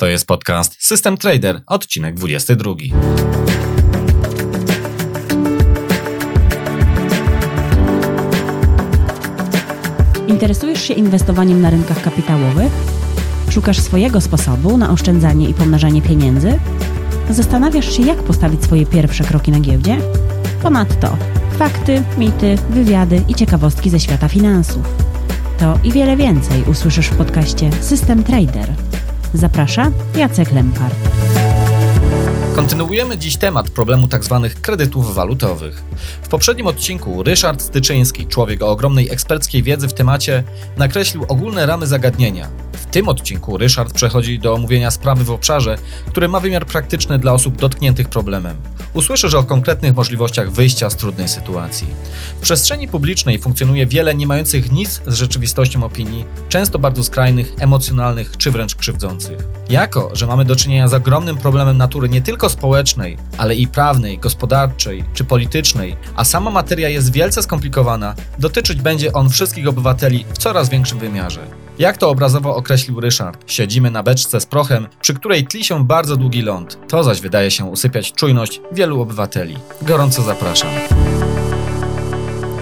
To jest podcast System Trader, odcinek 22. Interesujesz się inwestowaniem na rynkach kapitałowych? Szukasz swojego sposobu na oszczędzanie i pomnażanie pieniędzy? Zastanawiasz się, jak postawić swoje pierwsze kroki na giełdzie? Ponadto fakty, mity, wywiady i ciekawostki ze świata finansów. To i wiele więcej usłyszysz w podcaście System Trader. Zaprasza Jacek Lempart. Kontynuujemy dziś temat problemu tzw. Tak kredytów walutowych. W poprzednim odcinku Ryszard Styczyński, człowiek o ogromnej eksperckiej wiedzy w temacie, nakreślił ogólne ramy zagadnienia. W tym odcinku Ryszard przechodzi do omówienia sprawy w obszarze, który ma wymiar praktyczny dla osób dotkniętych problemem. Usłyszysz o konkretnych możliwościach wyjścia z trudnej sytuacji. W przestrzeni publicznej funkcjonuje wiele nie mających nic z rzeczywistością opinii, często bardzo skrajnych, emocjonalnych czy wręcz krzywdzących. Jako, że mamy do czynienia z ogromnym problemem natury nie tylko społecznej, ale i prawnej, gospodarczej czy politycznej, a sama materia jest wielce skomplikowana, dotyczyć będzie on wszystkich obywateli w coraz większym wymiarze. Jak to obrazowo określił Ryszard, siedzimy na beczce z prochem, przy której tli się bardzo długi ląd. To zaś wydaje się usypiać czujność wielu obywateli. Gorąco zapraszam.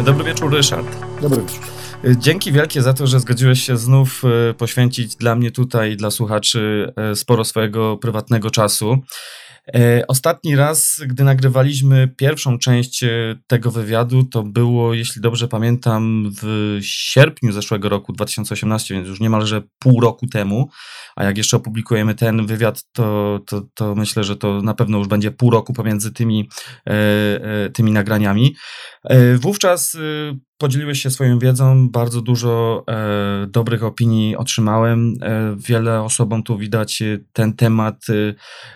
Dobry wieczór, Ryszard. Dobry wieczór. Dzięki wielkie za to, że zgodziłeś się znów e, poświęcić dla mnie tutaj, dla słuchaczy, e, sporo swojego prywatnego czasu. E, ostatni raz, gdy nagrywaliśmy pierwszą część e, tego wywiadu, to było, jeśli dobrze pamiętam, w sierpniu zeszłego roku 2018, więc już niemalże pół roku temu. A jak jeszcze opublikujemy ten wywiad, to, to, to myślę, że to na pewno już będzie pół roku pomiędzy tymi, e, tymi nagraniami. Wówczas podzieliłeś się swoją wiedzą, bardzo dużo e, dobrych opinii otrzymałem. E, wiele osobom tu widać ten temat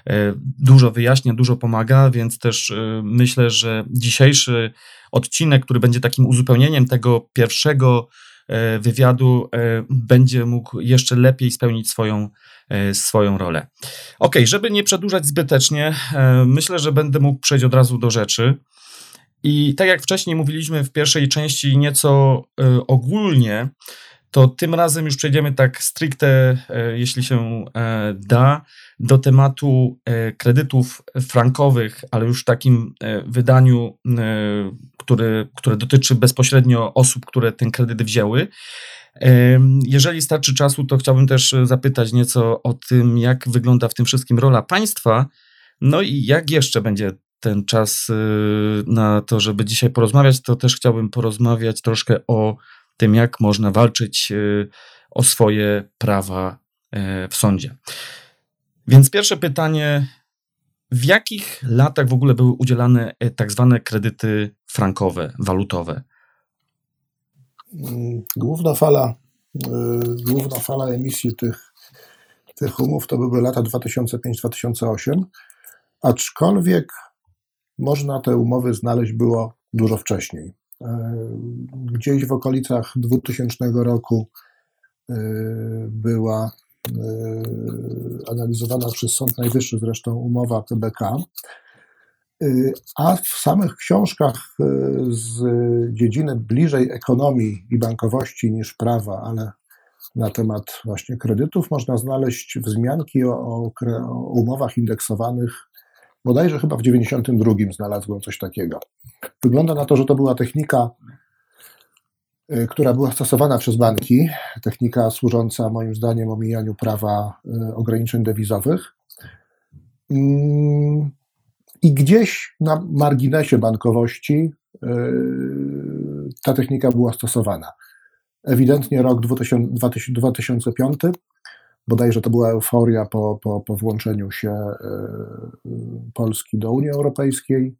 e, dużo wyjaśnia, dużo pomaga, więc też myślę, że dzisiejszy odcinek, który będzie takim uzupełnieniem tego pierwszego wywiadu, będzie mógł jeszcze lepiej spełnić swoją, swoją rolę. Ok, żeby nie przedłużać zbytecznie, myślę, że będę mógł przejść od razu do rzeczy. I tak jak wcześniej mówiliśmy w pierwszej części nieco ogólnie, to tym razem już przejdziemy tak stricte, jeśli się da, do tematu kredytów frankowych, ale już w takim wydaniu, który, które dotyczy bezpośrednio osób, które ten kredyt wzięły. Jeżeli starczy czasu, to chciałbym też zapytać nieco o tym, jak wygląda w tym wszystkim rola państwa, no i jak jeszcze będzie ten czas y, na to, żeby dzisiaj porozmawiać, to też chciałbym porozmawiać troszkę o tym, jak można walczyć y, o swoje prawa w sądzie. Więc pierwsze pytanie: w jakich latach w ogóle były udzielane tak zwane kredyty frankowe, walutowe? Główna fala, główna fala emisji tych, tych umów to były lata 2005-2008, aczkolwiek można te umowy znaleźć było dużo wcześniej. E, gdzieś w okolicach 2000 roku e, była e, analizowana przez Sąd Najwyższy zresztą umowa PBK, a w samych książkach z dziedziny bliżej ekonomii i bankowości niż prawa, ale na temat właśnie kredytów można znaleźć wzmianki o, o, o umowach indeksowanych bodajże chyba w 92 znalazłem coś takiego. Wygląda na to, że to była technika, która była stosowana przez banki, technika służąca moim zdaniem omijaniu prawa y, ograniczeń dewizowych. Mm, I gdzieś na marginesie bankowości y, ta technika była stosowana. Ewidentnie rok 2005 bodajże to była euforia po, po, po włączeniu się Polski do Unii Europejskiej.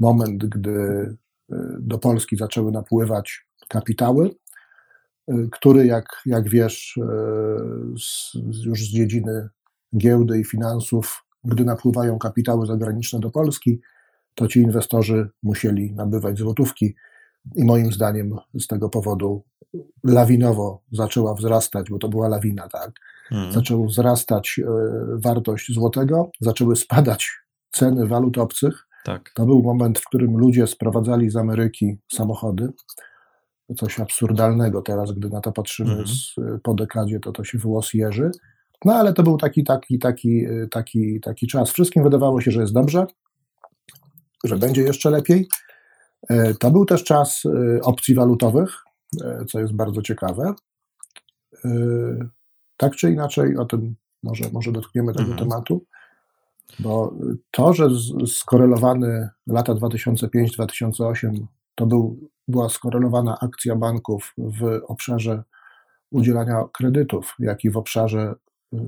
Moment, gdy do Polski zaczęły napływać kapitały, e, który, jak, jak wiesz, z, już z dziedziny giełdy i finansów, gdy napływają kapitały zagraniczne do Polski, to ci inwestorzy musieli nabywać złotówki. I moim zdaniem z tego powodu lawinowo zaczęła wzrastać, bo to była lawina, tak? Hmm. Zaczęła wzrastać e, wartość złotego, zaczęły spadać ceny walut obcych. Tak. To był moment, w którym ludzie sprowadzali z Ameryki samochody. Coś absurdalnego teraz, gdy na to patrzymy hmm. z, po dekadzie, to to się włos jeży. No ale to był taki, taki, taki, taki, taki czas. Wszystkim wydawało się, że jest dobrze, że będzie jeszcze lepiej. To był też czas opcji walutowych, co jest bardzo ciekawe. Tak czy inaczej, o tym może, może dotkniemy tego mhm. tematu, bo to, że skorelowany lata 2005-2008 to był, była skorelowana akcja banków w obszarze udzielania kredytów, jak i w obszarze y,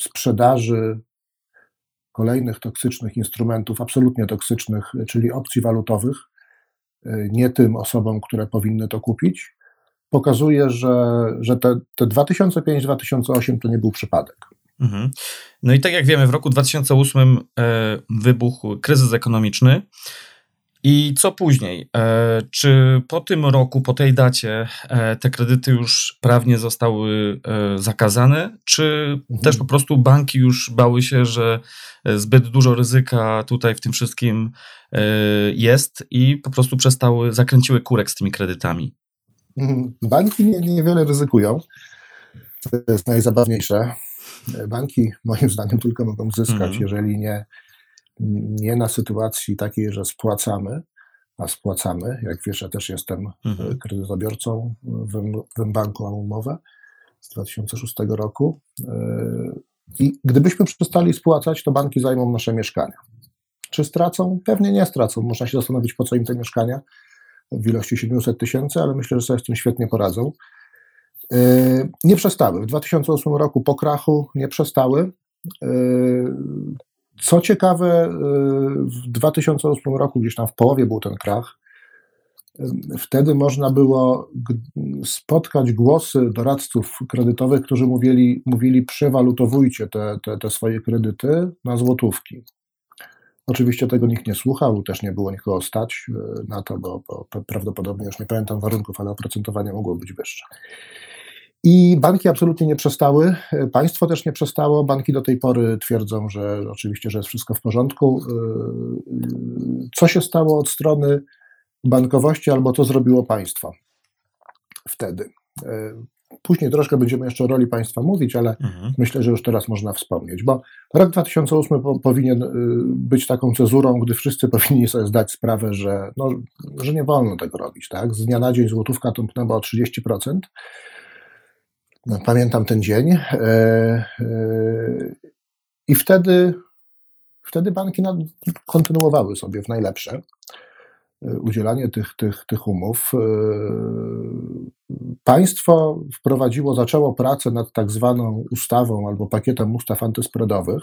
sprzedaży kolejnych toksycznych instrumentów, absolutnie toksycznych, czyli opcji walutowych, y, nie tym osobom, które powinny to kupić, pokazuje, że, że te, te 2005-2008 to nie był przypadek. Mhm. No i tak jak wiemy, w roku 2008 e, wybuchł kryzys ekonomiczny. I co później? E, czy po tym roku, po tej dacie, e, te kredyty już prawnie zostały e, zakazane, czy mhm. też po prostu banki już bały się, że zbyt dużo ryzyka tutaj w tym wszystkim jest i po prostu przestały, zakręciły kurek z tymi kredytami? Mhm. Banki nie, niewiele ryzykują. To jest najzabawniejsze. Banki, moim zdaniem, tylko mogą zyskać, mhm. jeżeli nie, nie na sytuacji takiej, że spłacamy, a spłacamy. Jak wiesz, ja też jestem mhm. kredytobiorcą w, w banku, mam umowę z 2006 roku. I gdybyśmy przestali spłacać, to banki zajmą nasze mieszkania. Czy stracą? Pewnie nie stracą. Można się zastanowić, po co im te mieszkania w ilości 700 tysięcy, ale myślę, że sobie z tym świetnie poradzą. E, nie przestały. W 2008 roku po krachu nie przestały. Co ciekawe, e, w 2008 roku, gdzieś tam w połowie był ten krach, wtedy można było spotkać głosy doradców kredytowych, którzy mówili, mówili przewalutowujcie te, te, te swoje kredyty na złotówki. Oczywiście tego nikt nie słuchał, też nie było nikogo stać na to, bo, bo prawdopodobnie już nie pamiętam warunków, ale oprocentowanie mogło być wyższe. I banki absolutnie nie przestały, państwo też nie przestało. Banki do tej pory twierdzą, że oczywiście, że jest wszystko w porządku. Co się stało od strony bankowości albo co zrobiło państwo wtedy? Później troszkę będziemy jeszcze o roli państwa mówić, ale mhm. myślę, że już teraz można wspomnieć, bo rok 2008 po, powinien być taką cezurą, gdy wszyscy powinni sobie zdać sprawę, że, no, że nie wolno tego robić. Tak? Z dnia na dzień złotówka tąpnęła o 30%. Pamiętam ten dzień. E, e, I wtedy, wtedy banki kontynuowały sobie w najlepsze e, udzielanie tych, tych, tych umów. Państwo wprowadziło, zaczęło pracę nad tak zwaną ustawą albo pakietem ustaw antyspreadowych,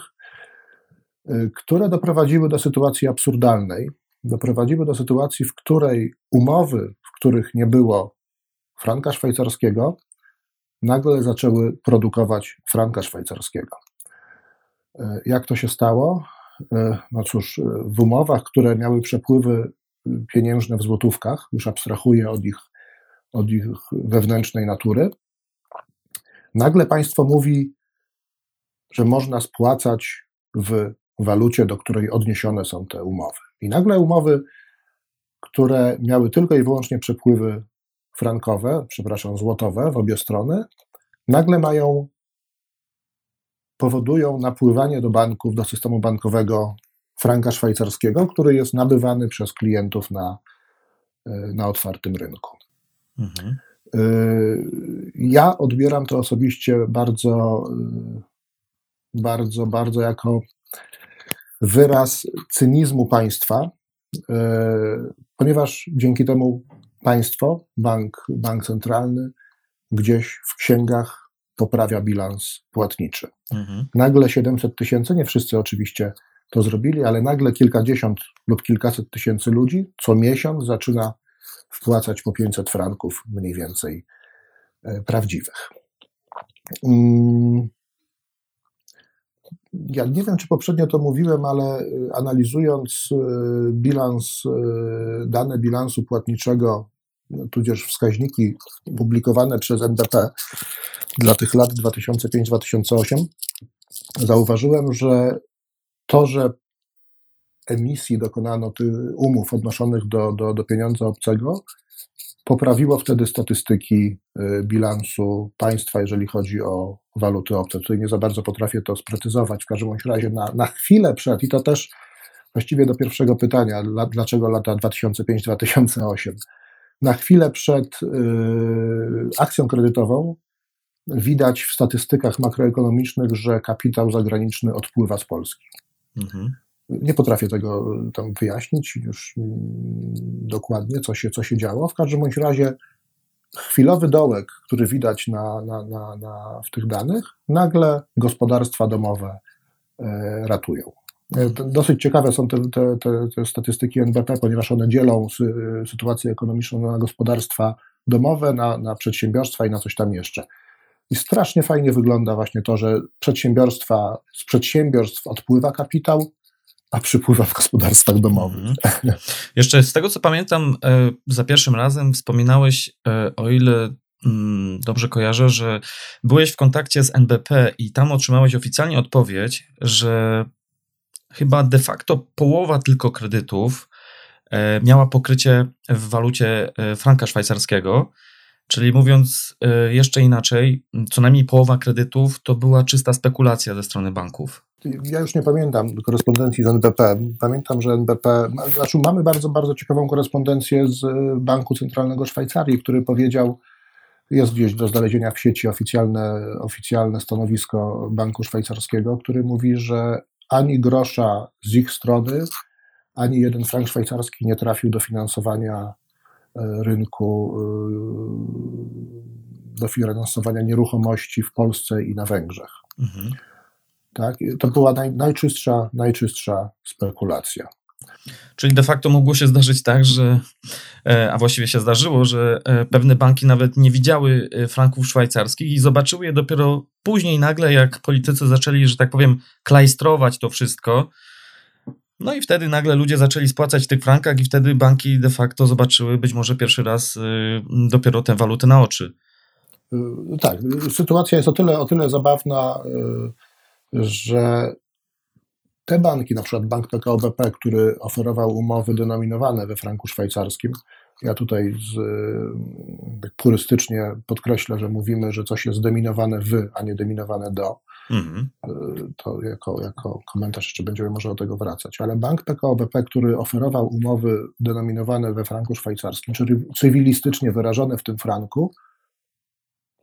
które doprowadziły do sytuacji absurdalnej. Doprowadziły do sytuacji, w której umowy, w których nie było franka szwajcarskiego, nagle zaczęły produkować franka szwajcarskiego. E, jak to się stało? E, no cóż, e, w umowach, które miały przepływy pieniężne w złotówkach, już abstrahuję od ich, od ich wewnętrznej natury, nagle państwo mówi, że można spłacać w walucie, do której odniesione są te umowy. I nagle umowy, które miały tylko i wyłącznie przepływy frankowe, przepraszam, złotowe w obie strony, nagle mają, powodują napływanie do banków, do systemu bankowego franka szwajcarskiego, który jest nabywany przez klientów na, e, na otwartym rynku. Mhm. E, ja odbieram to osobiście bardzo, e, bardzo, bardzo jako wyraz cynizmu państwa, ponieważ dzięki temu państwo, bank, bank centralny, gdzieś w księgach poprawia bilans płatniczy. Mhm. Nagle 700 tysięcy, nie wszyscy oczywiście to zrobili, ale nagle kilkadziesiąt lub kilkaset tysięcy ludzi co miesiąc zaczyna wpłacać po 500 franków mniej więcej e, prawdziwych. Ja nie wiem, czy poprzednio to mówiłem, ale e, analizując e, bilans, dane bilansu płatniczego tudzież wskaźniki publikowane przez NBP dla tych lat 2005-2008, zauważyłem, że to, że emisji dokonano tych umów odnoszonych do, do, do pieniądza obcego, poprawiło wtedy statystyki y, bilansu państwa, jeżeli chodzi o waluty obce. Tutaj nie za bardzo potrafię to sprecyzować. W każdym razie na, na chwilę przed, i to też właściwie do pierwszego pytania, dlaczego lata 2005-2008, na chwilę przed y, akcją kredytową widać w statystykach makroekonomicznych, że kapitał zagraniczny odpływa z Polski. Mhm. Nie potrafię tego tam wyjaśnić już mm, dokładnie, co się, co się działo. W każdym bądź razie chwilowy dołek, który widać na, na, na, na w tych danych, nagle gospodarstwa domowe e, ratują. E, dosyć ciekawe są te, te, te, te, statystyki NBP, ponieważ one dzielą sy, sytuację ekonomiczną na gospodarstwa domowe, na, na przedsiębiorstwa i na coś tam jeszcze. I strasznie fajnie wygląda właśnie to, że przedsiębiorstwa, z przedsiębiorstw odpływa kapitał, a przypływa w gospodarstwach domowych. Mhm. Jeszcze z tego, co pamiętam, e, za pierwszym razem wspominałeś, e, o ile mm, dobrze kojarzę, że byłeś w kontakcie z NBP i tam otrzymałeś oficjalnie odpowiedź, że chyba de facto połowa tylko kredytów e, miała pokrycie w walucie franka szwajcarskiego. Czyli mówiąc jeszcze inaczej, co najmniej połowa kredytów to była czysta spekulacja ze strony banków. Ja już nie pamiętam korespondencji z NBP. Pamiętam, że NBP, znaczy mamy bardzo, bardzo ciekawą korespondencję z Banku Centralnego Szwajcarii, który powiedział, jest gdzieś do znalezienia w sieci oficjalne, oficjalne stanowisko Banku Szwajcarskiego, który mówi, że ani grosza z ich strony, ani jeden frank szwajcarski nie trafił do finansowania e, rynku, e, do finansowania nieruchomości w Polsce i na Węgrzech. Mhm. Tak? To była naj, najczystsza, najczystsza spekulacja. Czyli de facto mogło się zdarzyć tak, że, e, a właściwie się zdarzyło, że e, pewne banki nawet nie widziały e, franków szwajcarskich i zobaczyły je dopiero później nagle, jak politycy zaczęli, że tak powiem, klajstrować to wszystko. No i wtedy nagle ludzie zaczęli spłacać w tych frankach i wtedy banki de facto zobaczyły być może pierwszy raz dopiero tę walutę na oczy. Tak, sytuacja jest o tyle, o tyle zabawna, że te banki, na przykład Bank PKO BP, który oferował umowy denominowane we franku szwajcarskim, ja tutaj z, tak purystycznie podkreślę, że mówimy, że coś jest deminowane w, a nie deminowane do. Mhm. To jako, jako komentarz jeszcze będziemy może do tego wracać. Ale bank PKO BP, który oferował umowy denominowane we franku szwajcarskim, czyli cywilistycznie wyrażone w tym franku,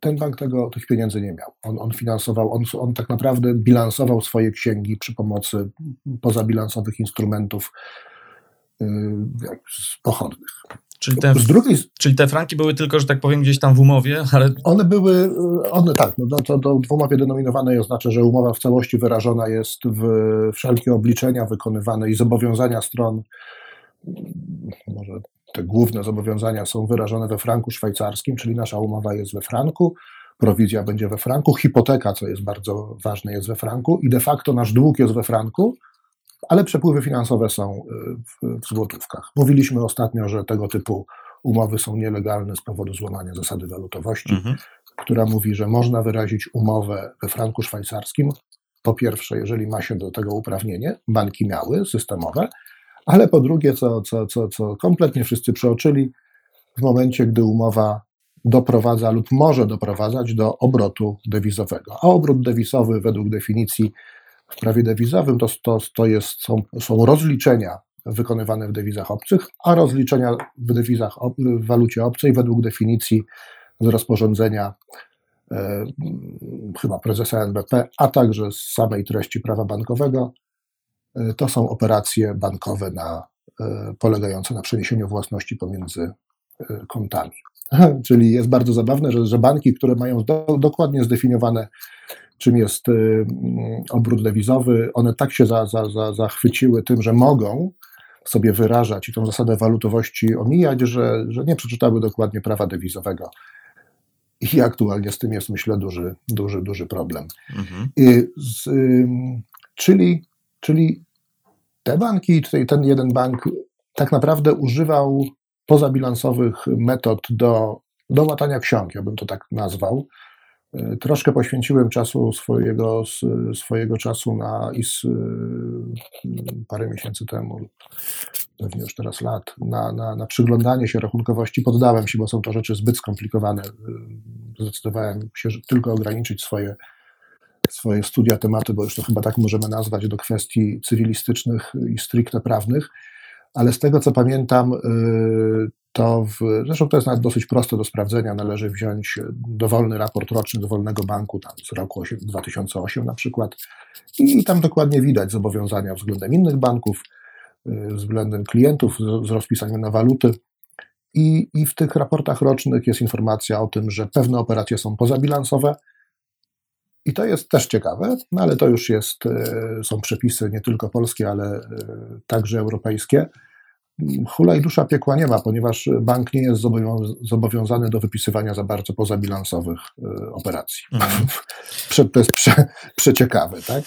ten bank tego, tych pieniędzy nie miał. On, on finansował, on, on tak naprawdę bilansował swoje księgi przy pomocy pozabilansowych instrumentów yy, pochodnych. Czyli te, drugiej, czyli te franki były tylko, że tak powiem, gdzieś tam w umowie, ale. One były, one tak, no to, to w umowie denominowanej oznacza, że umowa w całości wyrażona jest w wszelkie obliczenia wykonywane i zobowiązania stron, może te główne zobowiązania są wyrażone we franku szwajcarskim, czyli nasza umowa jest we franku, prowizja będzie we franku, hipoteka, co jest bardzo ważne, jest we franku i de facto nasz dług jest we franku, ale przepływy finansowe są y, w, w złotówkach. Mówiliśmy ostatnio, że tego typu umowy są nielegalne z powodu złamania zasady walutowości, mhm. która mówi, że można wyrazić umowę we franku szwajcarskim. Po pierwsze, jeżeli ma się do tego uprawnienie, banki miały systemowe, ale po drugie, co, co, co, co kompletnie wszyscy przeoczyli, w momencie, gdy umowa doprowadza lub może doprowadzać do obrotu dewizowego. A obrót dewizowy według definicji w prawie dewizowym to, to, to jest, są, są rozliczenia wykonywane w dewizach obcych, a rozliczenia w dewizach w walucie obcej według definicji z rozporządzenia e, chyba prezesa NBP, a także z samej treści prawa bankowego to są operacje bankowe na, e, polegające na przeniesieniu własności pomiędzy e, kontami. Czyli jest bardzo zabawne, że, że banki, które mają do, dokładnie zdefiniowane, czym jest obrót dewizowy, one tak się za, za, za, zachwyciły tym, że mogą sobie wyrażać i tą zasadę walutowości omijać, że, że nie przeczytały dokładnie prawa dewizowego. I aktualnie z tym jest, myślę, duży, duży, duży problem. Mhm. Z, czyli, czyli te banki, tutaj ten jeden bank tak naprawdę używał pozabilansowych metod do, do łatania ksiąg, ja bym to tak nazwał. E, troszkę poświęciłem czasu swojego, swojego czasu na IS parę miesięcy temu, pewnie już teraz lat, na, na, na przyglądanie się rachunkowości. Poddałem się, bo są to rzeczy zbyt skomplikowane. Zdecydowałem się tylko ograniczyć swoje, swoje studia, tematy, bo już to chyba tak możemy nazwać, do kwestii cywilistycznych i stricte prawnych. Ale z tego co pamiętam, to w, zresztą to jest nawet dosyć proste do sprawdzenia, należy wziąć dowolny raport roczny dowolnego banku, tam z roku 2008 na przykład i tam dokładnie widać zobowiązania względem innych banków, y, względem klientów z, z rozpisaniem na waluty. I, I w tych raportach rocznych jest informacja o tym, że pewne operacje są pozabilansowe, i to jest też ciekawe, no ale to już jest, y, są przepisy nie tylko polskie, ale y, także europejskie. Hula i dusza piekła nie ma, ponieważ bank nie jest zobowiązany do wypisywania za bardzo pozabilansowych e, operacji. Mhm. to jest prze, przeciekawe, tak?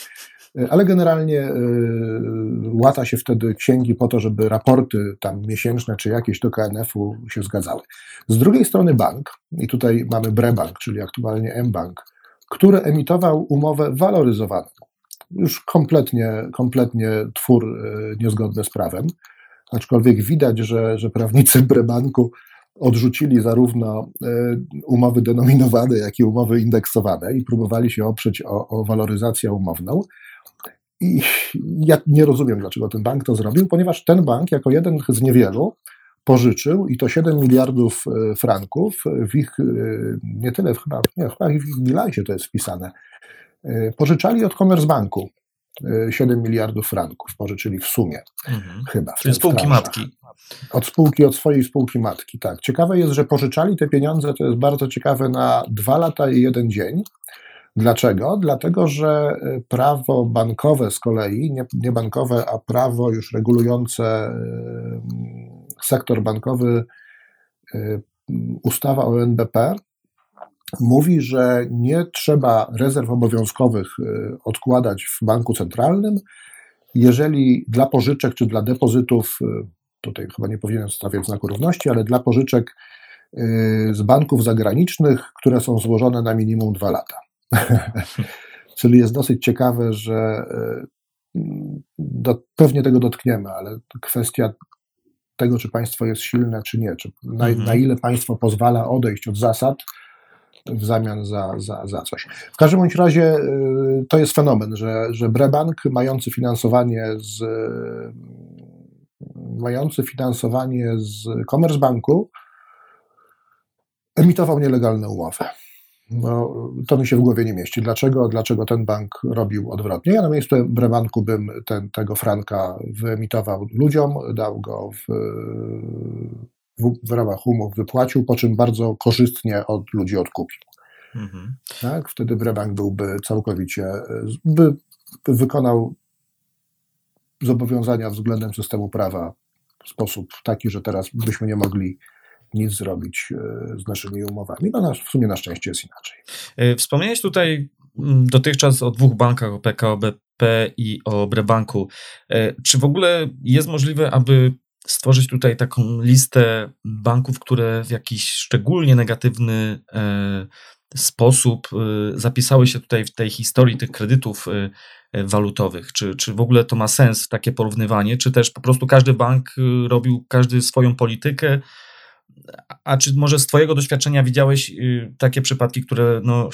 E, ale generalnie e, łata się wtedy księgi po to, żeby raporty tam miesięczne czy jakieś do KNF-u się zgadzały. Z drugiej strony bank, i tutaj mamy Brebank, czyli aktualnie mBank, który emitował umowę waloryzowaną. Już kompletnie, kompletnie twór niezgodny z prawem aczkolwiek widać, że, że prawnicy Brebanku odrzucili zarówno e, umowy denominowane, jak i umowy indeksowane i próbowali się oprzeć o, o waloryzację umowną. I ja nie rozumiem, dlaczego ten bank to zrobił, ponieważ ten bank, jako jeden z niewielu, pożyczył i to 7 miliardów e, franków w ich, e, nie tyle chyba, nie, chyba w ich bilansie to jest wpisane, pożyczali od Commerzbanku. 7 miliardów franków pożyczyli w sumie, mhm. chyba. Czyli spółki matki. Od spółki, od swojej spółki matki, tak. Ciekawe jest, że pożyczali te pieniądze, to jest bardzo ciekawe, na dwa lata i jeden dzień. Dlaczego? Dlatego, że prawo bankowe z kolei, nie, nie bankowe, a prawo już regulujące sektor bankowy, y, ustawa o NBP, mówi, że nie trzeba rezerw obowiązkowych y, odkładać w banku centralnym, jeżeli dla pożyczek czy dla depozytów, y, tutaj chyba nie powinienem stawiać znaku równości, ale dla pożyczek z banków zagranicznych, które są złożone na minimum dwa lata. Czyli jest dosyć ciekawe, że do, pewnie tego dotkniemy, ale kwestia tego, czy państwo jest silne, czy nie, czy na, mhm. na ile państwo pozwala odejść od zasad, w zamian za, za, za coś. W każdym bądź razie y, to jest fenomen, że, że Brebank mający finansowanie z mający finansowanie z Commerzbanku emitował nielegalne umowy. No, to mi się w głowie nie mieści. Dlaczego, dlaczego ten bank robił odwrotnie? Ja na miejscu Brebanku bym ten, tego franka wyemitował ludziom, dał go w, w, w ramach umów wypłacił, po czym bardzo korzystnie od ludzi odkupił. Mhm. Tak? Wtedy Brebank byłby całkowicie, by wykonał zobowiązania względem systemu prawa w sposób taki, że teraz byśmy nie mogli nic zrobić e, z naszymi umowami. No w sumie na szczęście jest inaczej. E, wspomniałeś tutaj mm, dotychczas o dwóch bankach, o PKO i o Brebanku. E, czy w ogóle jest możliwe, aby stworzyć tutaj taką listę banków, które w jakiś szczególnie negatywny sposób zapisały się tutaj w tej historii tych kredytów walutowych? Czy, czy w ogóle to ma sens takie porównywanie? Czy też po prostu każdy bank robił każdy swoją politykę? A czy może z Twojego doświadczenia widziałeś takie przypadki, które no,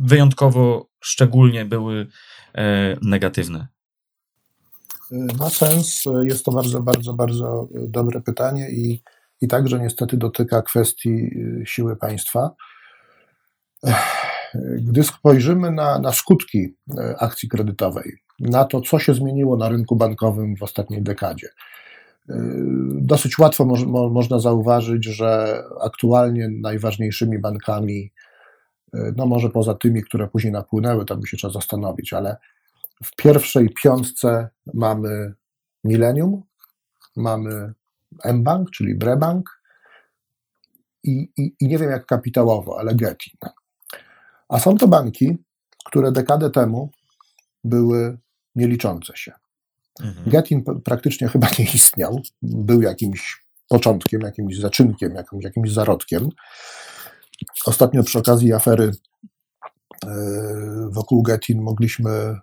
wyjątkowo szczególnie były negatywne? ma sens. Jest to bardzo, bardzo, bardzo dobre pytanie i, i także niestety dotyka kwestii y, siły państwa. Gdy spojrzymy na, na skutki y, akcji kredytowej, na to, co się zmieniło na rynku bankowym w ostatniej dekadzie, y, dosyć łatwo mo, mo, można zauważyć, że aktualnie najważniejszymi bankami, no może poza tymi, które później napłynęły, tam by się trzeba zastanowić, ale w pierwszej piątce mamy Millennium, mamy mBank, czyli Brebank i, i, i nie wiem jak kapitałowo, ale Getin. A są to banki, które dekadę temu były nieliczące się. Mhm. Getin praktycznie chyba nie istniał. Był jakimś początkiem, jakimś zaczynkiem, jakimś, jakimś zarodkiem. Ostatnio przy okazji afery wokół Getin mogliśmy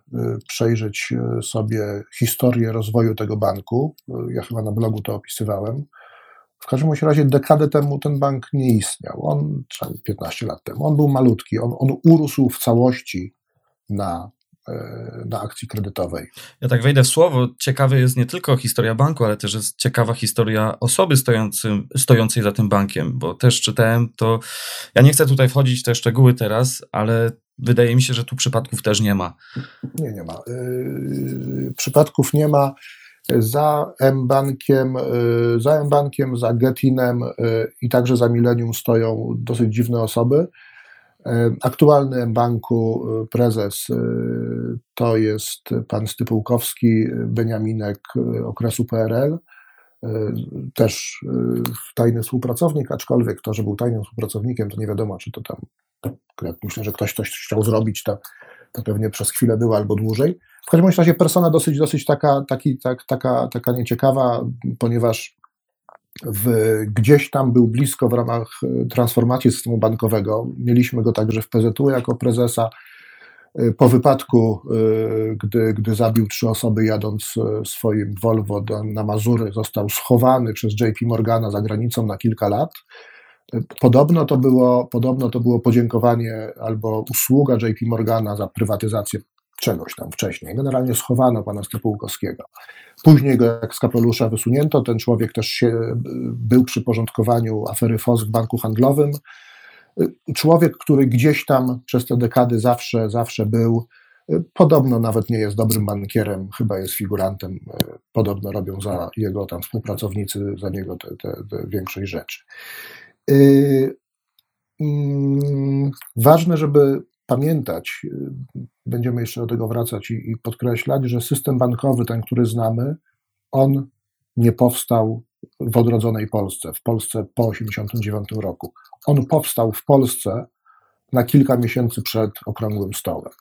przejrzeć sobie historię rozwoju tego banku. Ja chyba na blogu to opisywałem. W każdym razie dekadę temu ten bank nie istniał. On, 15 lat temu, on był malutki. On, on urósł w całości na E, na akcji kredytowej. Ja tak wejdę w słowo. Ciekawa jest nie tylko historia banku, ale też jest ciekawa historia osoby stojącym, stojącej za tym bankiem, bo też czytałem to. Ja nie chcę tutaj wchodzić w te szczegóły teraz, ale wydaje mi się, że tu przypadków też nie ma. Nie, nie ma. E, przypadków nie ma. Za M-Bankiem, e, za M-Bankiem, za Getinem i także za Millennium stoją dosyć dziwne osoby. Aktualny banku e, prezes e, to jest pan Stypułkowski, Beniaminek e, okresu PRL, też tajny współpracownik, aczkolwiek to, że był tajnym współpracownikiem, to nie wiadomo, czy to tam, jak myślę, że ktoś coś chciał zrobić, to, to pewnie przez chwilę było albo dłużej. W każdym razie persona dosyć, dosyć taka, taki, tak, taka, taka nieciekawa, ponieważ w, gdzieś tam był blisko w ramach e, transformacji systemu bankowego. Mieliśmy go także w PZU jako prezesa. E, po wypadku, e, gdy, gdy zabił trzy osoby jadąc swoim Volvo do, na Mazury, został schowany przez JP Morgana za granicą na kilka lat. Podobno to było, podobno to było podziękowanie albo usługa JP Morgana za prywatyzację czegoś tam wcześniej. Generalnie schowano pana Stepułkowskiego. Później go jak z kapelusza wysunięto. Ten człowiek też się, był przy porządkowaniu afery FOS w banku handlowym. Człowiek, który gdzieś tam przez te dekady zawsze, zawsze był. Podobno nawet nie jest dobrym bankierem, chyba jest figurantem. Podobno robią za jego tam współpracownicy, za niego te, te, te większość rzeczy. Yy, ważne, żeby pamiętać, y, będziemy jeszcze do tego wracać i, i podkreślać, że system bankowy, ten, który znamy, on nie powstał w odrodzonej Polsce, w Polsce po 1989 roku. On powstał w Polsce na kilka miesięcy przed okrągłym stołem.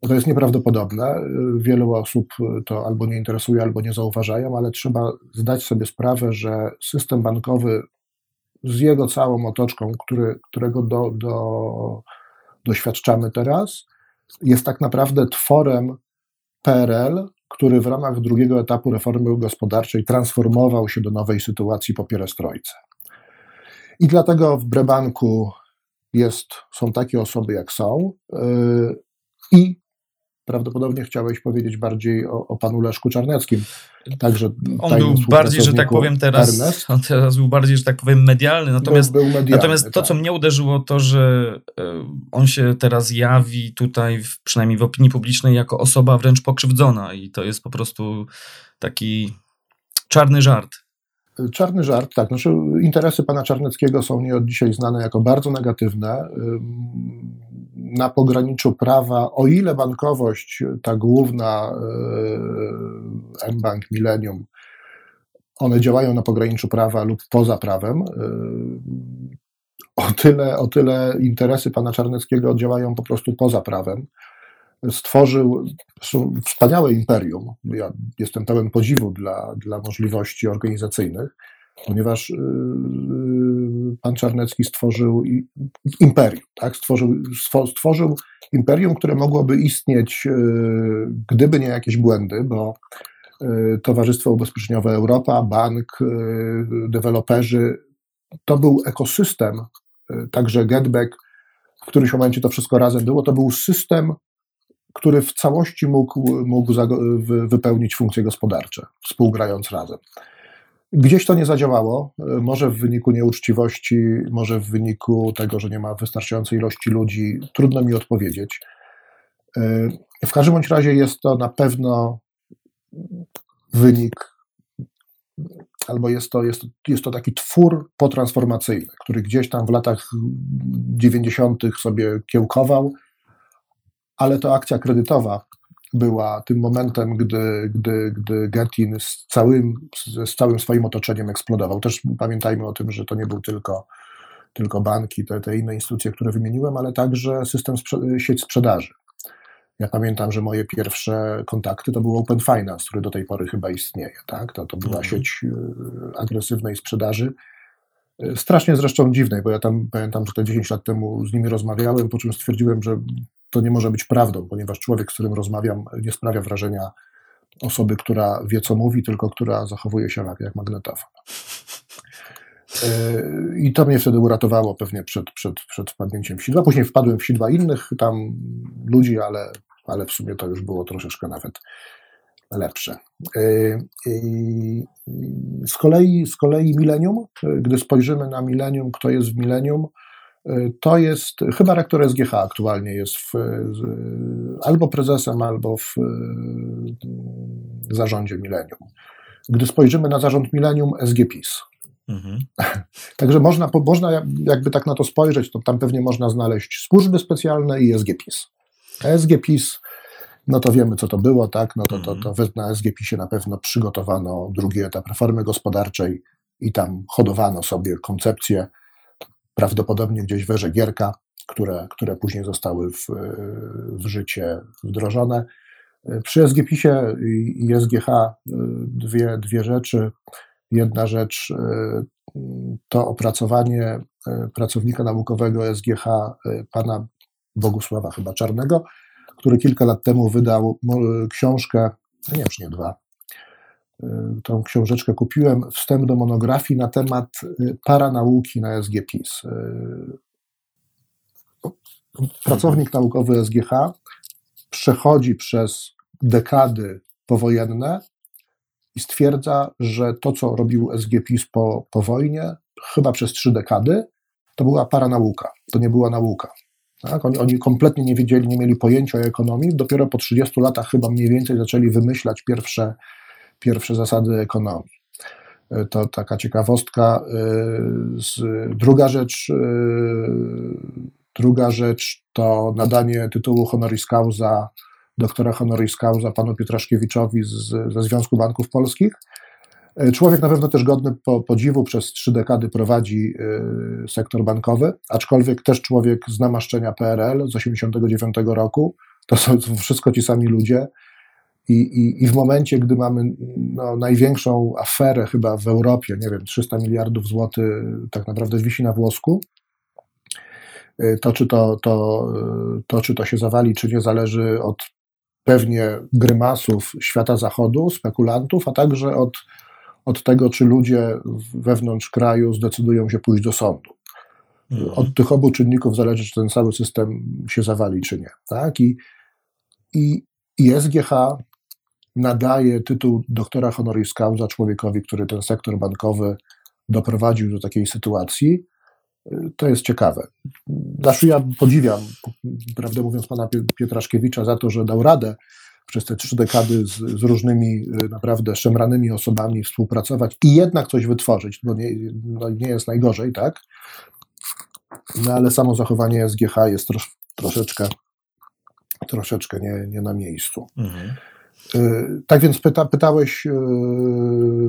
To jest nieprawdopodobne. Wielu osób to albo nie interesuje, albo nie zauważają, ale trzeba zdać sobie sprawę, że system bankowy z jego całą otoczką, który, którego do, do doświadczamy teraz, jest tak naprawdę tworem PRL, który w ramach drugiego etapu reformy gospodarczej transformował się do nowej sytuacji po pierestrojce. I dlatego w Brebanku jest, są takie osoby, jak są, yy, i prawdopodobnie chciałeś powiedzieć bardziej o, o panu Leszku Czarneckim. Także on był bardziej, że tak powiem teraz, Ernest. on teraz był bardziej, że tak powiem medialny, natomiast, był, był medialny, natomiast to, tak. co mnie uderzyło, to, że e, on się teraz jawi tutaj, przynajmniej w opinii publicznej, jako osoba wręcz pokrzywdzona i to jest po prostu taki czarny żart. Czarny żart, tak. Znaczy, interesy pana Czarneckiego są nie od dzisiaj znane jako bardzo negatywne na pograniczu prawa, o ile bankowość, ta główna e, mBank, Millennium, one działają na pograniczu prawa lub poza prawem, e, o tyle, o tyle interesy pana Czarneckiego działają po prostu poza prawem. Stworzył wspaniałe imperium. Ja jestem pełen podziwu dla, dla możliwości organizacyjnych ponieważ y, y, pan Czarnecki stworzył imperium, tak? stworzył, stworzył imperium, które mogłoby istnieć, y, gdyby nie jakieś błędy, bo Towarzystwo Ubezpieczeniowe Europa, bank, deweloperzy, to był ekosystem, także Getback, w którymś momencie to wszystko razem było, to był system, który w całości mógł, mógł wypełnić funkcje gospodarcze, współgrając razem. Gdzieś to nie zadziałało, może w wyniku nieuczciwości, może w wyniku tego, że nie ma wystarczającej ilości ludzi, trudno mi odpowiedzieć. W każdym bądź razie jest to na pewno wynik, albo jest to, jest, jest to taki twór potransformacyjny, który gdzieś tam w latach 90. sobie kiełkował, ale to akcja kredytowa była tym momentem, gdy, gdy, gdy Getin z całym, z całym swoim otoczeniem eksplodował. Też pamiętajmy o tym, że to nie był tylko, tylko banki, te, te inne instytucje, które wymieniłem, ale także system, sieć sprzedaży. Ja pamiętam, że moje pierwsze kontakty to był Open Finance, który do tej pory chyba istnieje. Tak? To, to była mhm. sieć y, agresywnej sprzedaży. Strasznie zresztą dziwnej, bo ja tam pamiętam, że te 10 lat temu z nimi rozmawiałem, po czym stwierdziłem, że to nie może być prawdą, ponieważ człowiek, z którym rozmawiam, nie sprawia wrażenia osoby, która wie, co mówi, tylko która zachowuje się jak magnetofon. E, I to mnie wtedy uratowało pewnie przed, przed, przed wpadnięciem w sidła. Później wpadłem w sidła innych tam ludzi, ale, ale w sumie to już było troszeczkę nawet lepsze. E, z kolei, z kolei Millennium, gdy spojrzymy na Millennium, kto jest w Millennium, e, to jest, chyba rektor SGH aktualnie jest w, albo prezesem, albo w zarządzie Millennium. Gdy spojrzymy na zarząd Millennium, SGPIS. Mhm. Także można, można jakby tak na to spojrzeć, to tam pewnie można znaleźć służby specjalne i SGPIS. SGPIS, no to wiemy, co to było, tak? No to, to, to mhm. na SGPISie na pewno przygotowano drugi etap reformy gospodarczej i tam hodowano sobie koncepcje, prawdopodobnie gdzieś w erze Gierka, które, które później zostały w, w życie wdrożone. Przy SGPISie i SGH dwie, dwie rzeczy. Jedna rzecz e, to opracowanie e, pracownika naukowego SGH, pana Bogusława chyba Czarnego, który kilka lat temu wydał książkę, no nie wiem, czy nie dwa, tą książeczkę kupiłem, wstęp do monografii na temat paranauki na SGPIS. Pracownik naukowy SGH przechodzi przez dekady powojenne i stwierdza, że to, co robił SGPiS po, po wojnie, chyba przez trzy dekady, to była paranauka, to nie była nauka. Tak? Oni, oni kompletnie nie wiedzieli, nie mieli pojęcia o ekonomii. Dopiero po 30 latach chyba mniej więcej zaczęli wymyślać pierwsze, pierwsze zasady ekonomii. E, to taka ciekawostka. E, druga rzecz, e, druga rzecz to nadanie tytułu honoris causa doktora honoris causa panu Piotraszkiewiczowi z, ze Związku Banków Polskich. Człowiek na pewno też godny po, podziwu, przez trzy dekady prowadzi sektor bankowy, aczkolwiek też człowiek z namaszczenia PRL z 1989 roku. To są wszystko ci sami ludzie. I, i, i w momencie, gdy mamy no, największą aferę chyba w Europie, nie wiem, 300 miliardów złotych tak naprawdę wisi na włosku, e, to czy to, to, to, czy to się zawali, czy nie, zależy od pewnie grymasów świata zachodu, spekulantów, a także od, od tego, czy ludzie wewnątrz kraju zdecydują się pójść do sądu. Mhm. Od tych obu czynników zależy, czy ten cały system się zawali, czy nie. Tak? I, i, i SGH nadaje tytuł doktora honoris causa człowiekowi, który ten sektor bankowy doprowadził do takiej sytuacji, to jest ciekawe. Znaczy ja podziwiam, prawdę mówiąc, pana Pietraszkiewicza za to, że dał radę przez te trzy dekady z, z, różnymi y, naprawdę szemranymi osobami współpracować i jednak coś wytworzyć, bo nie, no nie jest najgorzej, tak? No ale samo zachowanie SGH jest trosz, troszeczkę, troszeczkę nie, nie na miejscu. Mhm. Y, tak więc pyta, pytałeś, y,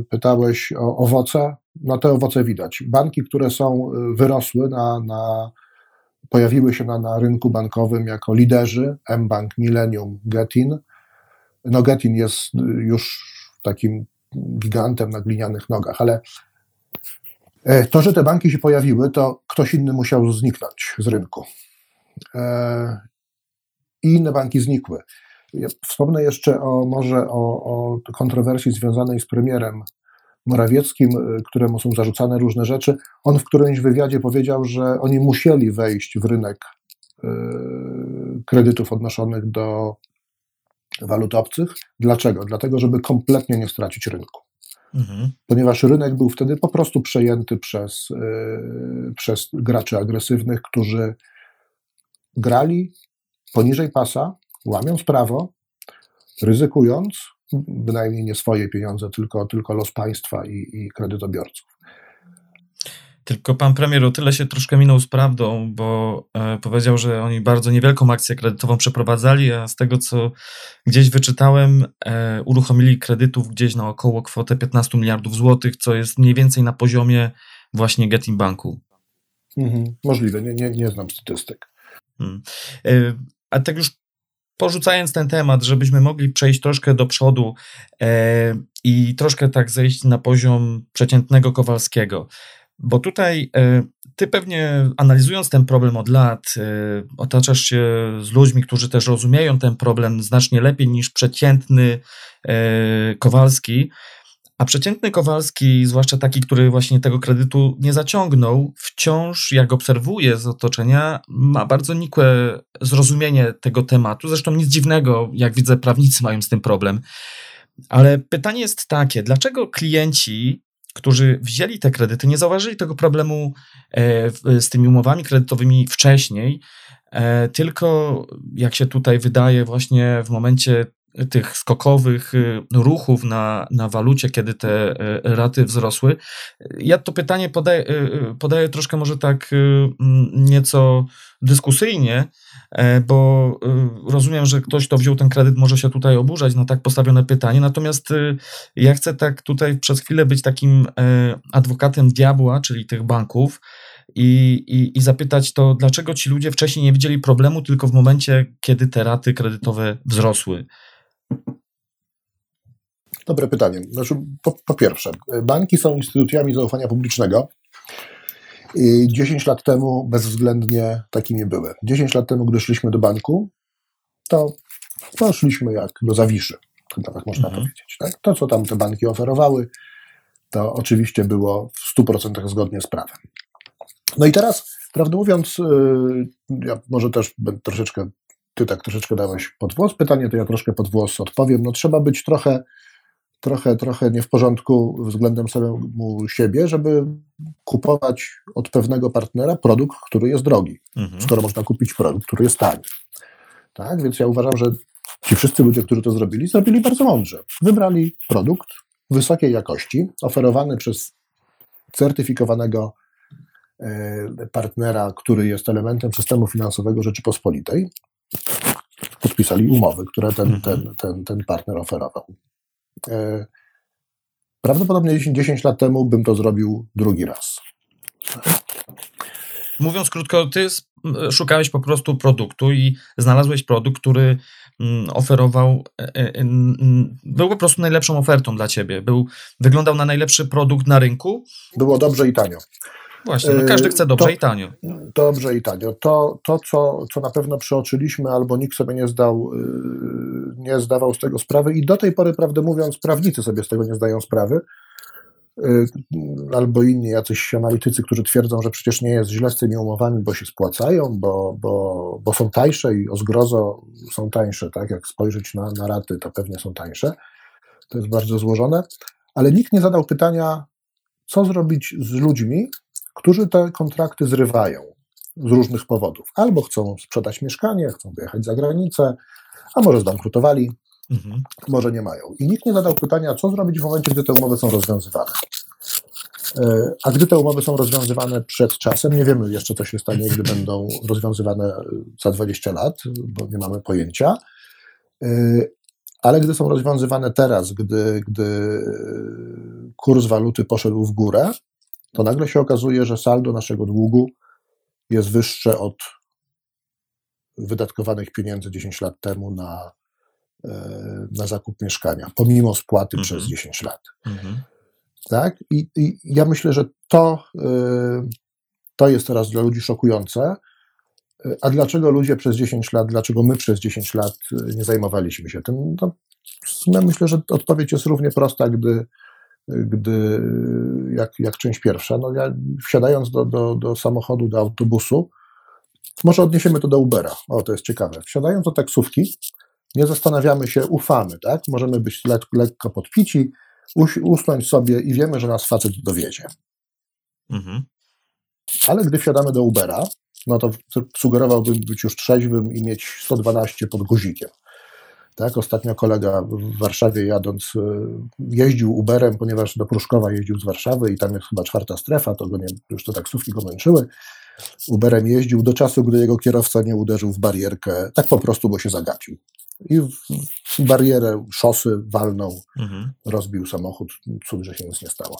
pytałeś o owoce. No te owoce widać. Banki, które są y, wyrosły na, na pojawiły się na, na rynku bankowym jako liderzy, mBank, Millennium, Getin. No Getin jest już takim gigantem na glinianych nogach, ale e, to, że te banki się pojawiły, to ktoś inny musiał zniknąć z rynku. E, I inne banki znikły. Ja wspomnę jeszcze o może o, o kontrowersji związanej z premierem Morawieckim, y, któremu są zarzucane różne rzeczy. On w którymś wywiadzie powiedział, że oni musieli wejść w rynek y, kredytów odnoszonych do walut obcych. Dlaczego? Dlatego, żeby kompletnie nie stracić rynku. Mhm. Ponieważ rynek był wtedy po prostu przejęty przez, y, przez graczy agresywnych, którzy grali poniżej pasa, łamiąc prawo, ryzykując, bynajmniej nie swoje pieniądze, tylko, tylko los państwa i, i kredytobiorców. Tylko pan premier o tyle się troszkę minął z prawdą, bo e, powiedział, że oni bardzo niewielką akcję kredytową przeprowadzali, a z tego co gdzieś wyczytałem, e, uruchomili kredytów gdzieś na około kwotę 15 miliardów złotych, co jest mniej więcej na poziomie właśnie Getin Banku. Mhm, możliwe, nie, nie, nie znam statystyk. Hmm. E, a tak już porzucając ten temat, żebyśmy mogli przejść troszkę do przodu e, i troszkę tak zejść na poziom przeciętnego Kowalskiego. Bo tutaj e, ty pewnie analizując ten problem od lat, e, otaczasz się z ludźmi, którzy też rozumieją ten problem znacznie lepiej niż przeciętny e, Kowalski. A przeciętny Kowalski, zwłaszcza taki, który właśnie tego kredytu nie zaciągnął, wciąż, jak obserwuję z otoczenia, ma bardzo nikłe zrozumienie tego tematu. Zresztą nic dziwnego, jak widzę, prawnicy mają z tym problem. Ale pytanie jest takie: dlaczego klienci którzy wzięli te kredyty, nie zauważyli tego problemu e, z tymi umowami kredytowymi wcześniej, e, tylko jak się tutaj wydaje, właśnie w momencie tych skokowych y, ruchów na, na walucie, kiedy te y, raty wzrosły. Ja to pytanie podaję, y, podaję troszkę może tak nieco dyskusyjnie, e, bo rozumiem, że ktoś, kto wziął ten kredyt, może się tutaj oburzać na tak postawione pytanie. Natomiast ja chcę tak tutaj przez chwilę być takim e, adwokatem diabła, czyli tych banków. I, i, i zapytać to, dlaczego ci ludzie wcześniej nie widzieli problemu, tylko w momencie, kiedy te raty kredytowe wzrosły. Dobre pytanie. Znaczy, po, po pierwsze, banki są instytucjami zaufania publicznego. I 10 lat temu bezwzględnie takimi były. 10 lat temu, gdy szliśmy do banku, to poszliśmy jak do zawiszy, tak można mhm. powiedzieć. Tak? To, co tam te banki oferowały, to oczywiście było w 100% zgodnie z prawem. No i teraz, prawdę mówiąc, y, ja może też troszeczkę ty tak troszeczkę dałeś pod włos pytanie, to ja troszkę pod włos odpowiem. No trzeba być trochę, trochę, trochę nie w porządku względem samemu siebie, żeby kupować od pewnego partnera produkt, który jest drogi, mhm. skoro można kupić produkt, który jest tani. Tak, więc ja uważam, że ci wszyscy ludzie, którzy to zrobili, zrobili bardzo mądrze. Wybrali produkt wysokiej jakości, oferowany przez certyfikowanego e, partnera, który jest elementem systemu finansowego Rzeczypospolitej, podpisali umowy, które ten, mhm. ten, ten, ten partner oferował. E, prawdopodobnie 10 lat temu bym to zrobił drugi raz. Mówiąc krótko, ty szukałeś po prostu produktu i znalazłeś produkt, który oferował, e, e, był po prostu najlepszą ofertą dla ciebie. Był, wyglądał na najlepszy produkt na rynku. Było dobrze i tanio. Właśnie, no każdy chce dobrze to, i tanio. Dobrze i tanio. To, to co, co na pewno przeoczyliśmy, albo nikt sobie nie zdał, y, nie zdawał z tego sprawy i do tej pory, prawdę mówiąc, prawnicy sobie z tego nie zdają sprawy, y, albo inni jacyś analitycy, którzy twierdzą, że przecież nie jest źle z tymi umowami, bo się spłacają, bo, bo, bo są tańsze i o zgrozo są tańsze, tak? Jak spojrzeć na, na raty, to pewnie są tańsze. To jest bardzo złożone, ale nikt nie zadał pytania, co zrobić z ludźmi, którzy te kontrakty zrywają z różnych powodów. Albo chcą sprzedać mieszkanie, chcą wyjechać za granicę, a może zbankrutowali, mhm. może nie mają. I nikt nie zadał pytania, co zrobić w momencie, gdy te umowy są rozwiązywane. E, a gdy te umowy są rozwiązywane przed czasem, nie wiemy jeszcze, co się stanie, gdy będą rozwiązywane za 20 lat, bo nie mamy pojęcia. E, ale gdy są rozwiązywane teraz, gdy, gdy kurs waluty poszedł w górę, to nagle się okazuje, że saldo naszego długu jest wyższe od wydatkowanych pieniędzy 10 lat temu na, e, na zakup mieszkania, pomimo spłaty mhm. przez 10 lat. Mhm. Tak? I, I, ja myślę, że to, e, to jest teraz dla ludzi szokujące. E, a dlaczego ludzie przez 10 lat, dlaczego my przez 10 lat nie zajmowaliśmy się tym? No, myślę, że odpowiedź jest równie prosta, gdy gdy, jak, jak część pierwsza, no ja wsiadając do, do, do samochodu, do autobusu, może odniesiemy to do Ubera, o to jest ciekawe, wsiadając do taksówki, nie zastanawiamy się, ufamy, tak? Możemy być le lekko podpici, usnąć sobie i wiemy, że nas facet dowiedzie. Mhm. Ale gdy wsiadamy do Ubera, no to sugerowałbym być już trzeźwym i mieć 112 pod guzikiem. Tak, ostatnio kolega w Warszawie jadąc e, jeździł Uberem, ponieważ do Pruszkowa jeździł z Warszawy i tam jest chyba czwarta strefa, to go nie, już te taksówki go męczyły. Uberem jeździł do czasu, gdy jego kierowca nie uderzył w barierkę, tak po prostu, bo się zagapił. I w, barierę szosy walnął, mhm. rozbił samochód, cud, że się nic nie stało.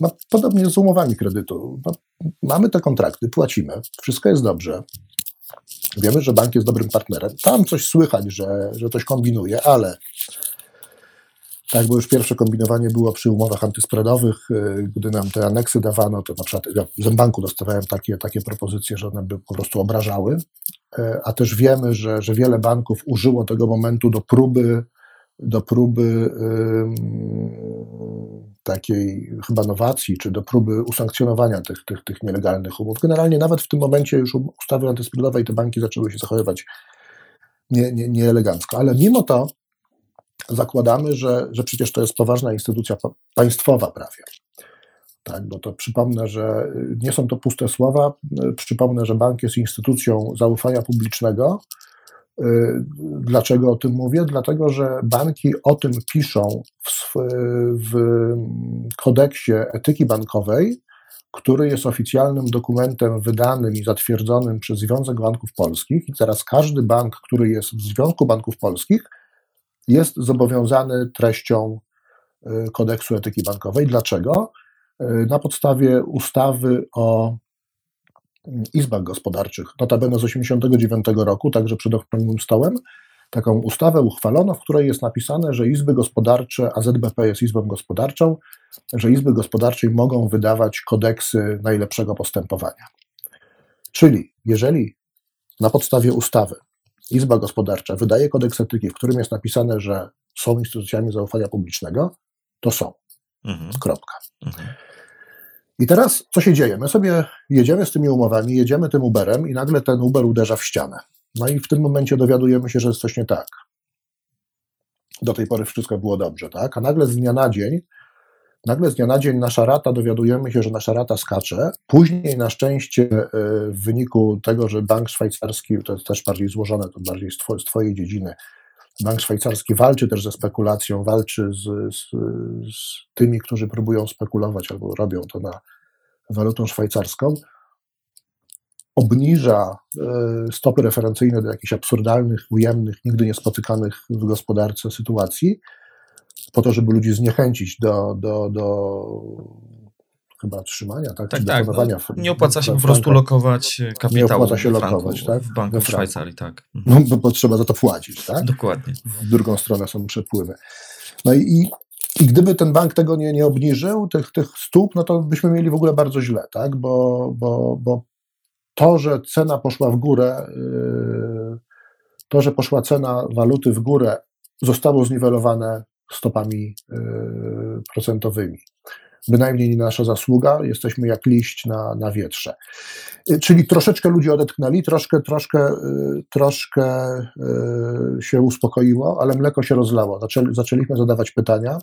No, podobnie z umowami kredytu. No, mamy te kontrakty, płacimy, wszystko jest dobrze. Wiemy, że bank jest dobrym partnerem. Tam coś słychać, że, że coś kombinuje, ale Tak, bo już pierwsze kombinowanie było przy umowach antyspreadowych, gdy nam te aneksy dawano, to na przykład ja w Zembanku dostawałem takie, takie propozycje, że one by po prostu obrażały, a też wiemy, że, że wiele banków użyło tego momentu do próby do próby takiej chyba nowacji, czy do próby usankcjonowania tych, tych, tych nielegalnych umów. Generalnie nawet w tym momencie już ustawy antyspreadowej te banki zaczęły się zachowywać nie, nie, nieelegancko, ale mimo to zakładamy, że, że przecież to jest poważna instytucja państwowa prawie. Tak, bo to przypomnę, że nie są to puste słowa. Przypomnę, że bank jest instytucją zaufania publicznego, Y, dlaczego o tym mówię? Dlatego, że banki o tym piszą w, w kodeksie etyki bankowej, który jest oficjalnym dokumentem wydanym i zatwierdzonym przez Związek Banków Polskich. I teraz każdy bank, który jest w Związku Banków Polskich, jest zobowiązany treścią y, kodeksu etyki bankowej. Dlaczego? Y, na podstawie ustawy o izbach gospodarczych, notabene z 1989 roku, także przed okrągłym stołem, taką ustawę uchwalono, w której jest napisane, że izby gospodarcze, a ZBP jest izbą gospodarczą, że izby gospodarcze mogą wydawać kodeksy najlepszego postępowania. Czyli jeżeli na podstawie ustawy Izba Gospodarcza wydaje kodeks etyki, w którym jest napisane, że są instytucjami zaufania publicznego, to są. Mhm. Kropka. Mhm. I teraz co się dzieje? My sobie jedziemy z tymi umowami, jedziemy tym Uberem i nagle ten Uber uderza w ścianę. No i w tym momencie dowiadujemy się, że jest coś nie tak. Do tej pory wszystko było dobrze, tak? A nagle z dnia na dzień, nagle z dnia na dzień nasza rata, dowiadujemy się, że nasza rata skacze. Później na szczęście e, w wyniku tego, że bank szwajcarski, to jest też bardziej złożone, to bardziej z twojej dziedziny, Bank szwajcarski walczy też ze spekulacją, walczy z, z, z, tymi, którzy próbują spekulować albo robią to na walutą szwajcarską. Obniża e, stopy referencyjne do jakichś absurdalnych, ujemnych, nigdy niespotykanych w gospodarce sytuacji, po to, żeby ludzi zniechęcić do, do, do chyba trzymania, tak? Tak, tak. No, nie opłaca się po prostu lokować kapitału nie opłaca się lokować, tak? w banku w Szwajcarii, tak. No, bo, bo, trzeba za to płacić, tak? Dokładnie. W drugą stronę są przepływy. No i, i gdyby ten bank tego nie, nie obniżył, tych, tych stóp, no to byśmy mieli w ogóle bardzo źle, tak? Bo, bo, bo to, że cena poszła w górę, yy, to, że poszła cena waluty w górę, zostało zniwelowane stopami yy, procentowymi bynajmniej nie nasza zasługa, jesteśmy jak liść na, na wietrze. Y, czyli troszeczkę ludzi odetchnęli, troszkę, troszkę, y, troszkę y, się uspokoiło, ale mleko się rozlało. Zaczęli, zaczęliśmy zadawać pytania.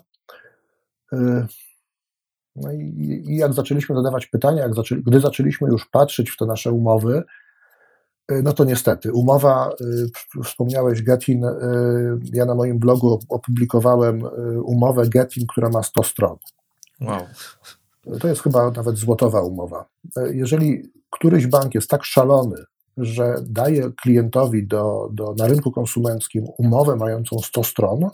No i, i jak zaczęliśmy zadawać pytania, jak gdy zaczęliśmy już patrzeć w te nasze umowy, no to niestety, umowa, wspomniałeś Getin, ja na moim blogu opublikowałem umowę Getin, która ma 100 stron. Wow. To jest chyba nawet złotowa umowa. Jeżeli któryś bank jest tak szalony, że daje klientowi do, do, na rynku konsumenckim umowę mającą 100 stron,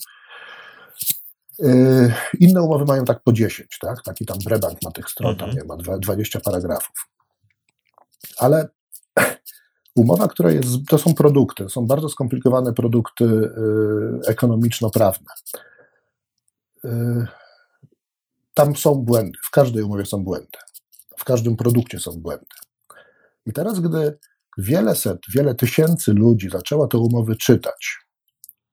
yy, inne umowy mają tak po 10, tak? Taki tam Brebank ma tych stron, tam mhm. nie ma 20 paragrafów. Ale umowa, która jest, to są produkty, są bardzo skomplikowane produkty yy, ekonomiczno-prawne. Yy, tam są błędy. W każdej umowie są błędy. W każdym produkcie są błędy. I teraz, gdy wiele set, wiele tysięcy ludzi zaczęło te umowy czytać,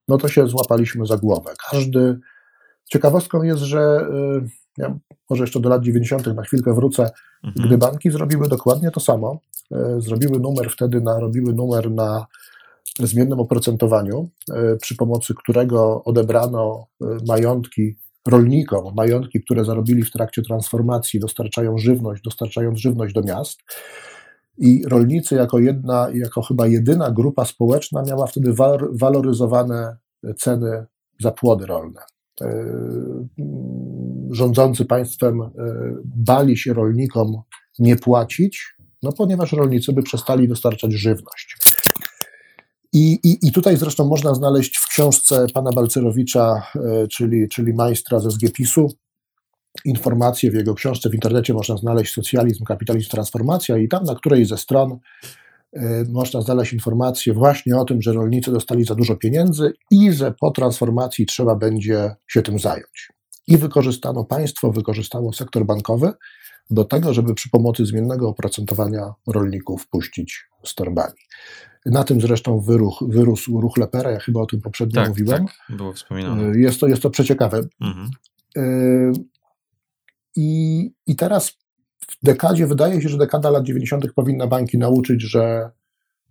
no to się złapaliśmy za głowę. Każdy. Ciekawostką jest, że y, ja może jeszcze do lat 90. na chwilkę wrócę, mhm. gdy banki zrobiły dokładnie to samo, y, zrobiły numer wtedy, na, robiły numer na zmiennym oprocentowaniu, y, przy pomocy którego odebrano majątki rolnikom majątki, które zarobili w trakcie transformacji, dostarczają żywność, dostarczając żywność do miast. I rolnicy, jako jedna, jako chyba jedyna grupa społeczna, miała wtedy waloryzowane ceny za płody rolne. E, rządzący państwem e, bali się rolnikom nie płacić, no ponieważ rolnicy by przestali dostarczać żywność. I, i, I tutaj zresztą można znaleźć w książce pana Balcerowicza, e, czyli, czyli majstra ze SGPiS-u, informacje w jego książce w internecie można znaleźć Socjalizm, Kapitalizm, Transformacja i tam na której ze stron można znaleźć informacje właśnie o tym, że rolnicy dostali za dużo pieniędzy i że po transformacji trzeba będzie się tym zająć. I wykorzystano państwo, wykorzystano sektor bankowy do tego, żeby przy pomocy zmiennego oprocentowania rolników puścić z torbami. Na tym zresztą wyruch, wyrósł ruch Lepera, ja chyba o tym poprzednio tak, mówiłem. Tak, było wspominane. Jest to, jest to przeciekawe. Mhm. I, I teraz w dekadzie, wydaje się, że dekada lat 90. powinna banki nauczyć, że,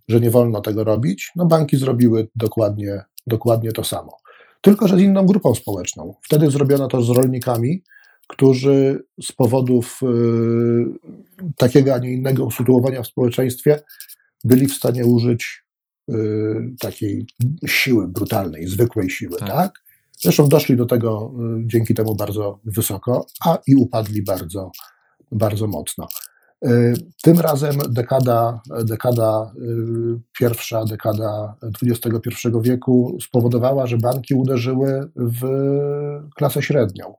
że nie wolno tego robić. No banki zrobiły dokładnie, dokładnie to samo. Tylko, że z inną grupą społeczną. Wtedy zrobiono to z rolnikami, którzy z powodów y, takiego, a nie innego usytuowania w społeczeństwie byli w stanie użyć y, takiej siły brutalnej, zwykłej siły, tak? tak? Zresztą doszli do tego y, dzięki temu bardzo wysoko, a i upadli bardzo, bardzo mocno. Y, tym razem dekada, dekada pierwsza, dekada XXI wieku spowodowała, że banki uderzyły w klasę średnią.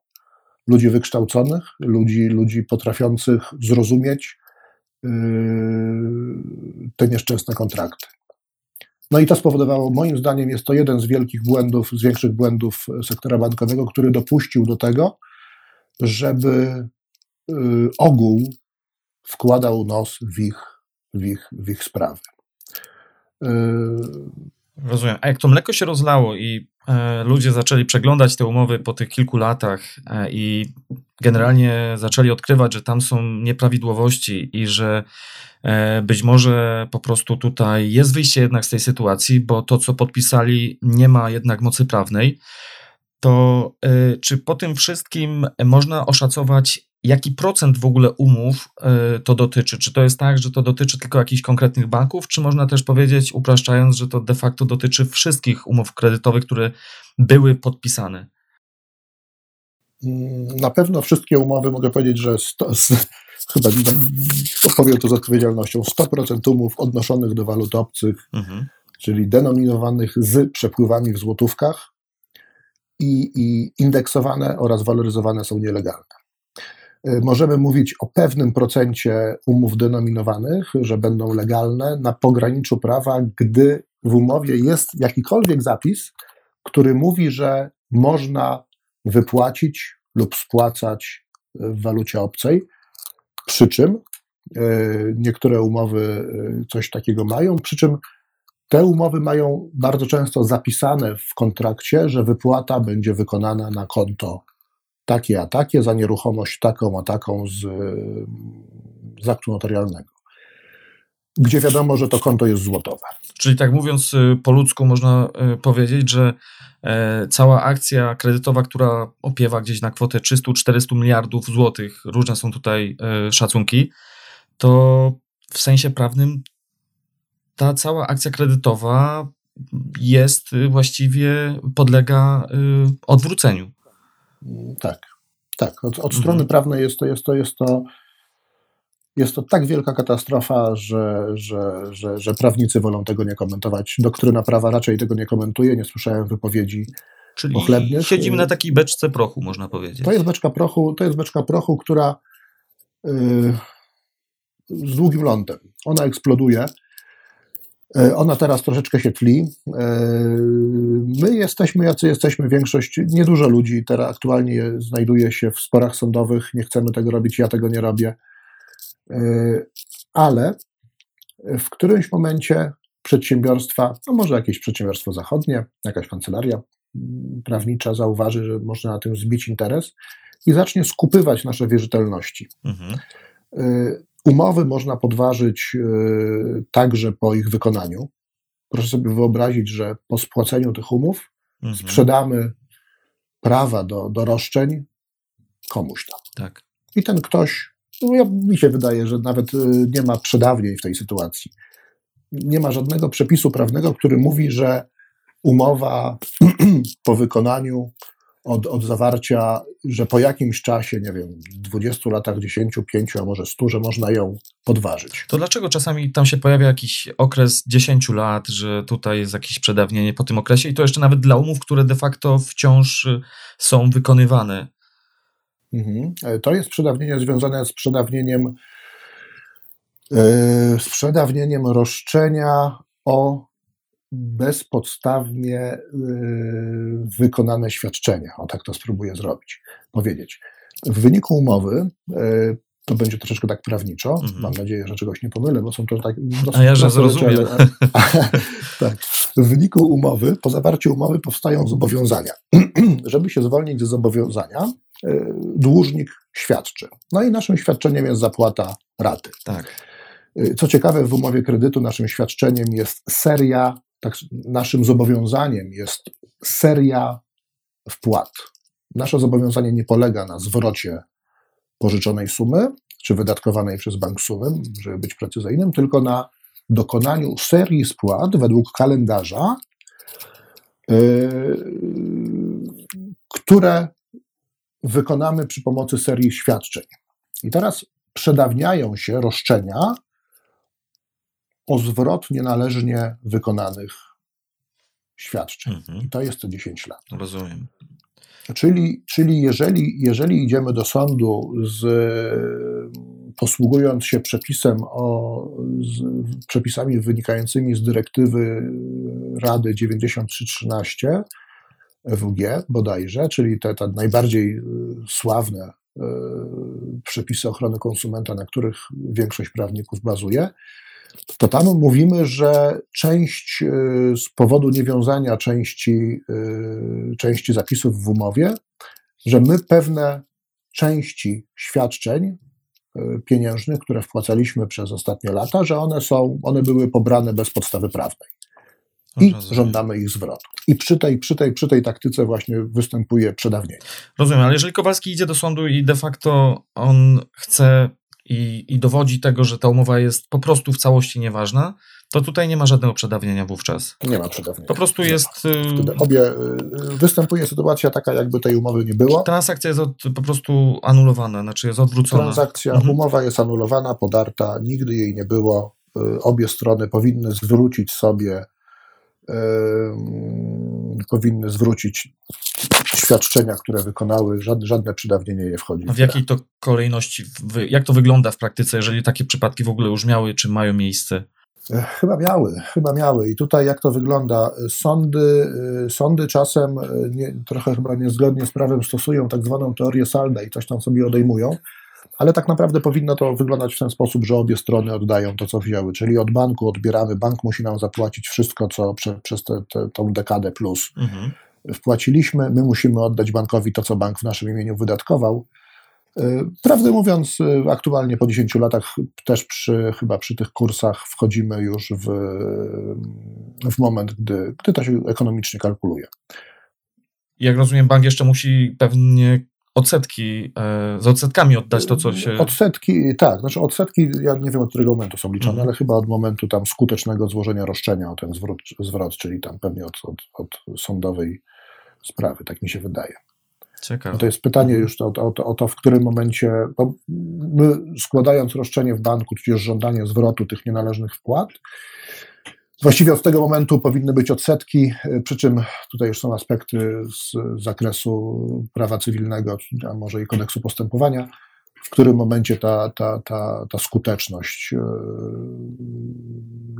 Ludzi wykształconych, ludzi, ludzi potrafiących zrozumieć te nieszczęsne kontrakty. No i to spowodowało, moim zdaniem, jest to jeden z wielkich błędów, z większych błędów sektora bankowego, który dopuścił do tego, żeby y, ogół wkładał nos w ich, w ich, w ich sprawy. Y, Rozumiem. A jak to mleko się rozlało i e, ludzie zaczęli przeglądać te umowy po tych kilku latach e, i generalnie zaczęli odkrywać, że tam są nieprawidłowości i że e, być może po prostu tutaj jest wyjście jednak z tej sytuacji, bo to, co podpisali, nie ma jednak mocy prawnej. To e, czy po tym wszystkim można oszacować, jaki procent w ogóle umów e, to dotyczy? Czy to jest tak, że to dotyczy tylko jakichś konkretnych banków, czy można też powiedzieć, upraszczając, że to de facto dotyczy wszystkich umów kredytowych, które były podpisane? Na pewno wszystkie umowy mogę powiedzieć, że sto, chyba powiem to z odpowiedzialnością, 100% umów odnoszonych do walut obcych, mhm. czyli denominowanych z przepływami w złotówkach i, i indeksowane oraz waloryzowane są nielegalne. Y, możemy mówić o pewnym procencie umów denominowanych, że będą legalne na pograniczu prawa, gdy w umowie jest jakikolwiek zapis, który mówi, że można wypłacić lub spłacać w walucie obcej. Przy czym y, niektóre umowy y, coś takiego mają, przy czym te umowy mają bardzo często zapisane w kontrakcie, że wypłata będzie wykonana na konto takie a takie, za nieruchomość taką a taką z, z aktu notarialnego, gdzie wiadomo, że to konto jest złotowe. Czyli tak mówiąc y, po ludzku można y, powiedzieć, że e, cała akcja kredytowa, która opiewa gdzieś na kwotę 300-400 miliardów złotych, różne są tutaj e, szacunki, to w sensie prawnym ta cała akcja kredytowa jest y, właściwie, podlega odwróceniu. Tak, tak. Od, od strony mhm. prawnej jest to, jest to, jest to, jest to tak wielka katastrofa, że, że, że, że prawnicy wolą tego nie komentować. Doktryna prawa raczej tego nie komentuje. Nie słyszałem wypowiedzi Czyli pochlebnych. siedzimy na takiej beczce prochu, można powiedzieć. To jest beczka prochu, to jest beczka prochu, która yy, z długim lądem. Ona eksploduje. E, ona teraz troszeczkę się tli. E, my jesteśmy, jacy jesteśmy, większość, niedużo ludzi teraz aktualnie znajduje się w sporach sądowych. Nie chcemy tego robić, ja tego nie robię. E, ale w którymś momencie przedsiębiorstwa, no może jakieś przedsiębiorstwo zachodnie, jakaś kancelaria prawnicza zauważy, że można na tym zbić interes i zacznie skupywać nasze wierzytelności. Mhm. Umowy można podważyć y, także po ich wykonaniu. Proszę sobie wyobrazić, że po spłaceniu tych umów mhm. sprzedamy prawa do, do roszczeń komuś tam. Tak. I ten ktoś, no ja, mi się wydaje, że nawet y, nie ma przedawnień w tej sytuacji. Nie ma żadnego przepisu prawnego, który mówi, że umowa po wykonaniu od, od zawarcia, że po jakimś czasie, nie wiem, 20 latach, 10, 5, a może 100, że można ją podważyć. To dlaczego czasami tam się pojawia jakiś okres 10 lat, że tutaj jest jakieś przedawnienie po tym okresie i to jeszcze nawet dla umów, które de facto wciąż y, są wykonywane? Mhm. To jest przedawnienie związane z przedawnieniem z przedawnieniem roszczenia o bezpodstawnie wykonane świadczenie. O tak to spróbuję zrobić, powiedzieć. W wyniku umowy to będzie troszeczkę tak prawniczo. Mhm. Mam nadzieję, że czegoś nie pomylę, bo są to tak. A ja, że zrozumiem. tak. W wyniku umowy, po zawarciu umowy powstają zobowiązania. Żeby się zwolnić ze zobowiązania, e, dłużnik świadczy. No i naszym świadczeniem jest zapłata raty. Tak. E, co ciekawe, w umowie kredytu naszym świadczeniem jest seria, tak, naszym zobowiązaniem jest seria wpłat. Nasze zobowiązanie nie polega na zwrocie pożyczonej sumy, czy wydatkowanej przez bank sumy, żeby być precyzyjnym, tylko na dokonaniu serii spłat według kalendarza, yy, które wykonamy przy pomocy serii świadczeń. I teraz przedawniają się roszczenia o zwrot nienależnie wykonanych świadczeń. Mhm. I to jest co 10 lat. Rozumiem. Czyli, czyli jeżeli, jeżeli idziemy do sądu z, posługując się przepisem o, z, przepisami wynikającymi z dyrektywy Rady 9313 EWG bodajże, czyli te, te najbardziej sławne e, przepisy ochrony konsumenta, na których większość prawników bazuje, to tam mówimy, że część y, z powodu niewiązania części, y, części zapisów w umowie, że my pewne części świadczeń y, pieniężnych, które wpłacaliśmy przez ostatnie lata, że one są, one były pobrane bez podstawy prawnej. I Rozumiem. żądamy ich zwrotu. I przy tej, przy, tej, przy tej taktyce właśnie występuje przedawnienie. Rozumiem, ale jeżeli Kowalski idzie do sądu i de facto on chce i, i dowodzi tego, że ta umowa jest po prostu w całości nieważna, to tutaj nie ma żadnego przedawnienia wówczas. Nie ma przedawnienia. Po prostu jest. Wtedy y, obie, y, występuje sytuacja taka, jakby tej umowy nie było. Transakcja jest od, po prostu anulowana, znaczy jest odwrócona. Transakcja, mhm. umowa jest anulowana, podarta, nigdy jej nie było. Y, obie strony powinny zwrócić sobie powinny zwrócić świadczenia, które wykonały, żadne, żadne przedawnienie nie wchodzi. A w jakiej to kolejności, jak to wygląda w praktyce, jeżeli takie przypadki w ogóle już miały, czy mają miejsce? Chyba miały, chyba miały. I tutaj jak to wygląda? Sądy, e, sądy czasem e, nie, trochę chyba niezgodnie z prawem stosują tak zwaną teorię salda i coś tam sobie odejmują ale tak naprawdę powinno to wyglądać w ten sposób, że obie strony oddają to, co wzięły, czyli od banku odbieramy, bank musi nam zapłacić wszystko, co prze, przez tę dekadę plus mhm. wpłaciliśmy, my musimy oddać bankowi to, co bank w naszym imieniu wydatkował. Y, prawdę mówiąc, y, aktualnie po 10 latach też przy, chyba przy tych kursach wchodzimy już w, w moment, gdy, gdy to się ekonomicznie kalkuluje. Jak rozumiem, bank jeszcze musi pewnie odsetki, e, z odsetkami oddać to, co się... Odsetki, tak, znaczy odsetki, ja nie wiem od którego momentu są liczone, mhm. ale chyba od momentu tam skutecznego złożenia roszczenia o ten zwrot, zwrot czyli tam pewnie od, od, od sądowej sprawy, tak mi się wydaje. Ciekawe. No to jest pytanie już o, o, o, to, w którym momencie, bo my składając roszczenie w banku, tudzież żądanie zwrotu tych nienależnych wpłat, Właściwie od tego momentu powinny być odsetki, e, przy czym tutaj już są aspekty z zakresu prawa cywilnego, a może i kodeksu postępowania, w którym momencie ta, ta, ta, ta skuteczność e,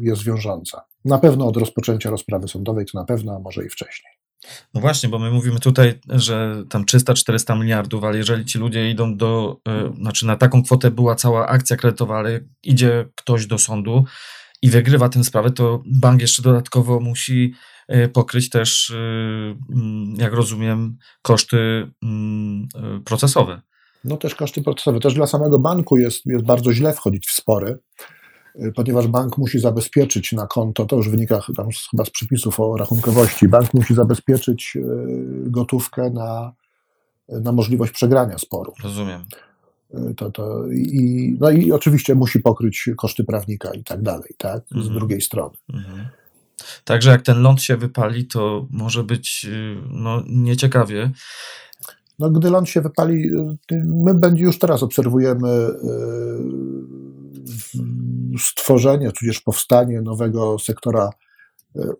jest wiążąca. Na pewno od rozpoczęcia rozprawy sądowej, to na pewno, a może i wcześniej. No właśnie, bo my mówimy tutaj, że tam 300-400 miliardów, ale jeżeli ci ludzie idą do, yy, znaczy na taką kwotę była cała akcja kredytowa, ale idzie ktoś do sądu, i wygrywa tę sprawę, to bank jeszcze dodatkowo musi e, pokryć też, e, mm, jak rozumiem, koszty mm, e, procesowe. No też koszty procesowe. Też dla samego banku jest, jest bardzo źle wchodzić w spory, ponieważ bank musi zabezpieczyć na konto, to już wynika tam chyba z przepisów o rachunkowości, bank musi zabezpieczyć gotówkę na, na możliwość przegrania sporu. Rozumiem. To, to, i, no i oczywiście musi pokryć koszty prawnika i tak dalej, tak? Z mhm. drugiej strony. Mhm. Także jak ten ląd się wypali, to może być y, no, nieciekawie. No, gdy ląd się wypali, y, my będzie już teraz obserwujemy y, stworzenie, tudzież powstanie nowego sektora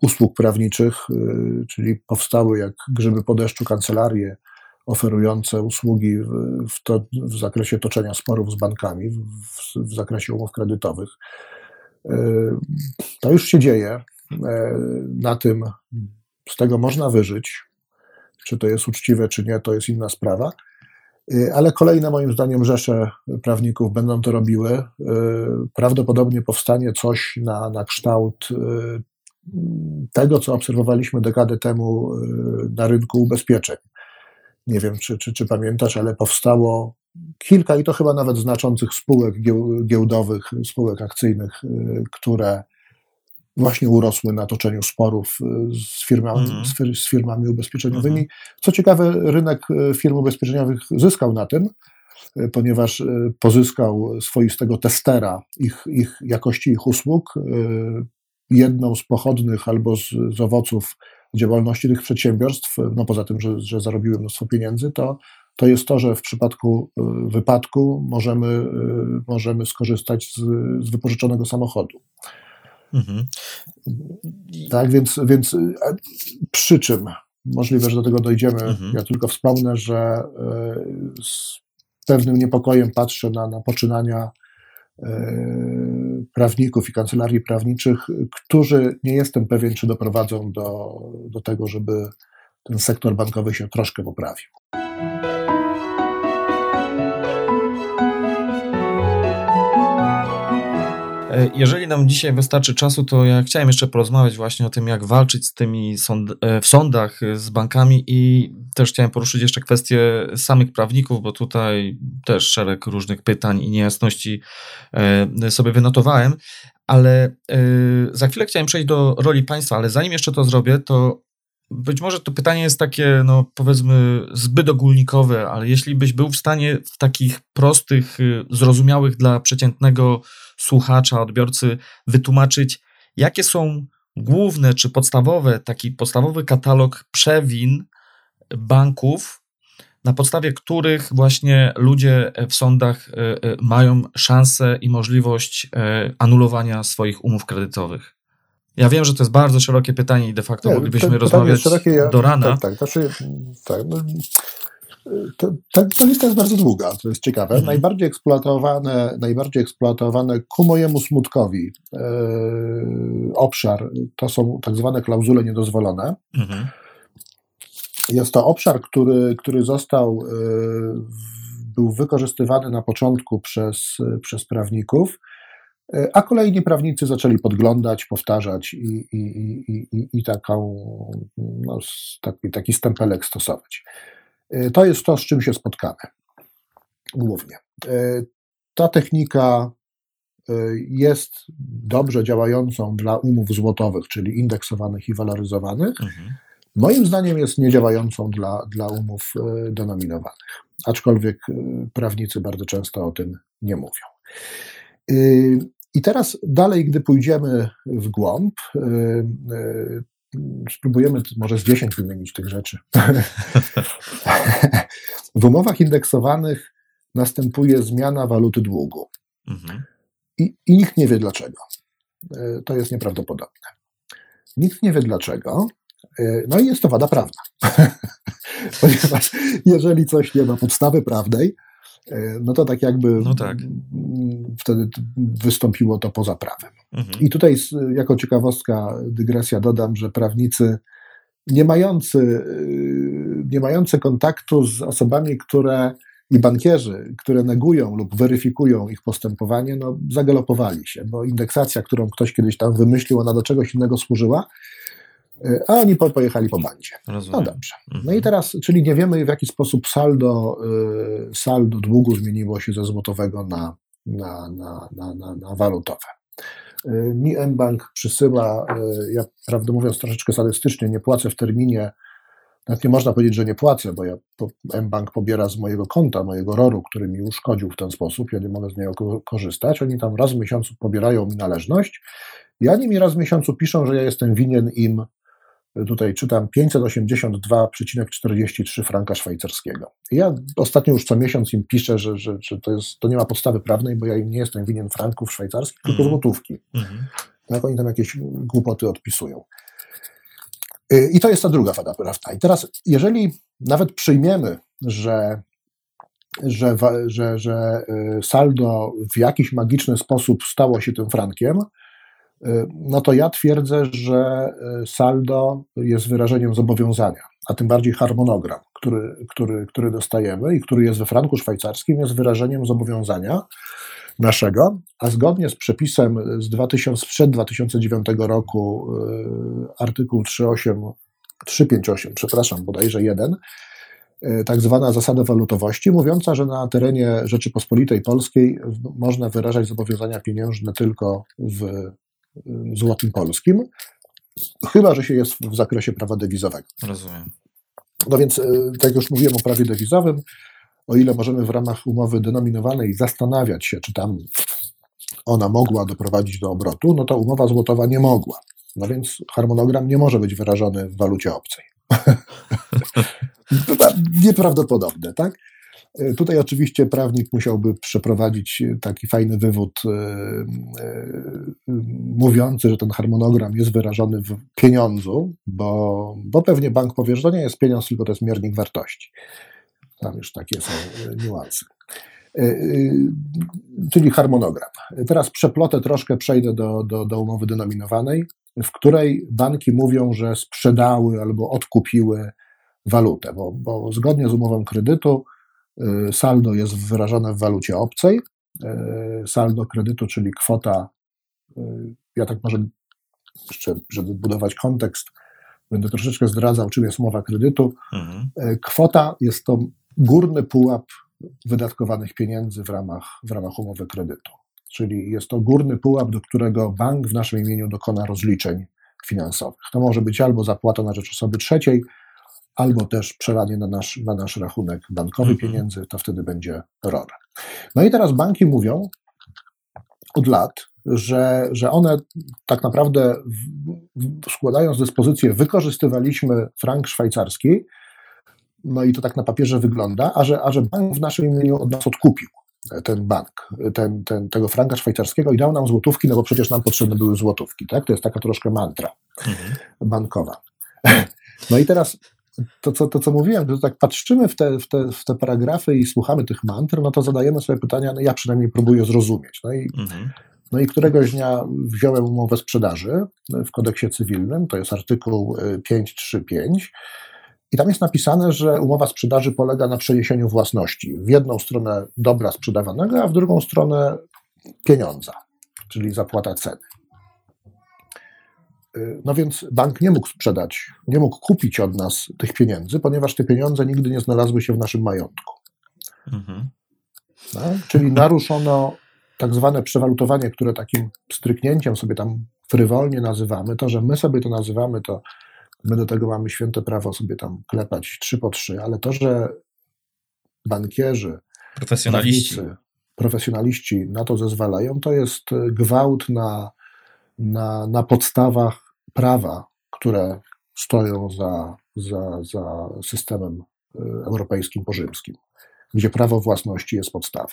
usług prawniczych, czyli powstały jak grzyby po deszczu kancelarie, oferujące usługi w, to, w zakresie toczenia sporów z bankami, w, w zakresie umów kredytowych. To już się dzieje. Na tym z tego można wyżyć. Czy to jest uczciwe, czy nie, to jest inna sprawa. Y, ale kolejne moim zdaniem rzesze prawników będą to robiły. Prawdopodobnie powstanie coś na, na kształt tego, co obserwowaliśmy dekadę temu na rynku ubezpieczeń. Nie wiem, czy, czy, czy pamiętasz, ale powstało kilka i to chyba nawet znaczących spółek giełdowych, spółek akcyjnych, które właśnie urosły na toczeniu sporów y, z firmami, mm. z, firmami ubezpieczeniowymi. Mm. Co ciekawe, rynek y, firm ubezpieczeniowych zyskał na tym, y, ponieważ pozyskał swoistego testera ich, ich jakości ich usług. Jedną z pochodnych albo z, z owoców działalności tych przedsiębiorstw, no poza tym, że, że zarobiły mnóstwo pieniędzy, to, to jest to, że w przypadku wypadku możemy, możemy skorzystać z, z wypożyczonego samochodu. Mhm. Tak, więc, więc przy czym możliwe, że do tego dojdziemy. Mhm. Ja tylko wspomnę, że z pewnym niepokojem patrzę na, na poczynania prawników i kancelarii prawniczych, którzy nie jestem pewien, czy doprowadzą do, do tego, żeby ten sektor bankowy się troszkę poprawił. Jeżeli nam dzisiaj wystarczy czasu, to ja chciałem jeszcze porozmawiać właśnie o tym, jak walczyć z tymi sąd e, w sądach e, z bankami i też chciałem poruszyć jeszcze kwestię samych prawników, bo tutaj też szereg różnych pytań i niejasności sobie wynotowałem, ale za chwilę chciałem przejść do roli państwa, ale zanim jeszcze to zrobię, to być może to pytanie jest takie, no powiedzmy, zbyt ogólnikowe, ale jeśli byś był w stanie w takich prostych, zrozumiałych dla przeciętnego słuchacza, odbiorcy wytłumaczyć, jakie są główne czy podstawowe, taki podstawowy katalog przewin banków, na podstawie których właśnie ludzie w sądach e, e, mają szansę i możliwość anulowania swoich umów kredytowych. Ja wiem, że to jest bardzo szerokie pytanie i de facto Nie, moglibyśmy rozmawiać szerokie, ja, do rana. Tak, tak, znaczy, tak no, to, ta, ta, lista jest bardzo długa, to jest ciekawe. Mhm. Najbardziej, eksploatowane, najbardziej eksploatowane ku mojemu smutkowi e, obszar to są tak zwane klauzule niedozwolone. Mhm. Jest to obszar, który, który został, e, był wykorzystywany na początku przez, przez prawników, a kolejni prawnicy zaczęli podglądać, powtarzać i, i, i, i, i taką, no, taki, taki stempelek stosować. E, to jest to, z czym się spotkamy głównie. E, ta technika e, jest dobrze działającą dla umów złotowych, czyli indeksowanych i waloryzowanych. Mhm. Moim zdaniem jest niedziałającą dla, dla umów denominowanych, aczkolwiek prawnicy bardzo często o tym nie mówią. I teraz dalej, gdy pójdziemy w głąb, spróbujemy może z 10 wymienić tych rzeczy. w umowach indeksowanych następuje zmiana waluty długu. Mhm. I, I nikt nie wie dlaczego. E, to jest nieprawdopodobne. Nikt nie wie dlaczego. E, no i jest to wada prawna. Ponieważ jeżeli coś nie ma podstawy prawnej, E, no to tak jakby no tak. wtedy wystąpiło to poza prawem. Mhm. I tutaj jako ciekawostka, dygresja dodam, że prawnicy nie mający, y, nie mający kontaktu z osobami, które i bankierzy, które negują lub weryfikują ich postępowanie, no zagalopowali się, bo indeksacja, którą ktoś kiedyś tam wymyślił, ona do czegoś innego służyła, a oni pojechali po bandzie. Rozumiem. No dobrze. No i mhm. teraz, czyli nie wiemy w jaki sposób saldo, y, saldo długu zmieniło się ze złotowego na, na, na, na, na, na walutowe. Mi mBank przysyła, y, ja prawdę mówiąc troszeczkę sadystycznie, nie płacę w terminie, nawet nie można powiedzieć, że nie płacę, bo ja mBank pobiera z mojego konta, mojego ROR-u, który mi uszkodził w ten sposób, ja nie mogę z niego korzystać. Oni tam raz w miesiącu pobierają mi należność i oni mi raz w miesiącu piszą, że ja jestem winien im tutaj czytam 582,43 franka szwajcarskiego. ja ostatnio już co miesiąc im piszę, że, że, że to, jest, to nie ma podstawy prawnej, bo ja im nie jestem winien franków szwajcarskich, tylko mm. złotówki. Mm. Tak, oni tam jakieś głupoty odpisują. Y, I to jest ta druga wada prawna. I teraz, jeżeli nawet przyjmiemy, że, że, że, że y, saldo w jakiś magiczny sposób stało się tym frankiem, no to ja twierdzę, że saldo jest wyrażeniem zobowiązania, a tym bardziej harmonogram, który, który, który dostajemy i który jest we franku szwajcarskim, jest wyrażeniem zobowiązania naszego, a zgodnie z przepisem z 2000, sprzed 2009 roku, artykuł 38 358, przepraszam, bodajże jeden, e, tak zwana zasada walutowości, mówiąca, że na terenie Rzeczypospolitej Polskiej można wyrażać zobowiązania pieniężne tylko w złotym polskim, chyba że się jest w zakresie prawa dewizowego. Rozumiem. No więc, e, tak jak już mówiłem o prawie dewizowym, o ile możemy w ramach umowy denominowanej zastanawiać się, czy tam ona mogła doprowadzić do obrotu, no to umowa złotowa nie mogła. No więc harmonogram nie może być wyrażony w walucie obcej. Nieprawdopodobne, tak? E, tutaj oczywiście prawnik musiałby przeprowadzić taki fajny wywód yy, mówiący, że ten harmonogram jest wyrażony w pieniądzu, bo, bo pewnie bank powie, że to nie jest pieniądz, tylko to jest miernik wartości. Tam już takie są niuanse. Czyli harmonogram. Teraz przeplotę troszkę, przejdę do, do, do umowy denominowanej w której banki mówią, że sprzedały albo odkupiły walutę, bo, bo zgodnie z umową kredytu saldo jest wyrażone w walucie obcej. Y, saldo kredytu, czyli kwota, y, ja tak może jeszcze, żeby budować kontekst, będę troszeczkę zdradzał, czym jest umowa kredytu. Mhm. Kwota jest to górny pułap wydatkowanych pieniędzy w ramach, w ramach umowy kredytu czyli jest to górny pułap, do którego bank w naszym imieniu dokona rozliczeń finansowych. To może być albo zapłata na rzecz osoby trzeciej, albo też przelanie na nasz, na nasz rachunek bankowy mhm. pieniędzy, to wtedy będzie ROR. No i teraz banki mówią od lat, że, że one tak naprawdę składając dyspozycję wykorzystywaliśmy frank szwajcarski, no i to tak na papierze wygląda, a że, a że bank w naszym imieniu od nas odkupił ten bank, ten, ten, tego franka szwajcarskiego i dał nam złotówki, no bo przecież nam potrzebne były złotówki, tak? To jest taka troszkę mantra mhm. bankowa. No i teraz to, co, to, co mówiłem, że tak patrzymy w te, w, te, w te paragrafy i słuchamy tych mantr, no to zadajemy sobie pytania, no ja przynajmniej próbuję zrozumieć. No i, mhm. no i któregoś dnia wziąłem umowę sprzedaży w kodeksie cywilnym, to jest artykuł 535, i tam jest napisane, że umowa sprzedaży polega na przeniesieniu własności w jedną stronę dobra sprzedawanego, a w drugą stronę pieniądza, czyli zapłata ceny. Y, no więc bank nie mógł sprzedać, nie mógł kupić od nas tych pieniędzy, ponieważ te pieniądze nigdy nie znalazły się w naszym majątku. Mhm. No, czyli naruszono tak zwane przewalutowanie, które takim stryknięciem sobie tam frywolnie nazywamy. To, że my sobie to nazywamy, to My do tego mamy święte prawo sobie tam klepać trzy po trzy, ale to, że bankierzy, profesjonaliści, profesjonaliści na to zezwalają, to jest gwałt na, na, na podstawach prawa, które stoją za, za, za systemem y, europejskim porzymskim, gdzie prawo własności jest podstawą.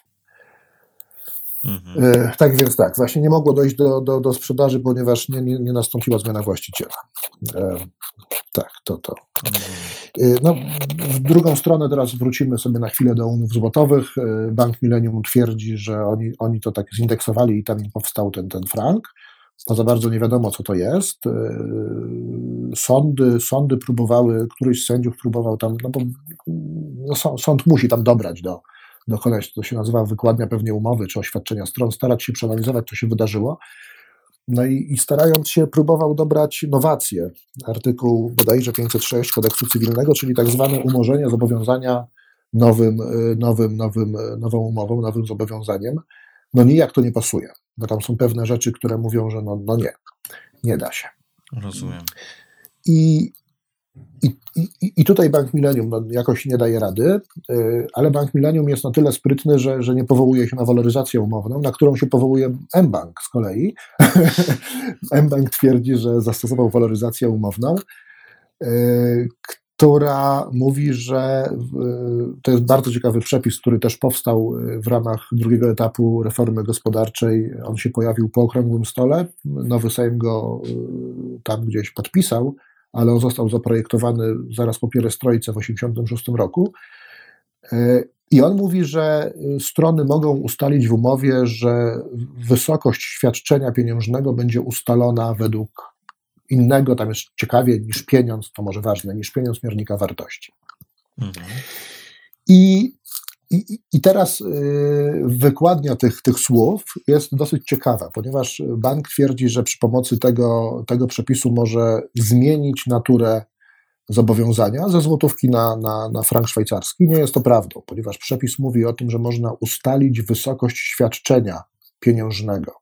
Mhm. E, tak więc tak, właśnie nie mogło dojść do, do, do sprzedaży, ponieważ nie, nie, nie nastąpiła zmiana właściciela. E, tak, to to. E, no, w drugą stronę teraz wrócimy sobie na chwilę do umów złotowych. Bank Millennium twierdzi, że oni, oni to tak zindeksowali i tam im powstał ten, ten frank. To za bardzo nie wiadomo, co to jest. Sądy, sądy próbowały, któryś z sędziów próbował tam, no bo no, sąd musi tam dobrać do, dokonać, to się nazywa wykładnia pewnie umowy czy oświadczenia stron, starać się przeanalizować, co się wydarzyło. No i, i starając się, próbował dobrać nowacje. Artykuł bodajże 506 kodeksu cywilnego, czyli tak zwane umorzenie zobowiązania nowym, y, nowym, nowym, y, nową umową, nowym zobowiązaniem. No nijak to nie pasuje, bo tam są pewne rzeczy, które mówią, że no, no nie, nie da się. Rozumiem. I i, i, I tutaj Bank Millennium no, jakoś nie daje rady, y, ale Bank Millennium jest na tyle sprytny, że, że nie powołuje się na waloryzację umowną, na którą się powołuje mBank z kolei. mBank twierdzi, że zastosował waloryzację umowną, y, która mówi, że y, to jest bardzo ciekawy przepis, który też powstał w ramach drugiego etapu reformy gospodarczej. On się pojawił po okrągłym stole. Nowy Sejm go tam gdzieś podpisał ale on został zaprojektowany zaraz po pierestrojce w 1986 roku. I on mówi, że strony mogą ustalić w umowie, że wysokość świadczenia pieniężnego będzie ustalona według innego, tam jest ciekawie niż pieniądz, to może ważne, niż pieniądz miernika wartości. Mhm. I, i, I teraz y, wykładnia tych, tych słów jest dosyć ciekawa, ponieważ bank twierdzi, że przy pomocy tego, tego przepisu może zmienić naturę zobowiązania ze złotówki na, na, na frank szwajcarski. Nie jest to prawdą, ponieważ przepis mówi o tym, że można ustalić wysokość świadczenia pieniężnego,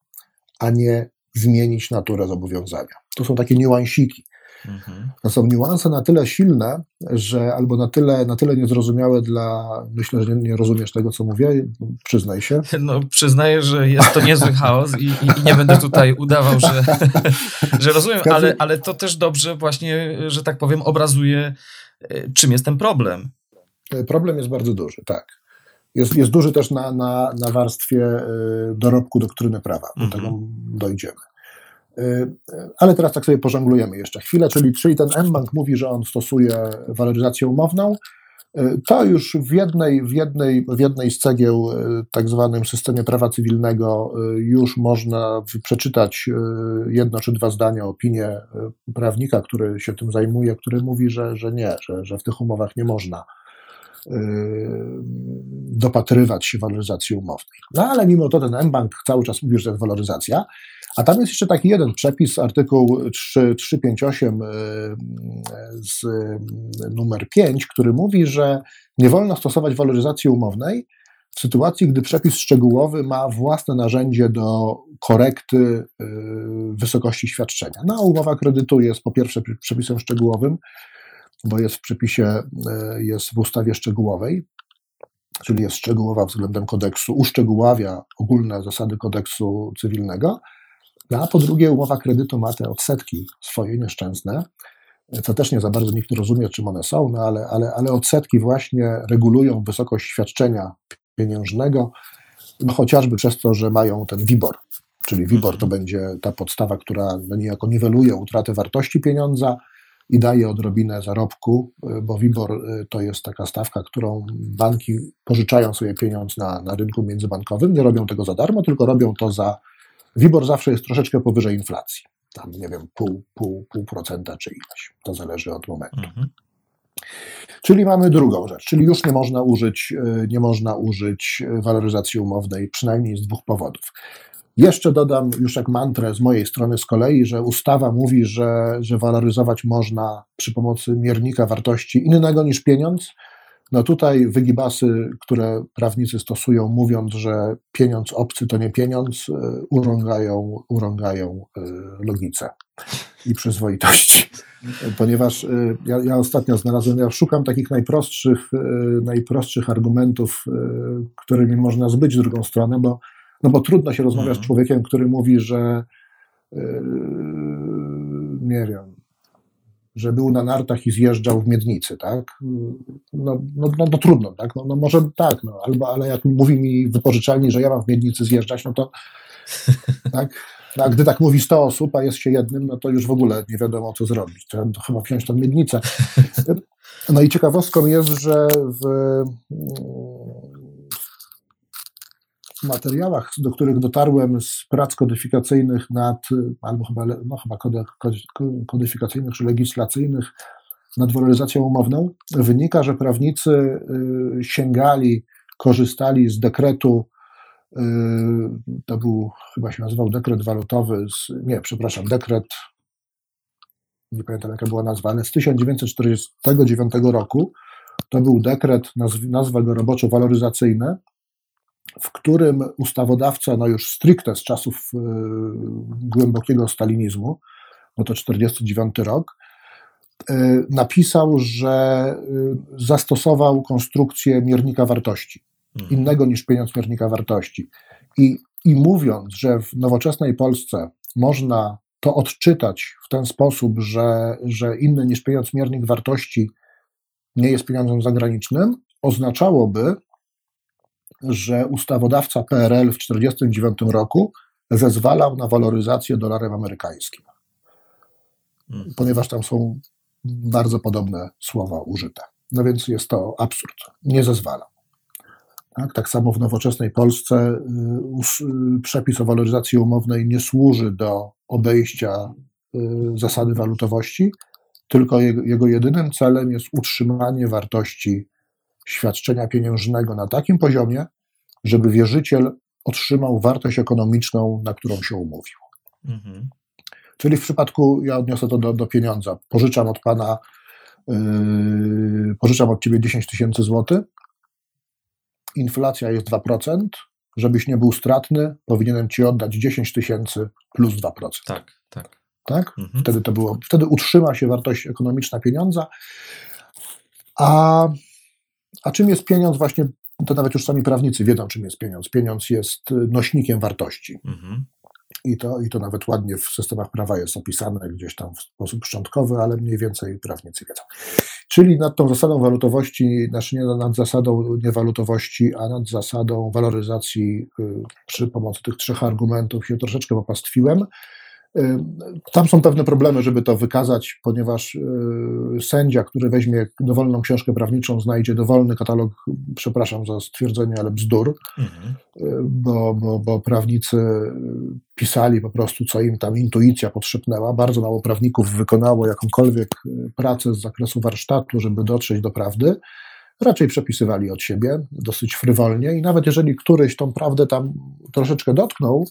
a nie zmienić naturę zobowiązania. To są takie niuansiki. Mhm. To są niuanse na tyle silne, że albo na tyle, na tyle niezrozumiałe dla. Myślę, że nie rozumiesz tego, co mówię, przyznaj się. No, przyznaję, że jest to niezły chaos i, i, nie będę tutaj udawał, że, że rozumiem, ale, ale to też dobrze, właśnie, że tak powiem, obrazuje, e, czym jest ten problem. E, problem jest bardzo duży, tak. Jest, jest duży też na, na, na warstwie e, dorobku doktryny prawa. Do mhm. tego dojdziemy. Y, ale teraz tak sobie pożonglujemy jeszcze chwilę, czyli, czyli ten mBank mówi, że on stosuje waloryzację umowną. Y, to już w jednej, w jednej, w jednej z cegieł, tak zwanym systemie prawa cywilnego, już można przeczytać jedno czy dwa zdania, opinię prawnika, który się tym zajmuje, który mówi, że, że nie, że, że w tych umowach nie można dopatrywać się waloryzacji umownej. No ale mimo to ten mBank cały czas mówi, że to jest waloryzacja. A tam jest jeszcze taki jeden przepis, artykuł 3, 358 y, z y, numer 5, który mówi, że nie wolno stosować waloryzacji umownej w sytuacji, gdy przepis szczegółowy ma własne narzędzie do korekty y, wysokości świadczenia. No, umowa kredytu jest po pierwsze przepisem szczegółowym, bo jest w przepisie, jest w ustawie szczegółowej, czyli jest szczegółowa względem kodeksu, uszczegóławia ogólne zasady kodeksu cywilnego, no, a po drugie, umowa kredytu ma te odsetki swoje nieszczęsne, co też nie za bardzo nikt nie rozumie, czym one są, no ale, ale, ale odsetki właśnie regulują wysokość świadczenia pieniężnego, no chociażby przez to, że mają ten WIBOR, czyli WIBOR to będzie ta podstawa, która no niejako niweluje utratę wartości pieniądza i daje odrobinę zarobku, bo WIBOR y, to jest taka stawka, którą banki pożyczają sobie pieniądz na, na rynku międzybankowym, nie robią tego za darmo, tylko robią to za WIBOR zawsze jest troszeczkę powyżej inflacji. Tam, nie wiem, pół, pół, pół procenta czy ileś. To zależy od momentu. Mhm. Czyli mamy drugą rzecz, czyli już nie można użyć, e, nie można użyć waloryzacji umownej, przynajmniej z dwóch powodów. Jeszcze dodam już jak mantrę z mojej strony z kolei, że ustawa mówi, że, że waloryzować można przy pomocy miernika wartości innego niż pieniądz, no tutaj wygibasy, które prawnicy stosują, mówiąc, że pieniądz obcy to nie pieniądz, e, urągają, urągają e, logice i przyzwoitości. Ponieważ e, ja, ja ostatnio znalazłem, ja szukam takich najprostszych, najprostszych argumentów, którymi można zbyć drugą stronę, bo, no bo trudno się rozmawiać z mhm. człowiekiem, który mówi, że nie wiem, że był na nartach i zjeżdżał w miednicy, tak? No, no, no, no trudno, tak? No, no, może tak, no, albo, ale jak mówi mi wypożyczalni, że ja mam w miednicy zjeżdżać, no to tak? A gdy tak mówi 100 osób, a jest się jednym, no to już w ogóle nie wiadomo, co zrobić. Trzeba chyba wziąć tą miednicę. No i ciekawostką jest, że w, materiałach, do których dotarłem z prac kodyfikacyjnych nad, albo chyba, no chyba kodyfikacyjnych czy legislacyjnych nad waloryzacją umowną, wynika, że prawnicy y, sięgali, korzystali z dekretu, y, to był, chyba się nazywał dekret walutowy, z, nie, przepraszam, dekret, nie pamiętam jaka była nazwa, ale z 1949 roku, to był dekret, nazwa go roboczo waloryzacyjne, w którym ustawodawca, no już stricte z czasów y, głębokiego stalinizmu, bo to 49 rok, y, napisał, że y, zastosował konstrukcję miernika wartości, mhm. innego niż pieniądz miernika wartości. I, I mówiąc, że w nowoczesnej Polsce można to odczytać w ten sposób, że, że inny niż pieniądz miernik wartości nie jest pieniądzem zagranicznym, oznaczałoby, że ustawodawca PRL w 1949 roku zezwalał na waloryzację dolarem amerykańskim. Hmm. Ponieważ tam są bardzo podobne słowa użyte. No więc jest to absurd. Nie zezwala. Tak, tak samo w nowoczesnej Polsce y, y, przepis o waloryzacji umownej nie służy do obejścia y, zasady walutowości, tylko jego, jego jedynym celem jest utrzymanie wartości świadczenia pieniężnego na takim poziomie, żeby wierzyciel otrzymał wartość ekonomiczną, na którą się umówił. Mhm. Czyli w przypadku, ja odniosę to do, do pieniądza, pożyczam od pana, yy, pożyczam od ciebie 10 tysięcy złotych, inflacja jest 2%, żebyś nie był stratny, powinienem ci oddać 10 tysięcy plus 2%. Tak, tak. Tak? Mhm. Wtedy to było, wtedy utrzyma się wartość ekonomiczna pieniądza. A, a czym jest pieniądz? Właśnie to nawet już sami prawnicy wiedzą, czym jest pieniądz. Pieniądz jest nośnikiem wartości. Mhm. I to, I to nawet ładnie w systemach prawa jest opisane gdzieś tam w sposób szczątkowy, ale mniej więcej prawnicy wiedzą. Czyli nad tą zasadą walutowości, znaczy nie nad zasadą niewalutowości, a nad zasadą waloryzacji y, przy pomocy tych trzech argumentów się troszeczkę popastwiłem. Tam są pewne problemy, żeby to wykazać, ponieważ y, sędzia, który weźmie dowolną książkę prawniczą, znajdzie dowolny katalog, przepraszam za stwierdzenie, ale bzdur, mhm. Y, bo, bo, bo prawnicy pisali po prostu, co im tam intuicja podszepnęła. Bardzo mało prawników wykonało jakąkolwiek y, pracę z zakresu warsztatu, żeby dotrzeć do prawdy. Raczej przepisywali od siebie dosyć frywolnie i nawet jeżeli któryś tą prawdę tam troszeczkę dotknął,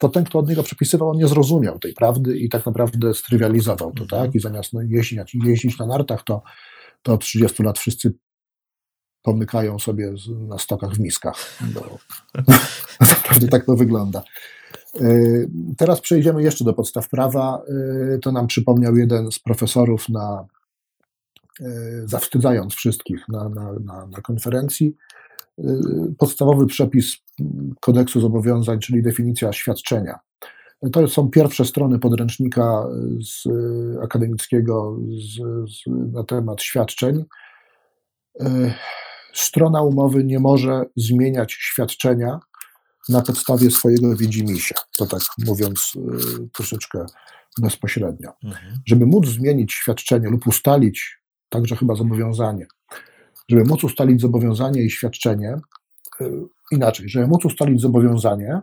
to ten, kto od niego przepisywał, on nie zrozumiał tej prawdy i tak naprawdę strywializował to, tak? I zamiast no, jeździć, jeździć na nartach, to, to od 30 lat wszyscy pomykają sobie na stokach w miskach. Bo naprawdę tak to wygląda. Y, teraz przejdziemy jeszcze do podstaw prawa. Y, to nam przypomniał jeden z profesorów na, y, zawstydzając wszystkich na, na, na, na konferencji, podstawowy przepis kodeksu zobowiązań, czyli definicja świadczenia. To są pierwsze strony podręcznika z, akademickiego z, z, na temat świadczeń. Strona umowy nie może zmieniać świadczenia na podstawie swojego widzimisia. To tak mówiąc troszeczkę bezpośrednio. Mhm. Żeby móc zmienić świadczenie lub ustalić także chyba zobowiązanie, żeby móc ustalić zobowiązanie i świadczenie, inaczej, żeby móc ustalić zobowiązanie,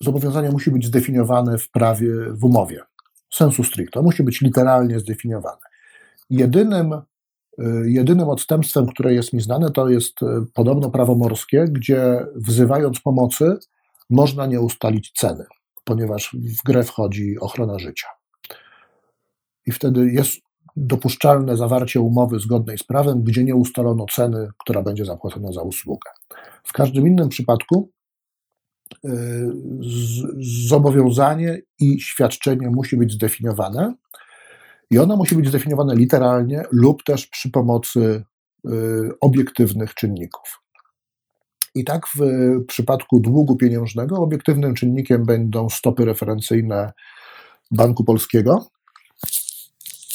zobowiązanie musi być zdefiniowane w prawie, w umowie, sensu stricto, musi być literalnie zdefiniowane. Jedynym, y, jedynym odstępstwem, które jest mi znane, to jest y, podobno prawo morskie, gdzie wzywając pomocy można nie ustalić ceny, ponieważ w grę wchodzi ochrona życia. I wtedy jest dopuszczalne zawarcie umowy zgodnej z prawem, gdzie nie ustalono ceny, która będzie zapłacona za usługę. W każdym innym przypadku y, zobowiązanie i świadczenie musi być zdefiniowane i ono musi być zdefiniowane literalnie lub też przy pomocy y, obiektywnych czynników. I tak w przypadku długu pieniężnego obiektywnym czynnikiem będą stopy referencyjne Banku Polskiego,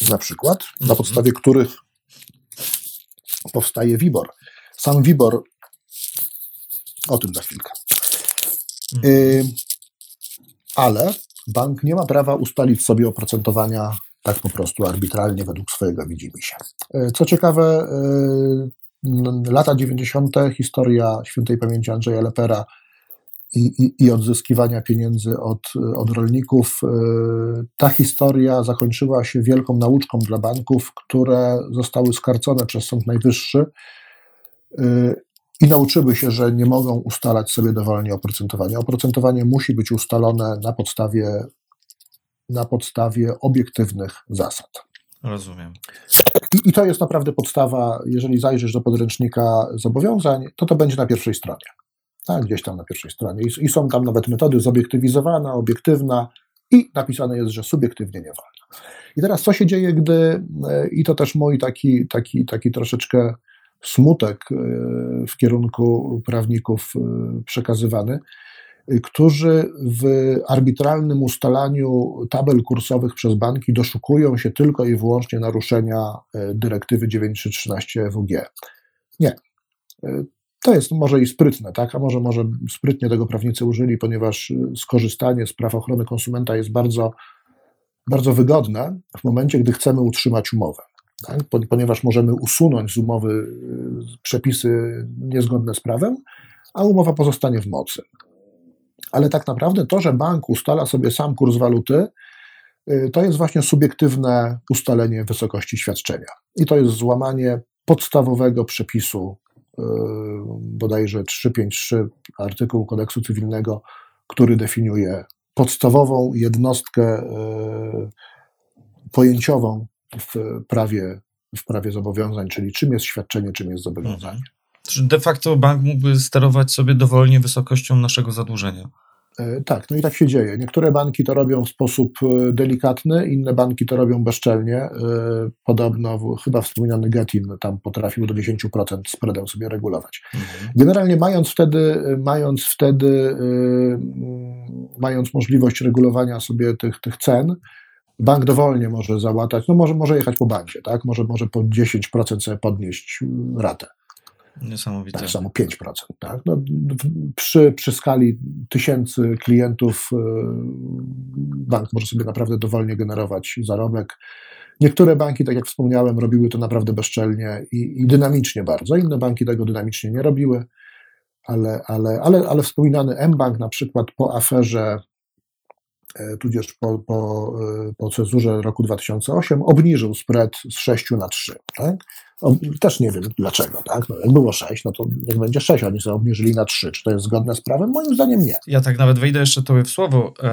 na przykład, na mhm. podstawie których powstaje WIBOR. Sam WIBOR, o tym za chwilkę. Y, ale bank nie ma prawa ustalić sobie oprocentowania tak po prostu arbitralnie według swojego widzimisię. Y, co ciekawe, y, lata 90. historia świętej pamięci Andrzeja Lepera i, i, i odzyskiwania pieniędzy od, od rolników. E, ta historia zakończyła się wielką nauczką dla banków, które zostały skarcone przez Sąd Najwyższy e, i nauczyły się, że nie mogą ustalać sobie dowolnie oprocentowania. Oprocentowanie musi być ustalone na podstawie, na podstawie obiektywnych zasad. Rozumiem. I, I to jest naprawdę podstawa. Jeżeli zajrzysz do podręcznika zobowiązań, to to będzie na pierwszej stronie tak, gdzieś tam na pierwszej stronie. I, I, są tam nawet metody zobiektywizowana, obiektywna i napisane jest, że subiektywnie nie wolno. I teraz co się dzieje, gdy, e, i to też mój taki, taki, taki troszeczkę smutek e, w kierunku prawników e, przekazywany, którzy w arbitralnym ustalaniu tabel kursowych przez banki doszukują się tylko i wyłącznie naruszenia dyrektywy 9313 WG. Nie. To jest może i sprytne, tak? a może, może sprytnie tego prawnicy użyli, ponieważ y, skorzystanie z praw ochrony konsumenta jest bardzo bardzo wygodne w momencie, gdy chcemy utrzymać umowę. Tak? Ponieważ możemy usunąć z umowy y, przepisy niezgodne z prawem, a umowa pozostanie w mocy. Ale tak naprawdę to, że bank ustala sobie sam kurs waluty, y, to jest właśnie subiektywne ustalenie wysokości świadczenia. I to jest złamanie podstawowego przepisu, bodajże 353 artykułu kodeksu cywilnego, który definiuje podstawową jednostkę pojęciową w prawie, w prawie zobowiązań, czyli czym jest świadczenie, czym jest zobowiązanie. Mhm. De facto bank mógłby sterować sobie dowolnie wysokością naszego zadłużenia. E, tak, no i tak się dzieje. Niektóre banki to robią w sposób e, delikatny, inne banki to robią bezczelnie. E, podobno chyba wspomniany Getin tam potrafił do 10% spreadem sobie regulować. Mhm. Generalnie mając wtedy, mając wtedy, mając możliwość regulowania sobie tych, tych cen, bank dowolnie może załatać, no może, może jechać po bandzie, tak? Może, może po 10% sobie podnieść ratę. Niesamowite. Tak samo 5%. Tak? No, przy, przy skali tysięcy klientów y, bank może sobie naprawdę dowolnie generować zarobek. Niektóre banki, tak jak wspomniałem, robiły to naprawdę bezczelnie i, i dynamicznie bardzo. Inne banki tego dynamicznie nie robiły, ale, ale, ale, ale wspominany mBank na przykład po aferze E, tudzież po, po, e, po cezurze roku 2008 obniżył spread z 6 na 3. Tak? Też nie wiem dlaczego. Tak? No, jak było 6, no to niech będzie 6, oni sobie obniżyli na 3. Czy to jest zgodne z prawem? Moim zdaniem nie. Ja tak nawet wejdę jeszcze tobie w słowo. E,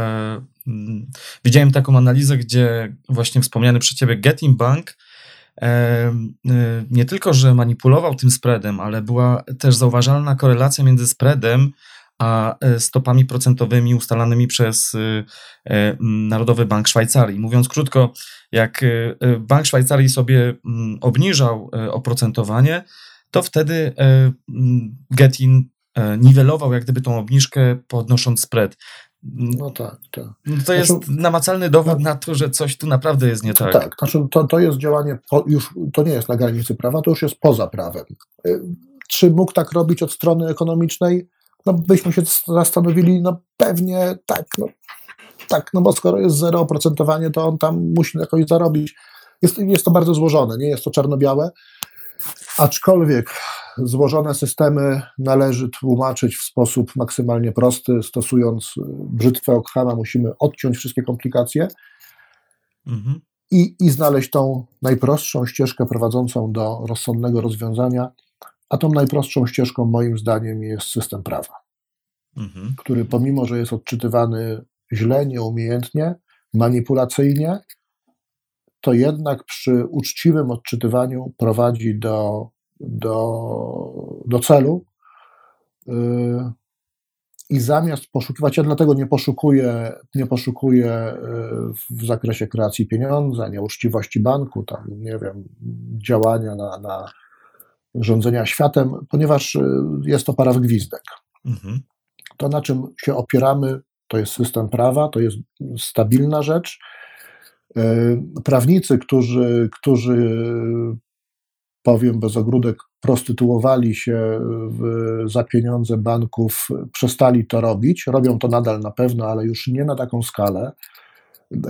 mm, widziałem taką analizę, gdzie właśnie wspomniany przez ciebie Getting Bank e, e, nie tylko, że manipulował tym spreadem, ale była też zauważalna korelacja między spreadem a e, stopami procentowymi ustalanymi przez e, Narodowy Bank Szwajcarii. Mówiąc krótko, jak Bank Szwajcarii sobie obniżał oprocentowanie, to wtedy Getin niwelował jak gdyby tą obniżkę podnosząc spread. No tak, tak. To jest znaczy, namacalny dowód no, na to, że coś tu naprawdę jest nie tak. Tak, znaczy to, to jest działanie, już to nie jest na granicy prawa, to już jest poza prawem. Czy mógł tak robić od strony ekonomicznej? no byśmy się zastanowili, no pewnie tak, no, tak, no bo skoro jest zero oprocentowanie, to on tam musi jakoś zarobić. Jest, jest to bardzo złożone, nie jest to czarno-białe, aczkolwiek złożone systemy należy tłumaczyć w sposób maksymalnie prosty, stosując brzytwę Ockhama musimy odciąć wszystkie komplikacje mhm. i, i znaleźć tą najprostszą ścieżkę prowadzącą do rozsądnego rozwiązania, a tą najprostszą ścieżką, moim zdaniem, jest system prawa, mhm. który pomimo, że jest odczytywany źle, nieumiejętnie, manipulacyjnie, to jednak przy uczciwym odczytywaniu prowadzi do, do, do celu. Yy, I zamiast poszukiwać, ja dlatego nie poszukuję, nie poszukuję yy, w zakresie kreacji pieniądza, nieuczciwości banku, tam, nie wiem, działania na, na rządzenia światem, ponieważ y, jest to para w gwizdek. Mhm. To, na czym się opieramy, to jest system prawa, to jest stabilna rzecz. Y, prawnicy, którzy, którzy powiem bez ogródek, prostytuowali się w, za pieniądze banków, przestali to robić. Robią to nadal na pewno, ale już nie na taką skalę.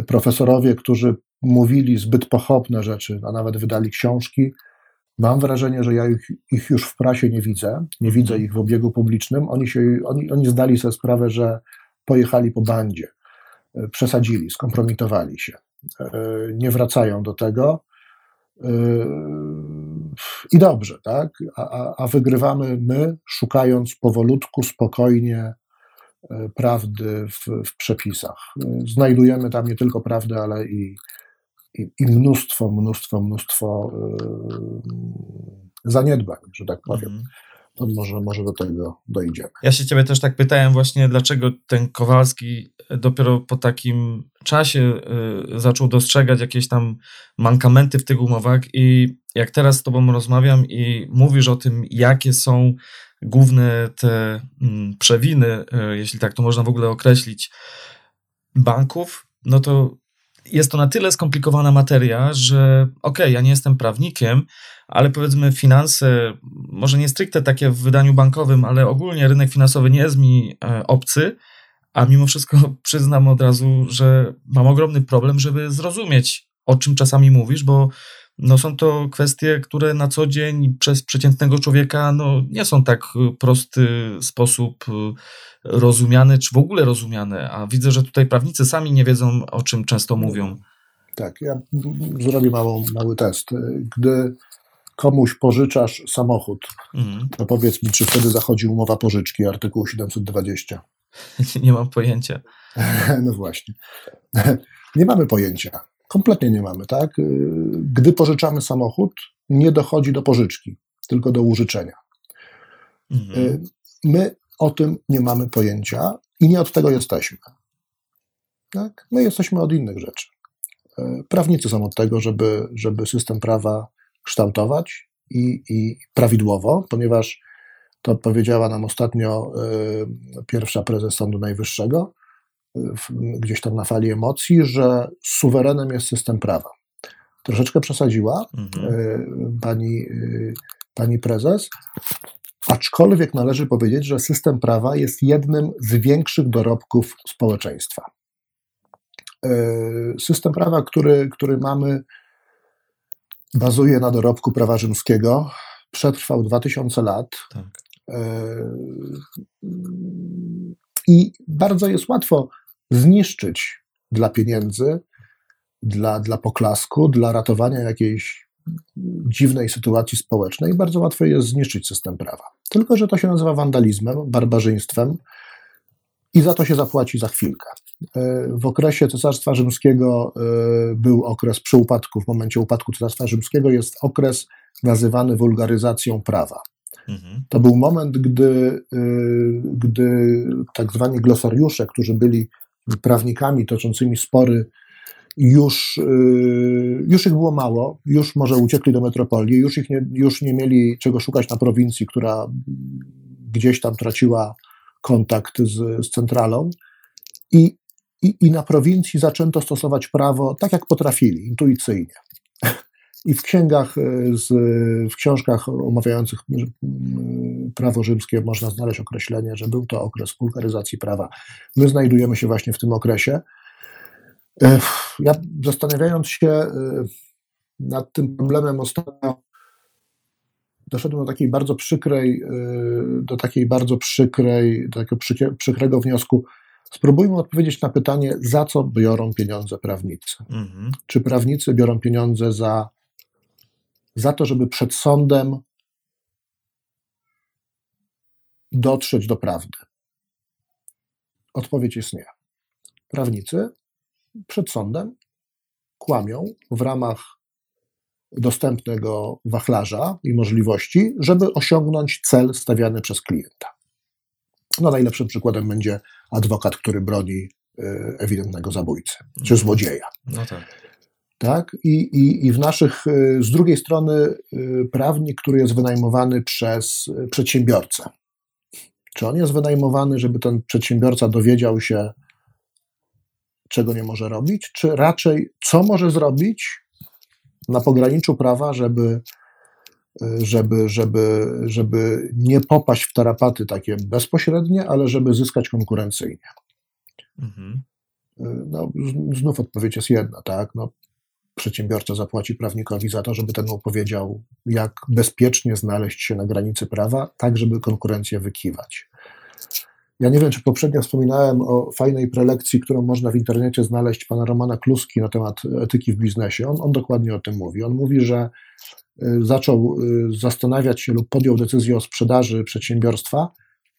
Profesorowie, którzy mówili zbyt pochopne rzeczy, a nawet wydali książki, Mam wrażenie, że ja ich, ich, już w prasie nie widzę, nie widzę mhm. ich w obiegu publicznym. Oni, się, oni, oni zdali sobie sprawę, że pojechali po bandzie, e, przesadzili, skompromitowali się, e, nie wracają do tego. E, I dobrze, tak? A, a wygrywamy my, szukając powolutku, spokojnie prawdy w, w przepisach. Znajdujemy tam nie tylko prawdę, ale i, i, i mnóstwo, mnóstwo, mnóstwo zaniedbań, że tak powiem. To może, może do tego dojdziemy. Ja się ciebie też tak pytałem właśnie, dlaczego ten Kowalski dopiero po takim czasie y, zaczął dostrzegać jakieś tam mankamenty w tych umowach i jak teraz z tobą rozmawiam i mówisz o tym, jakie są główne te mm, przewiny, y, jeśli tak to można w ogóle określić, banków, no to jest to na tyle skomplikowana materia, że okej, okay, ja nie jestem prawnikiem, ale powiedzmy finanse, może nie stricte takie w wydaniu bankowym, ale ogólnie rynek finansowy nie jest mi e, obcy, a mimo wszystko przyznam od razu, że mam ogromny problem, żeby zrozumieć, o czym czasami mówisz, bo no są to kwestie, które na co dzień przez przeciętnego człowieka no, nie są tak prosty sposób y, rozumiane, czy w ogóle rozumiane, a widzę, że tutaj prawnicy sami nie wiedzą, o czym często mówią. Tak, ja zrobię małą, mały test. Gdy komuś pożyczasz samochód, mhm. to powiedz mi, czy wtedy zachodzi umowa pożyczki, artykuł 720? Nie mam pojęcia. No właśnie. Nie mamy pojęcia. Kompletnie nie mamy, tak? Gdy pożyczamy samochód, nie dochodzi do pożyczki, tylko do użyczenia. Mhm. My o tym nie mamy pojęcia i nie od tego jesteśmy. Tak? My jesteśmy od innych rzeczy. Prawnicy są od tego, żeby, żeby system prawa kształtować i, i prawidłowo, ponieważ to powiedziała nam ostatnio y, pierwsza prezes Sądu Najwyższego, y, gdzieś tam na fali emocji, że suwerenem jest system prawa. Troszeczkę przesadziła mhm. Y, pani, pani prezes, aczkolwiek należy powiedzieć, że system prawa jest jednym z większych dorobków społeczeństwa. System prawa, który, który mamy, bazuje na dorobku prawa rzymskiego. Przetrwał 2000 lat. Tak. I bardzo jest łatwo zniszczyć dla pieniędzy, dla, dla poklasku, dla ratowania jakiejś dziwnej sytuacji społecznej. Bardzo łatwo jest zniszczyć system prawa. Tylko, że to się nazywa wandalizmem, barbarzyństwem i za to się zapłaci za chwilkę. W okresie Cesarstwa Rzymskiego e, był okres przy upadku, w momencie upadku Cesarstwa Rzymskiego jest okres nazywany wulgaryzacją prawa. Mhm. To był moment, gdy, y, gdy tak zwani glosariusze, którzy byli prawnikami toczącymi spory, już, y, już ich było mało, już może uciekli do metropolii, już, ich nie, już nie mieli czego szukać na prowincji, która gdzieś tam traciła kontakt z, z centralą. I, i, I na prowincji zaczęto stosować prawo tak, jak potrafili, intuicyjnie. I w księgach, e, z, w książkach omawiających prawo rzymskie można znaleźć określenie, że był to okres wulgaryzacji prawa. My znajdujemy się właśnie w tym okresie. E, ja zastanawiając się e, nad tym problemem ostatnio, doszedłem do takiej bardzo przykrej, do takiej bardzo przykrej, do takiego przykrego wniosku. Spróbujmy odpowiedzieć na pytanie, za co biorą pieniądze prawnicy. Mhm. Czy prawnicy biorą pieniądze za za to, żeby przed sądem dotrzeć do prawdy? Odpowiedź jest nie. Prawnicy przed sądem kłamią w ramach dostępnego wachlarza i możliwości, żeby osiągnąć cel stawiany przez klienta. No, najlepszym przykładem będzie adwokat, który broni y, ewidentnego zabójcy czy złodzieja. No tak tak? I, i, I w naszych, y, z drugiej strony, y, prawnik, który jest wynajmowany przez y, przedsiębiorcę. Czy on jest wynajmowany, żeby ten przedsiębiorca dowiedział się, czego nie może robić, czy raczej co może zrobić na pograniczu prawa, żeby, żeby, żeby, żeby nie popaść w tarapaty takie bezpośrednie, ale żeby zyskać konkurencyjnie. Mhm. No, znów odpowiedź jest jedna, tak? No, przedsiębiorca zapłaci prawnikowi za to, żeby ten mu powiedział, jak bezpiecznie znaleźć się na granicy prawa, tak żeby konkurencję wykiwać. Ja nie wiem, czy poprzednio wspominałem o fajnej prelekcji, którą można w internecie znaleźć pana Romana Kluski na temat etyki w biznesie. On, on dokładnie o tym mówi. On mówi, że y, zaczął y, zastanawiać się lub podjął decyzję o sprzedaży przedsiębiorstwa.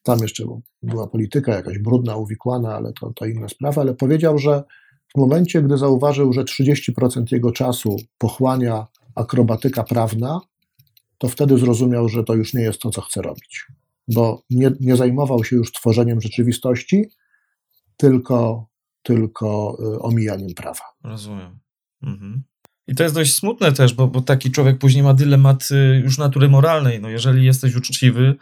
Tam jeszcze była polityka jakaś brudna, uwikłana, ale to, to inna sprawa, ale powiedział, że w momencie, gdy zauważył, że 30% jego czasu pochłania akrobatyka prawna, to wtedy zrozumiał, że to już nie jest to, co chce robić. Bo nie, nie zajmował się już tworzeniem rzeczywistości, tylko, tylko y, omijaniem prawa. Rozumiem. Mhm. I to jest dość smutne też, bo, bo taki człowiek później ma dylemat y, już natury moralnej. No jeżeli jesteś uczciwy,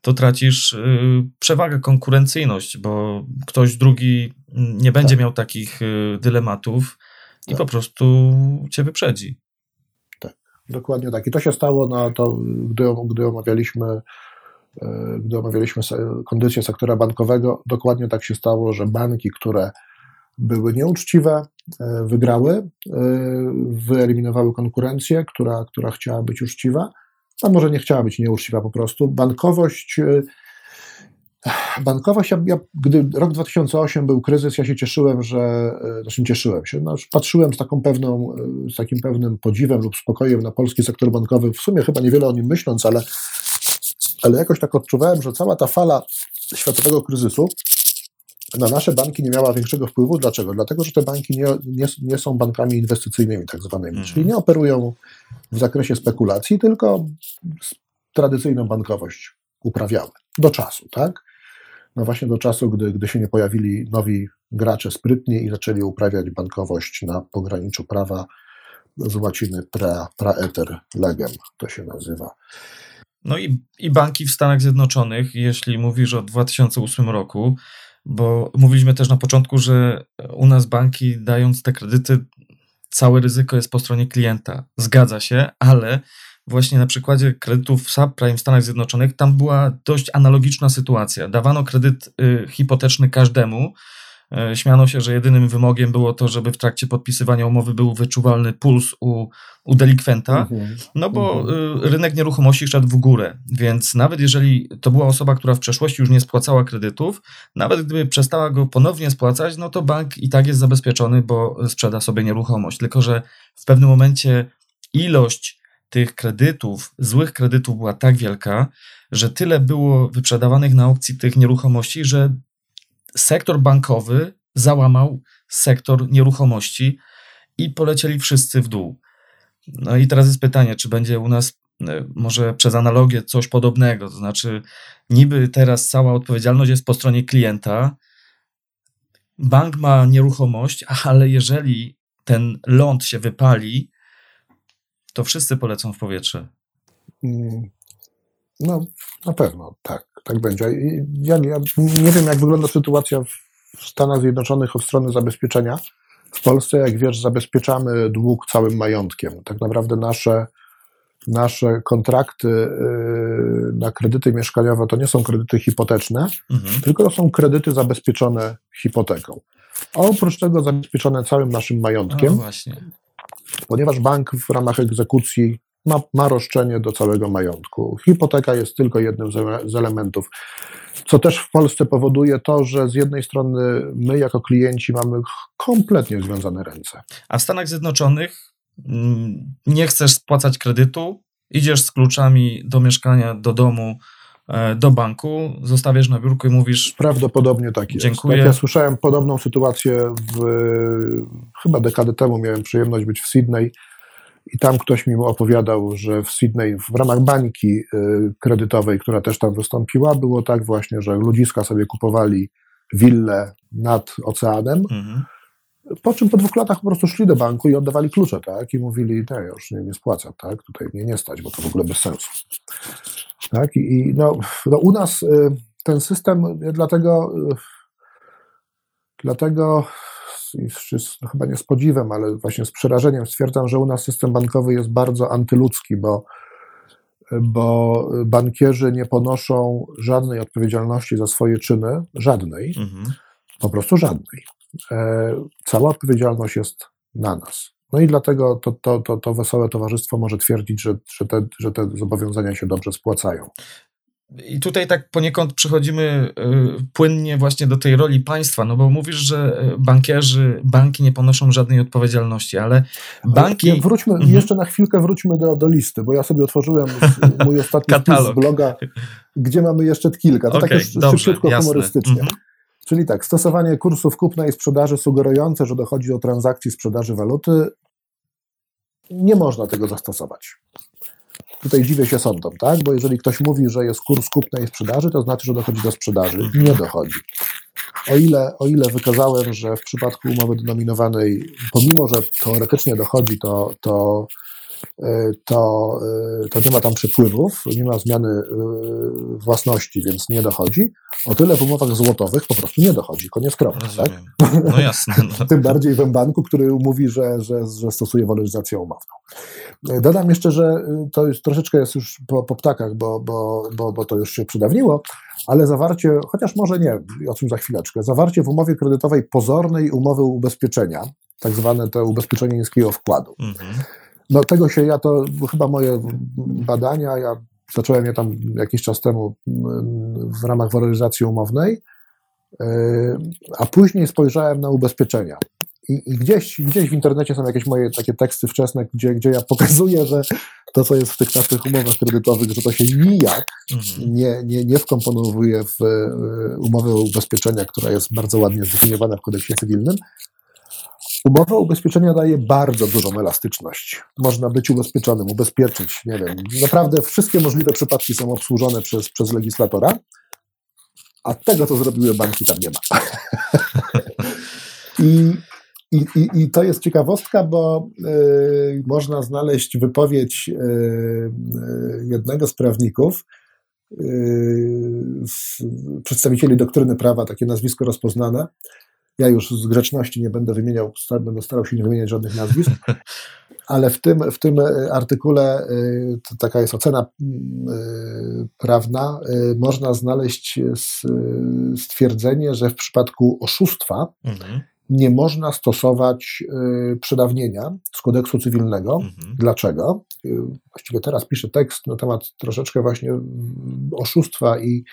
to tracisz y, przewagę, konkurencyjność, bo ktoś drugi nie będzie tak. miał takich y, dylematów i tak. po prostu cię wyprzedzi. Tak, dokładnie tak. I to się stało, no, to, gdy, gdy omawialiśmy gdy omawialiśmy kondycję sektora bankowego, dokładnie tak się stało, że banki, które były nieuczciwe, wygrały, wyeliminowały konkurencję, która, która chciała być uczciwa, a może nie chciała być nieuczciwa po prostu. Bankowość Bankowość, ja, ja, gdy rok 2008 był kryzys, ja się cieszyłem, że, znaczy cieszyłem się, no, patrzyłem z, taką pewną, e, z takim pewnym podziwem lub spokojem na polski sektor bankowy, w sumie chyba niewiele o nim myśląc, ale, ale jakoś tak odczuwałem, że cała ta fala światowego kryzysu na nasze banki nie miała większego wpływu. Dlaczego? Dlatego, że te banki nie, nie, nie są bankami inwestycyjnymi tak zwanymi, mhm. czyli nie operują w zakresie spekulacji, tylko tradycyjną bankowość uprawiały do czasu, tak? No właśnie do czasu, gdy, gdy się nie pojawili nowi gracze sprytni i zaczęli uprawiać bankowość na pograniczu prawa z łaciny pra, praeter legem, to się nazywa. No i, i banki w Stanach Zjednoczonych, jeśli mówisz o 2008 roku, bo mówiliśmy też na początku, że u nas banki dając te kredyty, całe ryzyko jest po stronie klienta. Zgadza się, ale właśnie na przykładzie kredytów subprime w Stanach Zjednoczonych, tam była dość analogiczna sytuacja. Dawano kredyt y, hipoteczny każdemu. Y, śmiano się, że jedynym wymogiem było to, żeby w trakcie podpisywania umowy był wyczuwalny puls u, u delikwenta, mhm. no bo mhm. y, rynek nieruchomości szedł w górę, więc nawet jeżeli to była osoba, która w przeszłości już nie spłacała kredytów, nawet gdyby przestała go ponownie spłacać, no to bank i tak jest zabezpieczony, bo sprzeda sobie nieruchomość. Tylko, że w pewnym momencie ilość tych kredytów, złych kredytów była tak wielka, że tyle było wyprzedawanych na aukcji tych nieruchomości, że sektor bankowy załamał sektor nieruchomości i polecieli wszyscy w dół. No i teraz jest pytanie, czy będzie u nas e, może przez analogię coś podobnego, to znaczy niby teraz cała odpowiedzialność jest po stronie klienta, bank ma nieruchomość, ale jeżeli ten ląd się wypali, to wszyscy polecą w powietrze. Mm, no, na pewno, tak, tak będzie. Ja, ja nie wiem, jak wygląda sytuacja w Stanach Zjednoczonych od strony zabezpieczenia. W Polsce, jak wiesz, zabezpieczamy dług całym majątkiem. Tak naprawdę nasze, nasze kontrakty yy, na kredyty mieszkaniowe to nie są kredyty hipoteczne, mhm. tylko to są kredyty zabezpieczone hipoteką. A oprócz tego zabezpieczone całym naszym majątkiem. No właśnie ponieważ bank w ramach egzekucji ma, ma roszczenie do całego majątku. Hipoteka jest tylko jednym z, z elementów. Co też w Polsce powoduje to, że z jednej strony my jako klienci mamy kompletnie związane ręce. A w Stanach Zjednoczonych mm, nie chcesz spłacać kredytu, idziesz z kluczami do mieszkania, do domu, do banku, zostawiasz na biurku i mówisz. Prawdopodobnie tak jest. Dziękuję. Ja słyszałem podobną sytuację w, chyba dekadę temu miałem przyjemność być w Sydney i tam ktoś mi opowiadał, że w Sydney w ramach bańki y, kredytowej, która też tam wystąpiła, było tak właśnie, że ludziska sobie kupowali willę nad oceanem, mhm. Po czym po dwóch latach po prostu szli do banku i oddawali klucze, tak? I mówili, nie, już nie, nie spłaca, tak? Tutaj mnie nie stać, bo to w ogóle bez sensu. Tak? I no, no u nas y, ten system, dlatego, y, dlatego no chyba nie z podziwem, ale właśnie z przerażeniem stwierdzam, że u nas system bankowy jest bardzo antyludzki, bo, bo bankierzy nie ponoszą żadnej odpowiedzialności za swoje czyny, żadnej, mhm. po prostu żadnej. E, cała odpowiedzialność jest na nas. No i dlatego to, to, to, to wesołe towarzystwo może twierdzić, że, że, te, że te zobowiązania się dobrze spłacają. I tutaj tak poniekąd przechodzimy y, płynnie właśnie do tej roli państwa, no bo mówisz, że y, bankierzy, banki nie ponoszą żadnej odpowiedzialności, ale banki... Ale wróćmy, mhm. jeszcze na chwilkę wróćmy do, do listy, bo ja sobie otworzyłem mój ostatni wpis z bloga, gdzie mamy jeszcze kilka, to okay, tak już dobrze, szybko jasne. humorystycznie. Mhm. Czyli tak, stosowanie kursów kupna i sprzedaży sugerujące, że dochodzi do transakcji sprzedaży waluty, nie można tego zastosować. Tutaj dziwię się sądom, tak? Bo jeżeli ktoś mówi, że jest kurs kupna i sprzedaży, to znaczy, że dochodzi do sprzedaży. Nie dochodzi. O ile, o ile wykazałem, że w przypadku umowy denominowanej, pomimo że teoretycznie dochodzi, to, to to, to nie ma tam przepływów, nie ma zmiany własności, więc nie dochodzi. O tyle w umowach złotowych po prostu nie dochodzi. Koniec kropka. Tak? No jasne. No. Tym bardziej w banku, który mówi, że, że, że stosuje waloryzację umowną. Dodam jeszcze, że to jest, troszeczkę jest już po, po ptakach, bo, bo, bo, bo to już się przydawniło, ale zawarcie, chociaż może nie, o czym za chwileczkę, zawarcie w umowie kredytowej pozornej umowy ubezpieczenia, tak zwane to ubezpieczenie niskiego wkładu. Mhm. No tego się ja to, chyba moje badania, ja zacząłem je tam jakiś czas temu mm, w ramach waloryzacji umownej, e, a później spojrzałem na ubezpieczenia. I, I, gdzieś, gdzieś w internecie są jakieś moje takie teksty wczesne, gdzie, gdzie ja pokazuję, że to, co jest w tych naszych umowach kredytowych, że to się nijak mhm. nie, nie, nie wkomponowuje w e, umowę o ubezpieczenia, która jest bardzo ładnie zdefiniowana w kodeksie cywilnym. Umowa ubezpieczenia daje bardzo dużą elastyczność. Można być ubezpieczonym, ubezpieczyć, nie wiem, naprawdę wszystkie możliwe przypadki są obsłużone przez, przez legislatora, a tego, co zrobiły banki, tam nie ma. I i, i, I to jest ciekawostka, bo y, można znaleźć wypowiedź y, y, jednego z prawników, z przedstawicieli doktryny prawa, takie nazwisko rozpoznane. Ja już z grzeczności nie będę wymieniał, będę starał się nie wymieniać żadnych nazwisk, ale w tym, w tym artykule taka jest ocena prawna. Można znaleźć stwierdzenie, że w przypadku oszustwa mhm nie można stosować przedawnienia z kodeksu cywilnego. Mhm. Dlaczego? Właściwie teraz piszę tekst na temat troszeczkę właśnie oszustwa i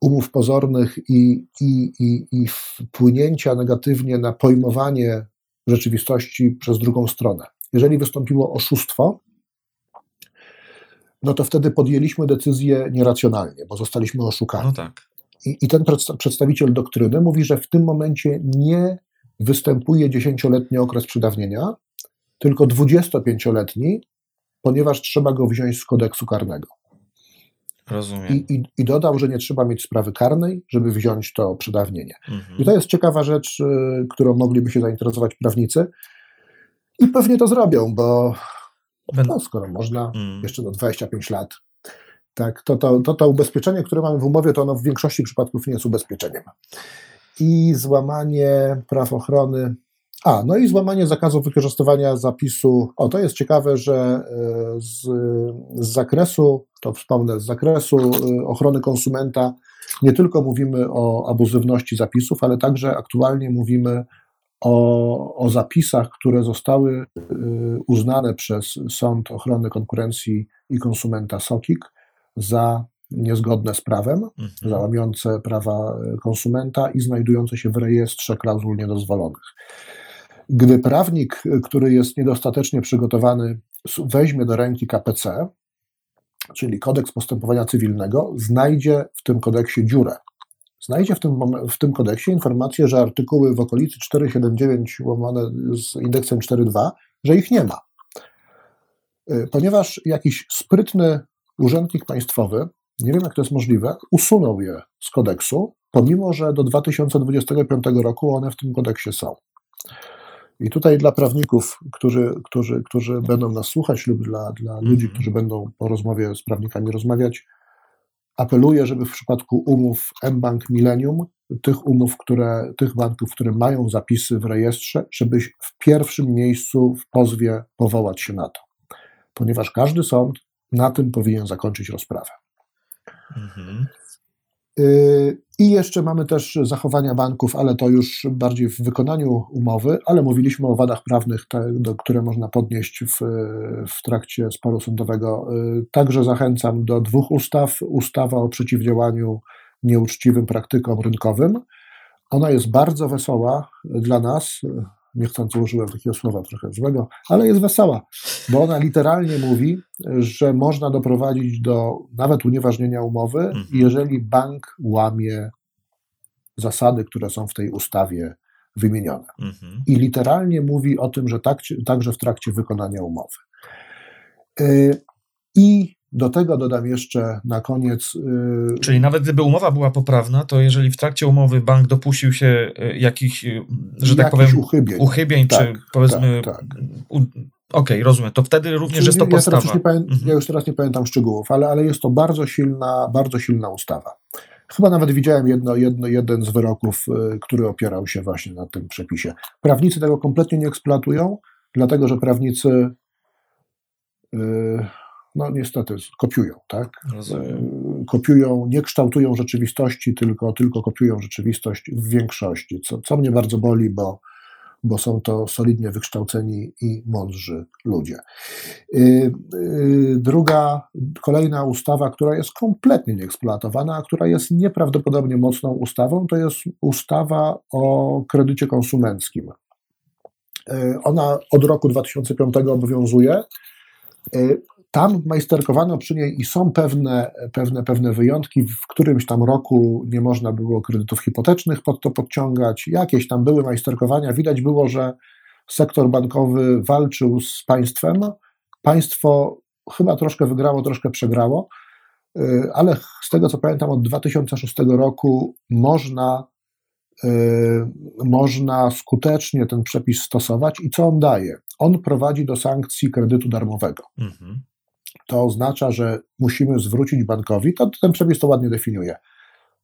umów pozornych i, i, i, i wpłynięcia negatywnie na pojmowanie rzeczywistości przez drugą stronę. Jeżeli wystąpiło oszustwo, no to wtedy podjęliśmy decyzję nieracjonalnie, bo zostaliśmy oszukani. No tak. I, I, ten przedstawiciel doktryny mówi, że w tym momencie nie występuje dziesięcioletni okres przedawnienia, tylko 25-letni, ponieważ trzeba go wziąć z kodeksu karnego. Rozumiem. I, i, I, dodał, że nie trzeba mieć sprawy karnej, żeby wziąć to przedawnienie. Mhm. I to jest ciekawa rzecz, y, którą mogliby się zainteresować prawnicy. I pewnie to zrobią, bo no, skoro można, mhm. jeszcze do 25 lat, tak, to, to, to, to ubezpieczenie, które mamy w umowie, to ono w większości przypadków nie jest ubezpieczeniem i złamanie praw ochrony. A, no i złamanie zakazu wykorzystywania zapisu. O, to jest ciekawe, że e, z, z zakresu, to wspomnę, z zakresu e, ochrony konsumenta nie tylko mówimy o abuzywności zapisów, ale także aktualnie mówimy o, o zapisach, które zostały e, uznane przez Sąd Ochrony Konkurencji i Konsumenta SOKIK za niezgodne z prawem, mhm. załamiące prawa konsumenta i znajdujące się w rejestrze klauzul niedozwolonych. Gdy prawnik, który jest niedostatecznie przygotowany, weźmie do ręki KPC, czyli kodeks postępowania cywilnego, znajdzie w tym kodeksie dziurę. Znajdzie w tym, w tym kodeksie informację, że artykuły w okolicy 479 łamane z indeksem 4.2, że ich nie ma. Y, ponieważ jakiś sprytny urzędnik państwowy nie wiem jak to jest możliwe, usunął je z kodeksu, pomimo że do 2025 roku one w tym kodeksie są. I tutaj dla prawników, którzy, którzy, którzy będą nas słuchać, lub dla, dla ludzi, mhm. którzy będą po rozmowie z prawnikami rozmawiać, apeluję, żeby w przypadku umów mBank Millennium, tych umów, które, tych banków, które mają zapisy w rejestrze, żebyś w pierwszym miejscu w pozwie powołać się na to. Ponieważ każdy sąd na tym powinien zakończyć rozprawę. Mhm. Y, I jeszcze mamy też zachowania banków, ale to już bardziej w wykonaniu umowy, ale mówiliśmy o wadach prawnych, te, do, które można podnieść w, w trakcie sporu sądowego. Y, także zachęcam do dwóch ustaw. Ustawa o przeciwdziałaniu nieuczciwym praktykom rynkowym. Ona jest bardzo wesoła dla nas, niechcący użyłem takiego słowa trochę złego, ale jest wesoła, bo ona literalnie mówi, że można doprowadzić do nawet unieważnienia umowy, mhm. jeżeli bank łamie zasady, które są w tej ustawie wymienione. Mhm. I literalnie mówi o tym, że tak, także w trakcie wykonania umowy. Y, I do tego dodam jeszcze na koniec. Yy, Czyli nawet gdyby umowa była poprawna, to jeżeli w trakcie umowy bank dopuścił się y, jakichś, y, że tak powiem, uchybień, uchybień tak, czy powiedzmy tak, tak. Okej, rozumiem. To wtedy również jest to ja, teraz podstawa. nie pamię- Mhm. ja już teraz nie pamiętam szczegółów, ale, ale jest to bardzo silna, bardzo silna ustawa. Chyba nawet widziałem jedno, jedno, jeden z wyroków, y, który opierał się właśnie na tym przepisie. Prawnicy tego kompletnie nie eksploatują, dlatego że prawnicy y, no niestety kopiują, tak? Rozumiem. Y, Kopiują, nie kształtują rzeczywistości, tylko, tylko kopiują rzeczywistość w większości, co, co mnie bardzo boli, bo, bo są to solidnie wykształceni i mądrzy ludzie. Y, y, Druga, kolejna ustawa, która jest kompletnie nieeksploatowana, a która jest nieprawdopodobnie mocną ustawą, to jest ustawa o kredycie konsumenckim. Ona od roku 2005 obowiązuje. Tam majsterkowano przy niej i są pewne, pewne, pewne wyjątki. W którymś tam roku nie można było kredytów hipotecznych pod to podciągać. Jakieś tam były majsterkowania. Widać było, że sektor bankowy walczył z państwem. Państwo chyba troszkę wygrało, troszkę przegrało, y, ale z tego co pamiętam, od 2006 roku można, y, można skutecznie ten przepis stosować. I co on daje? On prowadzi do sankcji kredytu darmowego Mhm. To oznacza, że musimy zwrócić bankowi, to ten przepis to ładnie definiuje,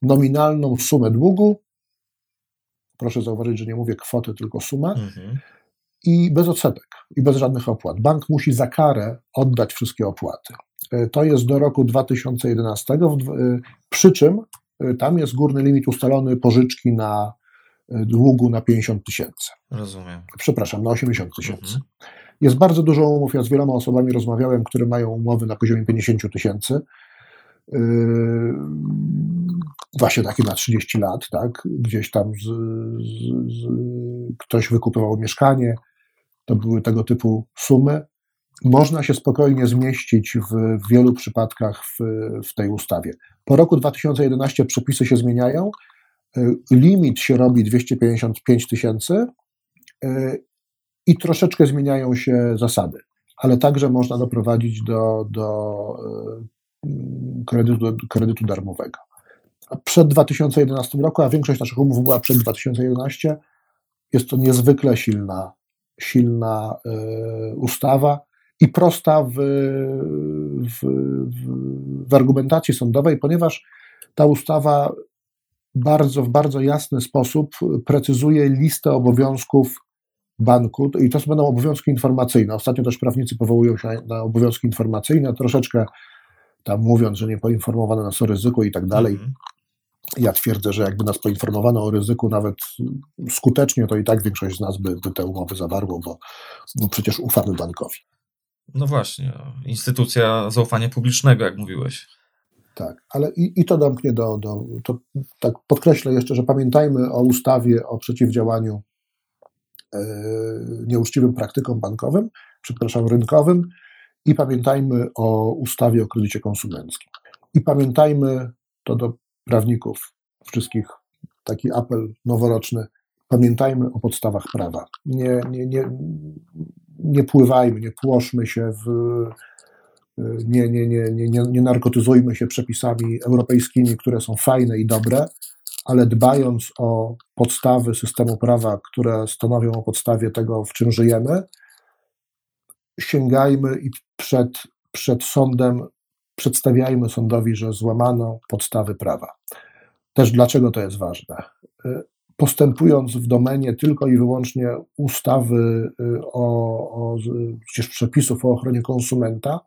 nominalną sumę długu, proszę zauważyć, że nie mówię kwoty, tylko sumę, Mhm. i bez odsetek, i bez żadnych opłat. Bank musi za karę oddać wszystkie opłaty. Y, To jest do roku 2011, w dw- y, przy czym y, tam jest górny limit ustalony pożyczki na długu na 50 tysięcy. Rozumiem. Przepraszam, na 80 tysięcy. Mhm. Jest bardzo dużo umów. Ja z wieloma osobami rozmawiałem, które mają umowy na poziomie 50 tysięcy. Yy, Właśnie takie na 30 lat, tak? Gdzieś tam z, z, z, ktoś wykupywał mieszkanie. To były tego typu sumy. Można się spokojnie zmieścić w, w wielu przypadkach w, w tej ustawie. Po roku 2011 przepisy się zmieniają. Yy, Limit się robi 255 tysięcy. I troszeczkę zmieniają się zasady, ale także można doprowadzić do, do y, kredytu, kredytu darmowego. Przed 2011 roku, a większość naszych umów była przed 2011, jest to niezwykle silna, silna y, ustawa i prosta w, w, w argumentacji sądowej, ponieważ ta ustawa bardzo, w bardzo jasny sposób precyzuje listę obowiązków banku i to będą obowiązki informacyjne. Ostatnio też prawnicy powołują się na, obowiązki informacyjne, troszeczkę tam mówiąc, że nie poinformowano nas o ryzyku i tak dalej. Mhm. Ja twierdzę, że jakby nas poinformowano o ryzyku nawet skutecznie, to i tak większość z nas by, by te umowy zawarło, bo, bo przecież ufamy bankowi. No właśnie. Instytucja zaufania publicznego, jak mówiłeś. Tak, ale i, i to domknie do, do to, tak podkreślę jeszcze, że pamiętajmy o ustawie o przeciwdziałaniu nieuczciwym praktykom bankowym, przepraszam, rynkowym i pamiętajmy o ustawie o kredycie konsumenckim. I pamiętajmy, to do prawników wszystkich, taki apel noworoczny, pamiętajmy o podstawach prawa. Nie, nie, nie, nie pływajmy, nie płoszmy się w, nie, nie, nie, nie, nie narkotyzujmy się przepisami europejskimi, które są fajne i dobre, ale dbając o podstawy systemu prawa, które stanowią o podstawie tego, w czym żyjemy, sięgajmy i przed, przed sądem przedstawiajmy sądowi, że złamano podstawy prawa. Też dlaczego to jest ważne? Postępując w domenie tylko i wyłącznie ustawy o, o przecież przepisów o ochronie konsumenta,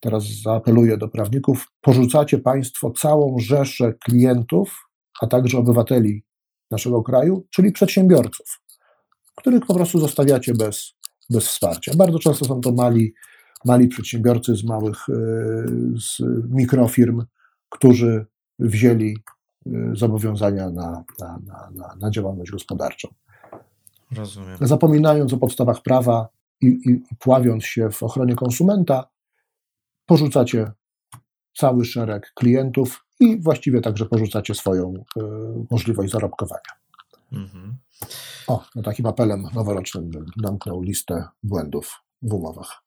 teraz zaapeluję do prawników, porzucacie Państwo całą rzeszę klientów, a także obywateli naszego kraju, czyli przedsiębiorców, których po prostu zostawiacie bez, bez wsparcia. Bardzo często są to mali, mali przedsiębiorcy z małych z mikrofirm, którzy wzięli zobowiązania na, na, na, na działalność gospodarczą. Rozumiem. Zapominając o podstawach prawa i, i, i pławiąc się w ochronie konsumenta, porzucacie cały szereg klientów i właściwie także porzucacie swoją y, możliwość zarobkowania. Mhm. O, no takim apelem noworocznym bym zamknął listę błędów w umowach.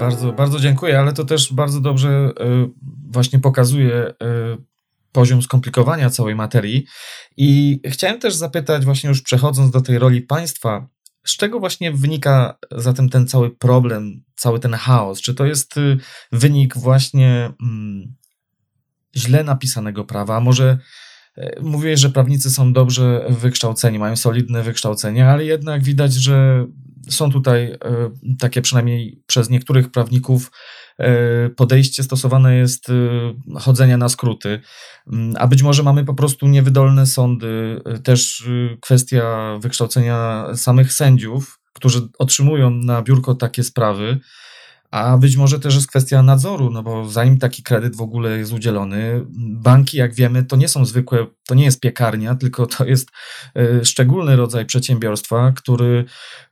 Bardzo, bardzo dziękuję, ale to też bardzo dobrze y, właśnie pokazuje y, poziom skomplikowania całej materii. I chciałem też zapytać, właśnie już przechodząc do tej roli państwa, z czego właśnie wynika zatem ten cały problem, cały ten chaos? Czy to jest y, wynik właśnie mm, źle napisanego prawa? Może e, mówiłeś, że prawnicy są dobrze wykształceni, mają solidne wykształcenie, ale jednak widać, że są tutaj e, takie przynajmniej przez niektórych prawników podejście stosowane jest chodzenia na skróty, mm, a być może mamy po prostu niewydolne sądy, też kwestia wykształcenia samych sędziów, którzy otrzymują na biurko takie sprawy. A być może też jest kwestia nadzoru, no bo zanim taki kredyt w ogóle jest udzielony, banki, jak wiemy, to nie są zwykłe, to nie jest piekarnia, tylko to jest y, szczególny rodzaj przedsiębiorstwa, który,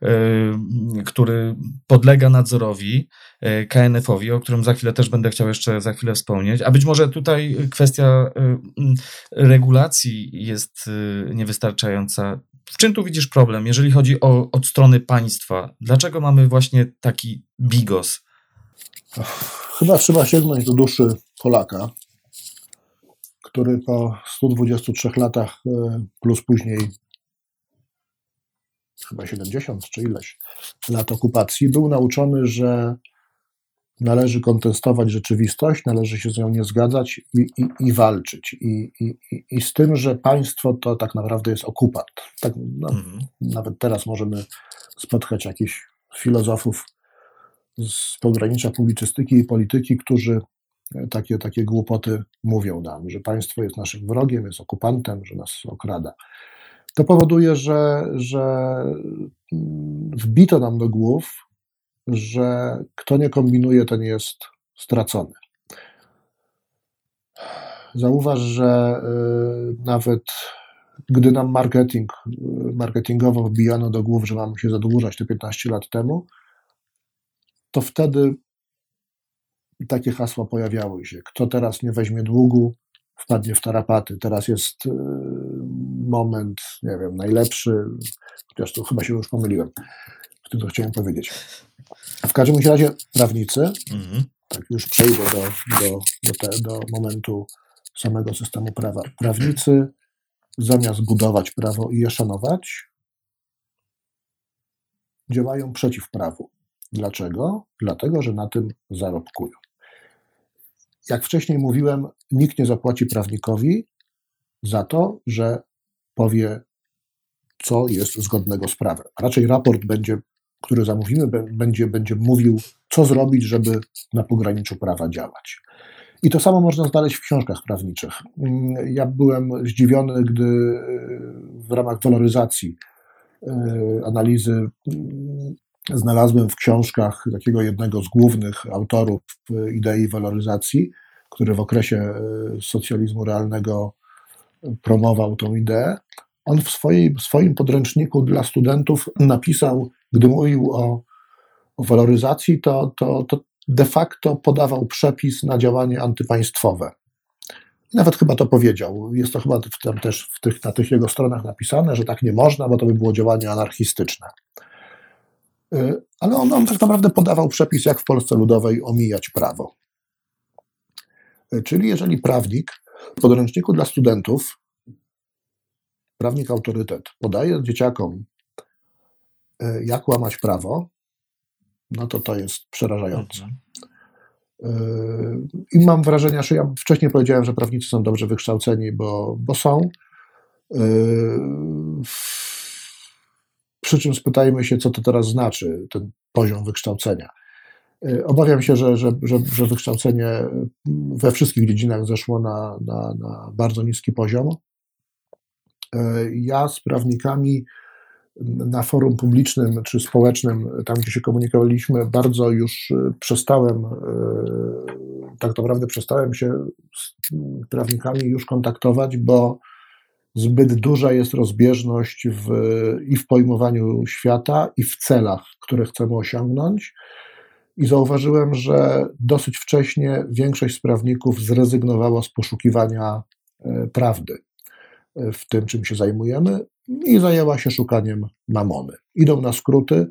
y, który podlega nadzorowi, y, KNF-owi, o którym za chwilę też będę chciał jeszcze za chwilę wspomnieć. A być może tutaj kwestia regulacji jest niewystarczająca. W czym tu widzisz problem, jeżeli chodzi o od strony państwa? Dlaczego mamy właśnie taki bigos? Chyba trzeba sięgnąć do duszy Polaka, który po 123 latach e, plus później chyba 70 czy ileś lat okupacji, był nauczony, że należy kontestować rzeczywistość, należy się z nią nie zgadzać i, i, i walczyć. I, i, I z tym, że państwo to tak naprawdę jest okupant. Tak, no, mhm. Nawet teraz możemy spotkać jakichś filozofów z pogranicza publicystyki i polityki, którzy takie, takie głupoty mówią nam, że państwo jest naszym wrogiem, jest okupantem, że nas okrada. To powoduje, że, że mm, wbito nam do głów, że kto nie kombinuje, ten jest stracony. Zauważ, że y, nawet gdy nam marketing, y, marketingowo wbijano do głów, że mamy się zadłużać te 15 lat temu, to wtedy takie hasła pojawiały się. Kto teraz nie weźmie długu, wpadnie w tarapaty. Teraz jest y, moment, nie wiem, najlepszy, chociaż to chyba się już pomyliłem w tym, co chciałem powiedzieć. W każdym razie prawnicy, mhm. tak już przejdę do, do, do, te, do momentu samego systemu prawa. Prawnicy zamiast budować prawo i je szanować, działają przeciw prawu. Dlaczego? Dlatego, że na tym zarobkują. Jak wcześniej mówiłem, nikt nie zapłaci prawnikowi za to, że powie, co jest zgodnego z prawem. Raczej raport będzie, który zamówimy, będzie, będzie mówił, co zrobić, żeby na pograniczu prawa działać. I to samo można znaleźć w książkach prawniczych. Ja byłem zdziwiony, gdy w ramach waloryzacji e, analizy znalazłem w książkach takiego jednego z głównych autorów e, idei waloryzacji, który w okresie e, socjalizmu realnego promował tą ideę. On w, swojej, swoim podręczniku dla studentów napisał, gdy mówił o, o waloryzacji, to, to, to de facto podawał przepis na działanie antypaństwowe. Nawet chyba to powiedział. Jest to chyba też w tych, na tych jego stronach napisane, że tak nie można, bo to by było działanie anarchistyczne. Y, ale on, on tak naprawdę podawał przepis, jak w Polsce Ludowej omijać prawo. Y, czyli jeżeli prawnik w podręczniku dla studentów, prawnik autorytet, podaje dzieciakom, y, jak łamać prawo, no to to jest przerażające. Mhm. I mam wrażenie, że ja wcześniej powiedziałem, że prawnicy są dobrze wykształceni, bo, bo są. Przy czym spytajmy się, co to teraz znaczy, ten poziom wykształcenia. Obawiam się, że, że, że, że wykształcenie we wszystkich dziedzinach zeszło na, na, na bardzo niski poziom. Y, ja z prawnikami na forum publicznym czy społecznym, tam gdzie się komunikowaliśmy, bardzo już przestałem, y, tak naprawdę przestałem się z prawnikami już kontaktować, bo zbyt duża jest rozbieżność w, i w pojmowaniu świata, i w celach, które chcemy osiągnąć. I zauważyłem, że dosyć wcześnie większość sprawników zrezygnowała z poszukiwania e, prawdy w tym, czym się zajmujemy, i zajęła się szukaniem mamony. Idą na skróty,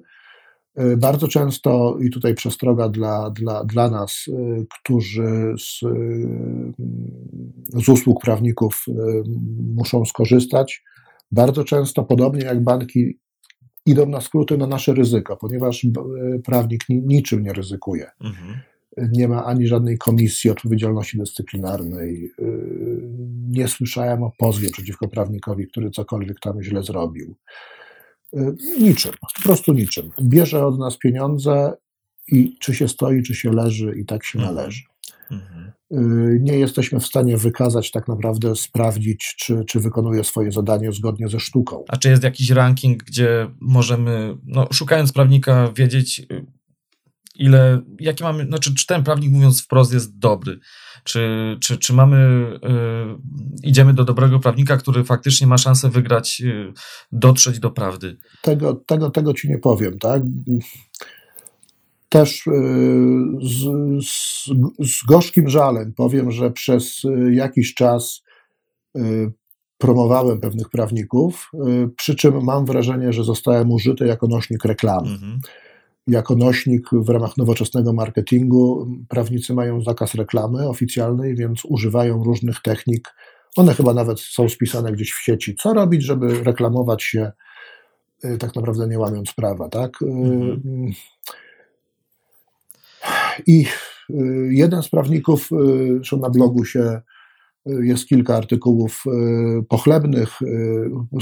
Y, bardzo często, i tutaj przestroga dla, dla, dla nas, y, którzy z, z usług prawników muszą skorzystać, bardzo często, podobnie jak banki, idą na skróty na nasze ryzyko, ponieważ prawnik niczym nie ryzykuje. Mhm nie ma ani żadnej komisji odpowiedzialności dyscyplinarnej. Y, nie słyszałem o pozwie przeciwko prawnikowi, który cokolwiek tam źle zrobił. Y, niczym, po prostu niczym. Bierze od nas pieniądze i czy się stoi, czy się leży, i tak się mhm. należy. Mhm. Y, nie jesteśmy w stanie wykazać, tak naprawdę sprawdzić, czy, czy wykonuje swoje zadanie zgodnie ze sztuką. A czy jest jakiś ranking, gdzie możemy, no, szukając prawnika, wiedzieć, ile, jaki mamy, znaczy, czy ten prawnik mówiąc wprost jest dobry, czy, czy, czy mamy, y, idziemy do dobrego prawnika, który faktycznie ma szansę wygrać, y, dotrzeć do prawdy? Tego, tego, tego ci nie powiem, tak? Też y, z, z, z gorzkim żalem powiem, że przez jakiś czas promowałem pewnych prawników, przy czym mam wrażenie, że zostałem użyty jako nośnik reklamy. Mhm jako nośnik w ramach nowoczesnego marketingu. Prawnicy mają zakaz reklamy oficjalnej, więc używają różnych technik. One chyba nawet są spisane gdzieś w sieci. Co robić, żeby reklamować się y, tak naprawdę nie łamiąc prawa, tak? Y, mhm. I y, jeden z prawników, zresztą na blogu się jest kilka artykułów pochlebnych.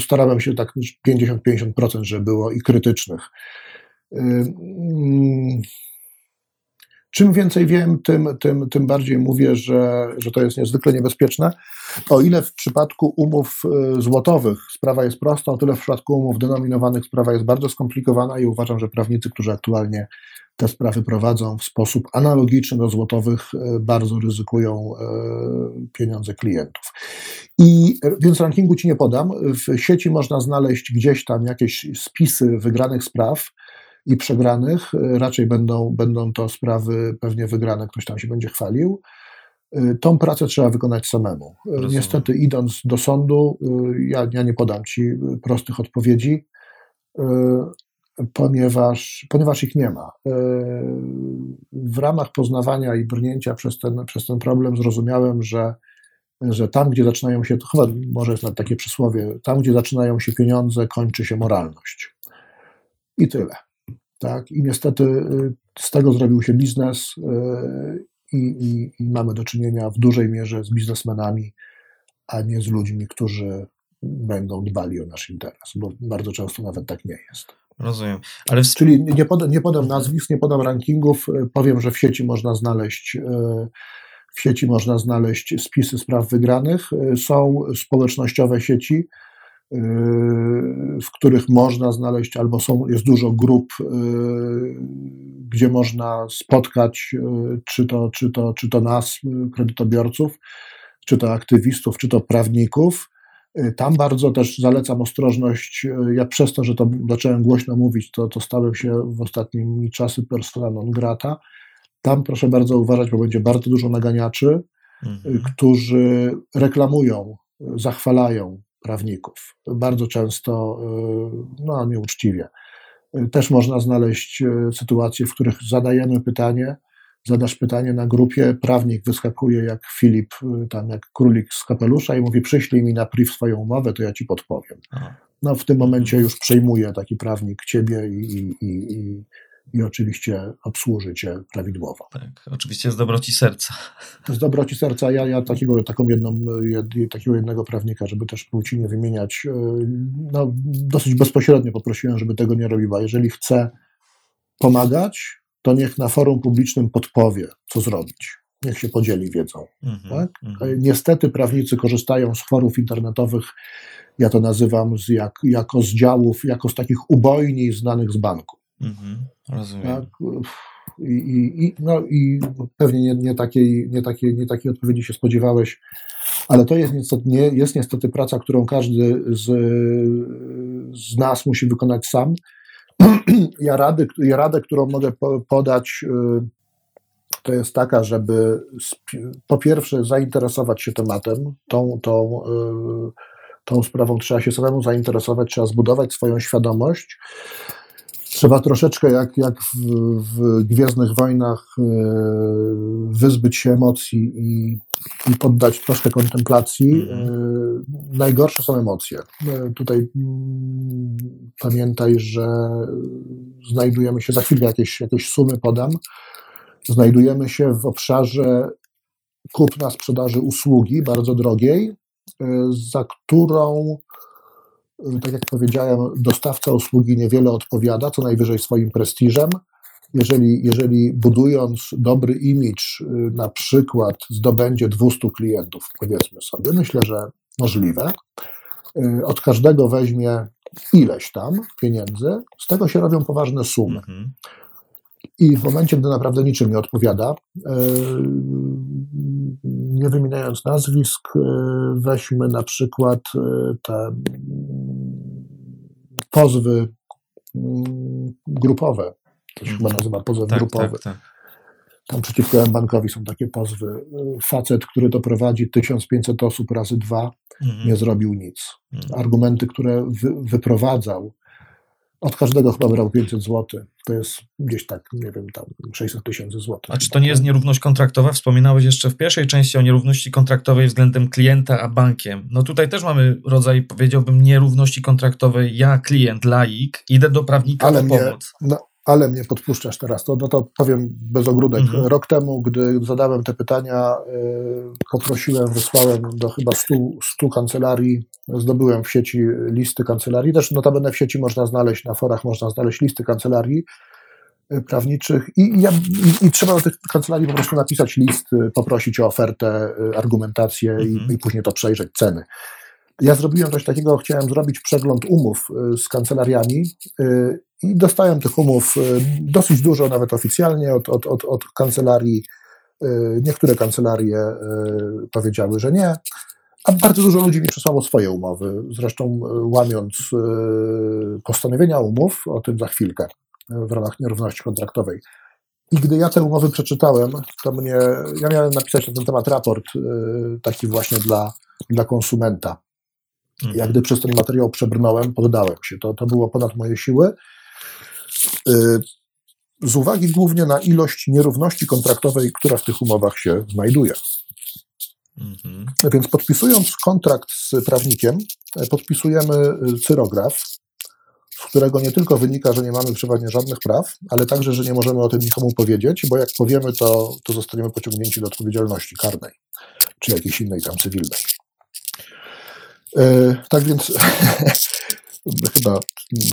Starałem się tak 50-50%, żeby było i krytycznych. Czym więcej wiem, tym, tym, tym bardziej mówię, że, że to jest niezwykle niebezpieczne. O ile w przypadku umów y, złotowych sprawa jest prosta, o tyle w przypadku umów denominowanych sprawa jest bardzo skomplikowana i uważam, że prawnicy, którzy aktualnie te sprawy prowadzą w sposób analogiczny do złotowych, y, bardzo ryzykują y, pieniądze klientów. I więc rankingu ci nie podam. W sieci można znaleźć gdzieś tam jakieś spisy wygranych spraw i przegranych. Y, raczej będą, będą to sprawy pewnie wygrane, ktoś tam się będzie chwalił. Y, tą pracę trzeba wykonać samemu. Y, Rozumiem. Niestety, idąc do sądu, ja, ja nie podam ci prostych odpowiedzi, ponieważ, ponieważ ich nie ma. W ramach poznawania i brnięcia przez ten, przez ten problem zrozumiałem, że, że tam, gdzie zaczynają się, to chyba może jest takie przysłowie, tam, gdzie zaczynają się pieniądze, kończy się moralność. I tyle. Tak? I niestety y, z tego zrobił się biznes y, i, i, i mamy do czynienia w dużej mierze z biznesmenami, a nie z ludźmi, którzy będą dbali o nasz interes, bo bardzo często nawet tak nie jest. Rozumiem. Ale w... Czyli nie, podam, nie podam nazwisk, nie podam rankingów, y, powiem, że w sieci można znaleźć w sieci można znaleźć spisy spraw wygranych. Są społecznościowe sieci, w których można znaleźć, albo są, jest dużo grup, y, gdzie można spotkać, y, czy to, czy to, czy to nas, y, kredytobiorców, czy to aktywistów, czy to prawników. Tam bardzo też zalecam ostrożność. Ja przez to, że to zacząłem głośno mówić, to, to stałem się w ostatnimi czasy persona non grata. Tam proszę bardzo uważać, bo będzie bardzo dużo naganiaczy, mhm. którzy reklamują, zachwalają prawników. Bardzo często, y, no nieuczciwie. Y, też można znaleźć y, sytuacje, w których zadajemy pytanie, zadasz pytanie na grupie, prawnik wyskakuje jak Filip, tam jak królik z kapelusza i mówi przyślij mi na priv swoją umowę, to ja ci podpowiem. No w tym momencie już przejmuje taki prawnik ciebie i, i, i, i oczywiście obsłuży cię prawidłowo. Tak, oczywiście z dobroci serca. Z dobroci serca. Ja, ja takiego, taką jedną, jed, takiego jednego prawnika, żeby też płci nie wymieniać, e, no, dosyć bezpośrednio poprosiłem, żeby tego nie robiła. Jeżeli chce pomagać, to niech na forum publicznym podpowie, co zrobić. Niech się podzieli wiedzą. -hmm, tak? -hmm. Niestety prawnicy korzystają z forów internetowych, ja to nazywam z jak, jako z działów, jako z takich ubojni znanych z banku. Mhm, rozumiem. Tak? I, i, no, I pewnie nie, nie, takiej, nie, takiej, nie takiej odpowiedzi się spodziewałeś, ale to jest niestety, nie, jest niestety praca, którą każdy z, z nas musi wykonać sam. Ja, rady, ja radę, którą mogę podać, y, to jest taka, żeby po pierwsze zainteresować się tematem, tą, tą, y, tą sprawą trzeba się samemu zainteresować, trzeba zbudować swoją świadomość Trzeba troszeczkę jak, jak w, w Gwiezdnych Wojnach e, wyzbyć się emocji i, i poddać troszkę kontemplacji. E, najgorsze są emocje. E, tutaj mm, pamiętaj, że znajdujemy się, za chwilę jakieś, jakieś sumy podam, znajdujemy się w obszarze kupna sprzedaży usługi bardzo drogiej, za którą tak jak powiedziałem, dostawca usługi niewiele odpowiada, co najwyżej swoim prestiżem. Jeżeli, jeżeli budując dobry imidż, y, na przykład zdobędzie 200 klientów, powiedzmy sobie, myślę, że możliwe, y, od każdego weźmie ileś tam pieniędzy, z tego się robią poważne sumy. Mhm. I w momencie, gdy naprawdę niczym nie odpowiada, y, nie wymieniając nazwisk, weźmy na przykład te pozwy mm, grupowe. To się chyba nazywa pozew tak, grupowy. Tak, tak. Tam przeciwko bankowi są takie pozwy. Facet, który doprowadzi 1500 osób razy dwa, mhm. nie zrobił nic. Mhm. Argumenty, które wy, wyprowadzał, od każdego chyba brał 500 zł. To jest gdzieś tak, nie wiem, tam 600 tysięcy złotych. A czy to nie jest nierówność kontraktowa? Wspominałeś jeszcze w pierwszej części o nierówności kontraktowej względem klienta a bankiem. No tutaj też mamy rodzaj, powiedziałbym, nierówności kontraktowej. Ja, klient, laik, idę do prawnika Ale po pomoc. No, ale mnie podpuszczasz teraz, to, no to powiem bez ogródek. Mhm. Rok temu, gdy zadałem te pytania, yy, poprosiłem, wysłałem do chyba 100, 100 kancelarii, zdobyłem w sieci listy kancelarii, też notabene w sieci można znaleźć, na forach można znaleźć listy kancelarii y, prawniczych i, ja, i, i, trzeba do tych kancelarii po prostu napisać list, y, poprosić o ofertę, y, argumentację mhm. i, i później to przejrzeć, ceny. Ja zrobiłem coś takiego, chciałem zrobić przegląd umów z kancelariami i dostałem tych umów y, dosyć dużo, nawet oficjalnie, od, od, od, od kancelarii. Y, niektóre kancelarie y, powiedziały, że nie, a bardzo dużo ludzi mi przesłało swoje umowy, zresztą łamiąc postanowienia umów, o tym za chwilkę, w ramach nierówności kontraktowej. I gdy ja te umowy przeczytałem, to mnie, ja miałem napisać na ten temat raport taki właśnie dla, dla konsumenta. Jak mhm. gdy przez ten materiał przebrnąłem, poddałem się. To, to było ponad moje siły. Y, z uwagi głównie na ilość nierówności kontraktowej, która w tych umowach się znajduje. Mhm. Więc podpisując kontrakt z prawnikiem, e, podpisujemy y, cyrograf, z którego nie tylko wynika, że nie mamy przeważnie żadnych praw, ale także, że nie możemy o tym nikomu powiedzieć, bo jak powiemy, to, to zostaniemy pociągnięci do odpowiedzialności karnej, czy jakiejś innej tam cywilnej. E, tak więc chyba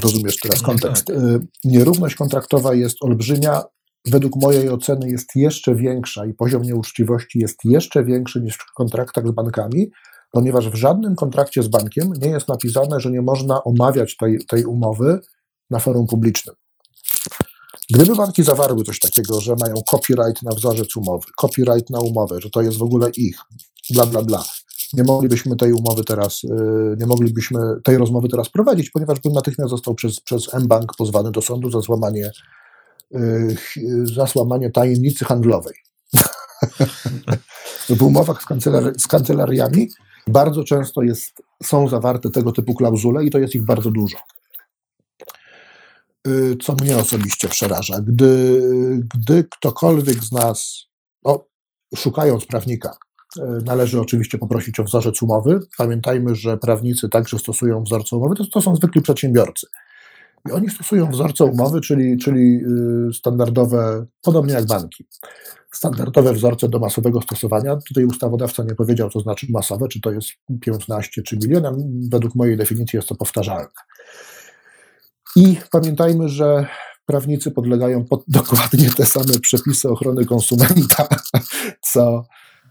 rozumiesz teraz no kontekst. Tak. Y, nierówność kontraktowa jest olbrzymia. Według mojej oceny jest jeszcze większa i poziom nieuczciwości jest jeszcze większy niż w kontraktach z bankami, ponieważ w żadnym kontrakcie z bankiem nie jest napisane, że nie można omawiać tej, tej umowy na forum publicznym. Gdyby banki zawarły coś takiego, że mają copyright na wzorzec umowy, copyright na umowę, że to jest w ogóle ich, bla, bla, bla, nie moglibyśmy tej umowy teraz, y, nie moglibyśmy tej rozmowy teraz prowadzić, ponieważ bym natychmiast został przez, przez mBank pozwany do sądu za złamanie, y, za złamanie tajemnicy handlowej. w umowach z, z kancelariami bardzo często jest, są zawarte tego typu klauzule i to jest ich bardzo dużo. Y, co mnie osobiście przeraża. Gdy, gdy ktokolwiek z nas, no, szukając prawnika, Należy oczywiście poprosić o wzorzec umowy. Pamiętajmy, że prawnicy także stosują wzorce umowy, to, to są zwykli przedsiębiorcy. I oni stosują wzorce umowy, czyli, czyli y, standardowe, podobnie jak banki, standardowe wzorce do masowego stosowania. Tutaj ustawodawca nie powiedział, co znaczy masowe, czy to jest 15 czy miliona. Według mojej definicji jest to powtarzalne. I pamiętajmy, że prawnicy podlegają pod dokładnie te same przepisy ochrony konsumenta, co,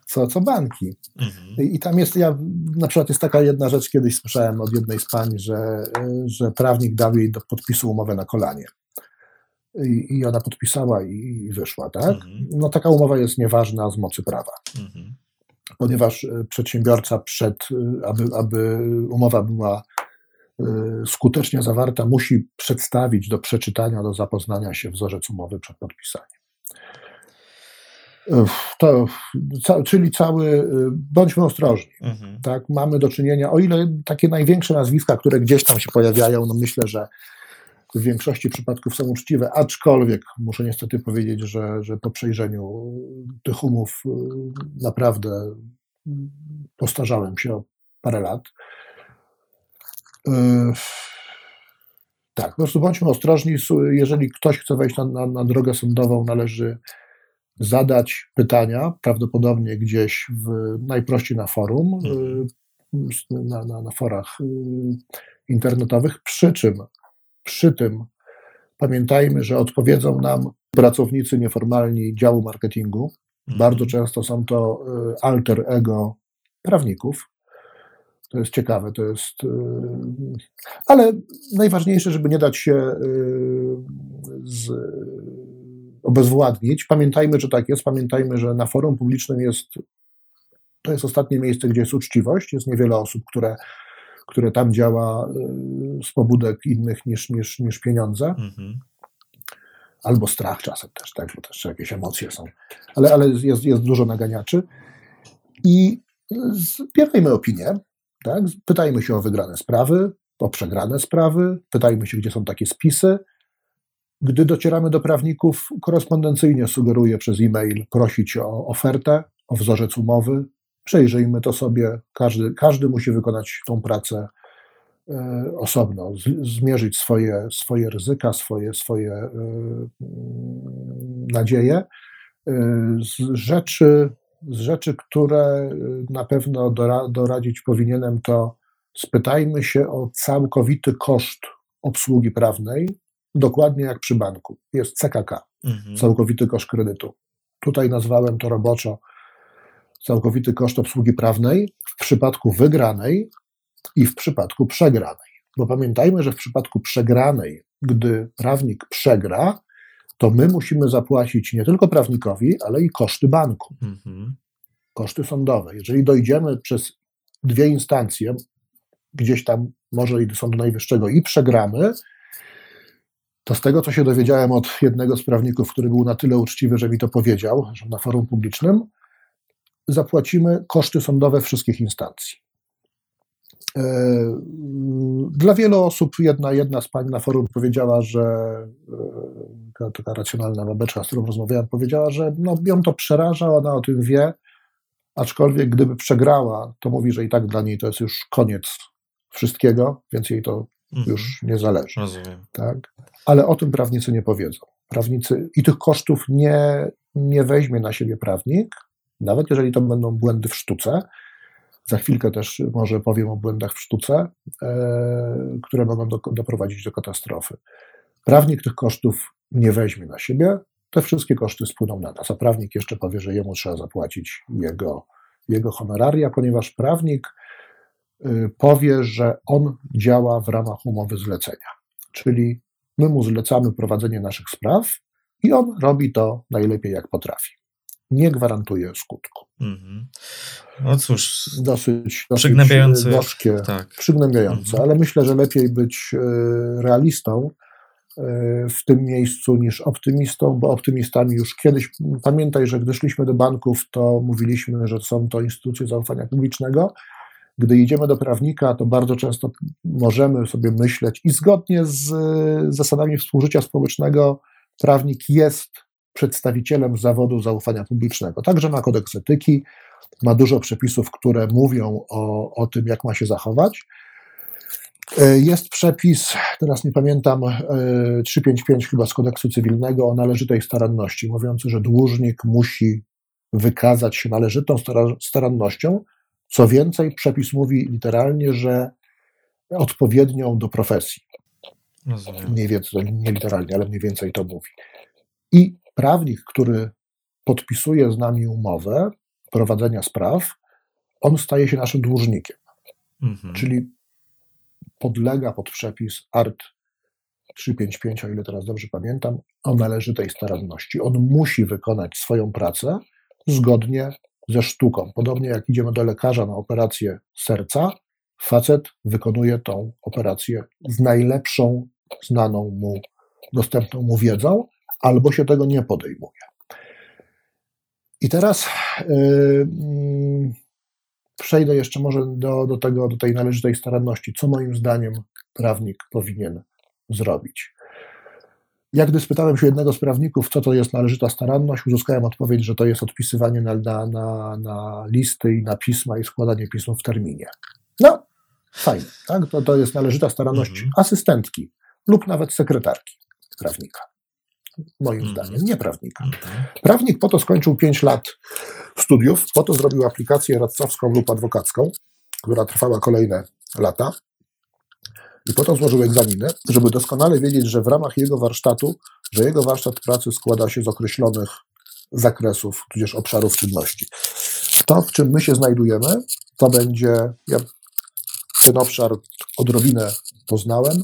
co, co banki. Mhm. I tam jest, ja na przykład jest taka jedna rzecz, kiedyś słyszałem od jednej z pań, że, że prawnik dał jej do podpisu umowę na kolanie. I, i ona podpisała i, wyszła, tak? Mhm. No taka umowa jest nieważna z mocy prawa. Mhm. Ponieważ e, przedsiębiorca przed, e, aby, aby umowa była e, skutecznie zawarta, musi przedstawić do przeczytania, do zapoznania się wzorzec umowy przed podpisaniem. To, ca, czyli cały, y, bądźmy ostrożni. Mhm. Tak? Mamy do czynienia, o ile takie największe nazwiska, które gdzieś tam się pojawiają, no myślę, że w większości przypadków są uczciwe, aczkolwiek muszę niestety powiedzieć, że, że po przejrzeniu tych umów y, naprawdę postarzałem się o parę lat. Y, tak, po prostu bądźmy ostrożni. Jeżeli ktoś chce wejść na, na, na drogę sądową, należy zadać pytania, prawdopodobnie gdzieś w, najprościej na forum, mhm. na, na, na forach internetowych, przy czym przy tym pamiętajmy, że odpowiedzą nam pracownicy nieformalni działu marketingu. Mhm. Bardzo często są to y, alter ego prawników. To jest ciekawe, to jest. Y, ale najważniejsze, żeby nie dać się y, z, obezwładnić. Pamiętajmy, że tak jest. Pamiętajmy, że na forum publicznym jest. To jest ostatnie miejsce, gdzie jest uczciwość. Jest niewiele osób, które które tam działa y, z pobudek innych niż, niż, niż pieniądze. Mhm. Albo strach czasem też, tak, bo też jakieś emocje są. Ale, ale jest, jest dużo naganiaczy. I zbierajmy opinię, tak? pytajmy się o wygrane sprawy, o przegrane sprawy, pytajmy się, gdzie są takie spisy. Gdy docieramy do prawników, korespondencyjnie sugeruję przez e-mail prosić o ofertę, o wzorzec umowy, przejrzyjmy to sobie. Każdy, każdy musi wykonać tą pracę e, osobno, zmierzyć swoje, swoje ryzyka, swoje, swoje e, nadzieje. E, z rzeczy, z rzeczy, które na pewno doradzić powinienem, to spytajmy się o całkowity koszt obsługi prawnej, dokładnie jak przy banku. Jest CKK, mhm. całkowity koszt kredytu. Tutaj nazwałem to roboczo całkowity koszt obsługi prawnej w przypadku wygranej i w przypadku przegranej. Bo pamiętajmy, że w przypadku przegranej, gdy prawnik przegra, to my musimy zapłacić nie tylko prawnikowi, ale i koszty banku, mhm. koszty sądowe. Jeżeli dojdziemy przez dwie instancje, gdzieś tam może i do Sądu Najwyższego i przegramy, to z tego, co się dowiedziałem od jednego z prawników, który był na tyle uczciwy, że mi to powiedział, że na forum publicznym, zapłacimy koszty sądowe wszystkich instancji. E, dla wielu osób jedna, jedna z pań na forum powiedziała, że e, taka racjonalna babeczka, z którą rozmawiałem, powiedziała, że no, ją to przeraża, ona o tym wie, aczkolwiek gdyby przegrała, to mówi, że i tak dla niej to jest już koniec wszystkiego, więc jej to mhm. już nie zależy. Rozumiem. Tak? Ale o tym prawnicy nie powiedzą. Prawnicy i tych kosztów nie, nie weźmie na siebie prawnik, nawet jeżeli to będą błędy w sztuce. Za chwilkę też może powiem o błędach w sztuce, e, które mogą do, doprowadzić do katastrofy. Prawnik tych kosztów nie weźmie na siebie, te wszystkie koszty spłyną na nas, a prawnik jeszcze powie, że jemu trzeba zapłacić jego, jego honoraria, ponieważ prawnik powie, że on działa w ramach umowy zlecenia. Czyli my mu zlecamy prowadzenie naszych spraw i on robi to najlepiej jak potrafi nie gwarantuje skutku. Mm-hmm. No cóż, dosyć, dosyć przygnębiające, gorzkie, tak. przygnębiające, mm-hmm. ale myślę, że lepiej być e, realistą e, w tym miejscu niż optymistą, bo optymistami już kiedyś, pamiętaj, że gdy szliśmy do banków, to mówiliśmy, że są to instytucje zaufania publicznego. Gdy idziemy do prawnika, to bardzo często możemy sobie myśleć i zgodnie z zasadami współżycia społecznego prawnik jest przedstawicielem zawodu zaufania publicznego. Także ma kodeks etyki, ma dużo przepisów, które mówią o, o tym, jak ma się zachować. E, jest przepis, teraz nie pamiętam, 355 e, chyba z kodeksu cywilnego o należytej staranności, mówiący, że dłużnik musi wykazać się należytą starannością. Co więcej, przepis mówi literalnie, że odpowiednią do profesji. Rozumiem. Mniej więcej, nie literalnie, ale mniej więcej to mówi. I prawnik, który podpisuje z nami umowę prowadzenia spraw, on staje się naszym dłużnikiem. Mhm. Czyli podlega pod przepis ART 355, o ile teraz dobrze pamiętam, o należytej staranności. On musi wykonać swoją pracę zgodnie ze sztuką. Podobnie jak idziemy do lekarza na operację serca, facet wykonuje tą operację z najlepszą znaną mu, dostępną mu wiedzą, albo się tego nie podejmuje. I teraz yy, przejdę jeszcze może do, do, tego, do tej należytej staranności. Co moim zdaniem prawnik powinien zrobić? Jak gdy spytałem się jednego z prawników, co to jest należyta staranność, uzyskałem odpowiedź, że to jest odpisywanie na, na, na, na listy i na pisma i składanie pism w terminie. No, fajnie, tak? To, to jest należyta staranność Mhm. asystentki lub nawet sekretarki prawnika. Moim Mhm. zdaniem, nie prawnika. Mhm. Prawnik po to skończył 5 lat studiów, po to zrobił aplikację radcowską lub adwokacką, która trwała kolejne lata. I po to złożył egzaminy, żeby doskonale wiedzieć, że w ramach jego warsztatu, że jego warsztat pracy składa się z określonych zakresów, tudzież obszarów czynności. To, w czym my się znajdujemy, to będzie, ja ten obszar odrobinę poznałem,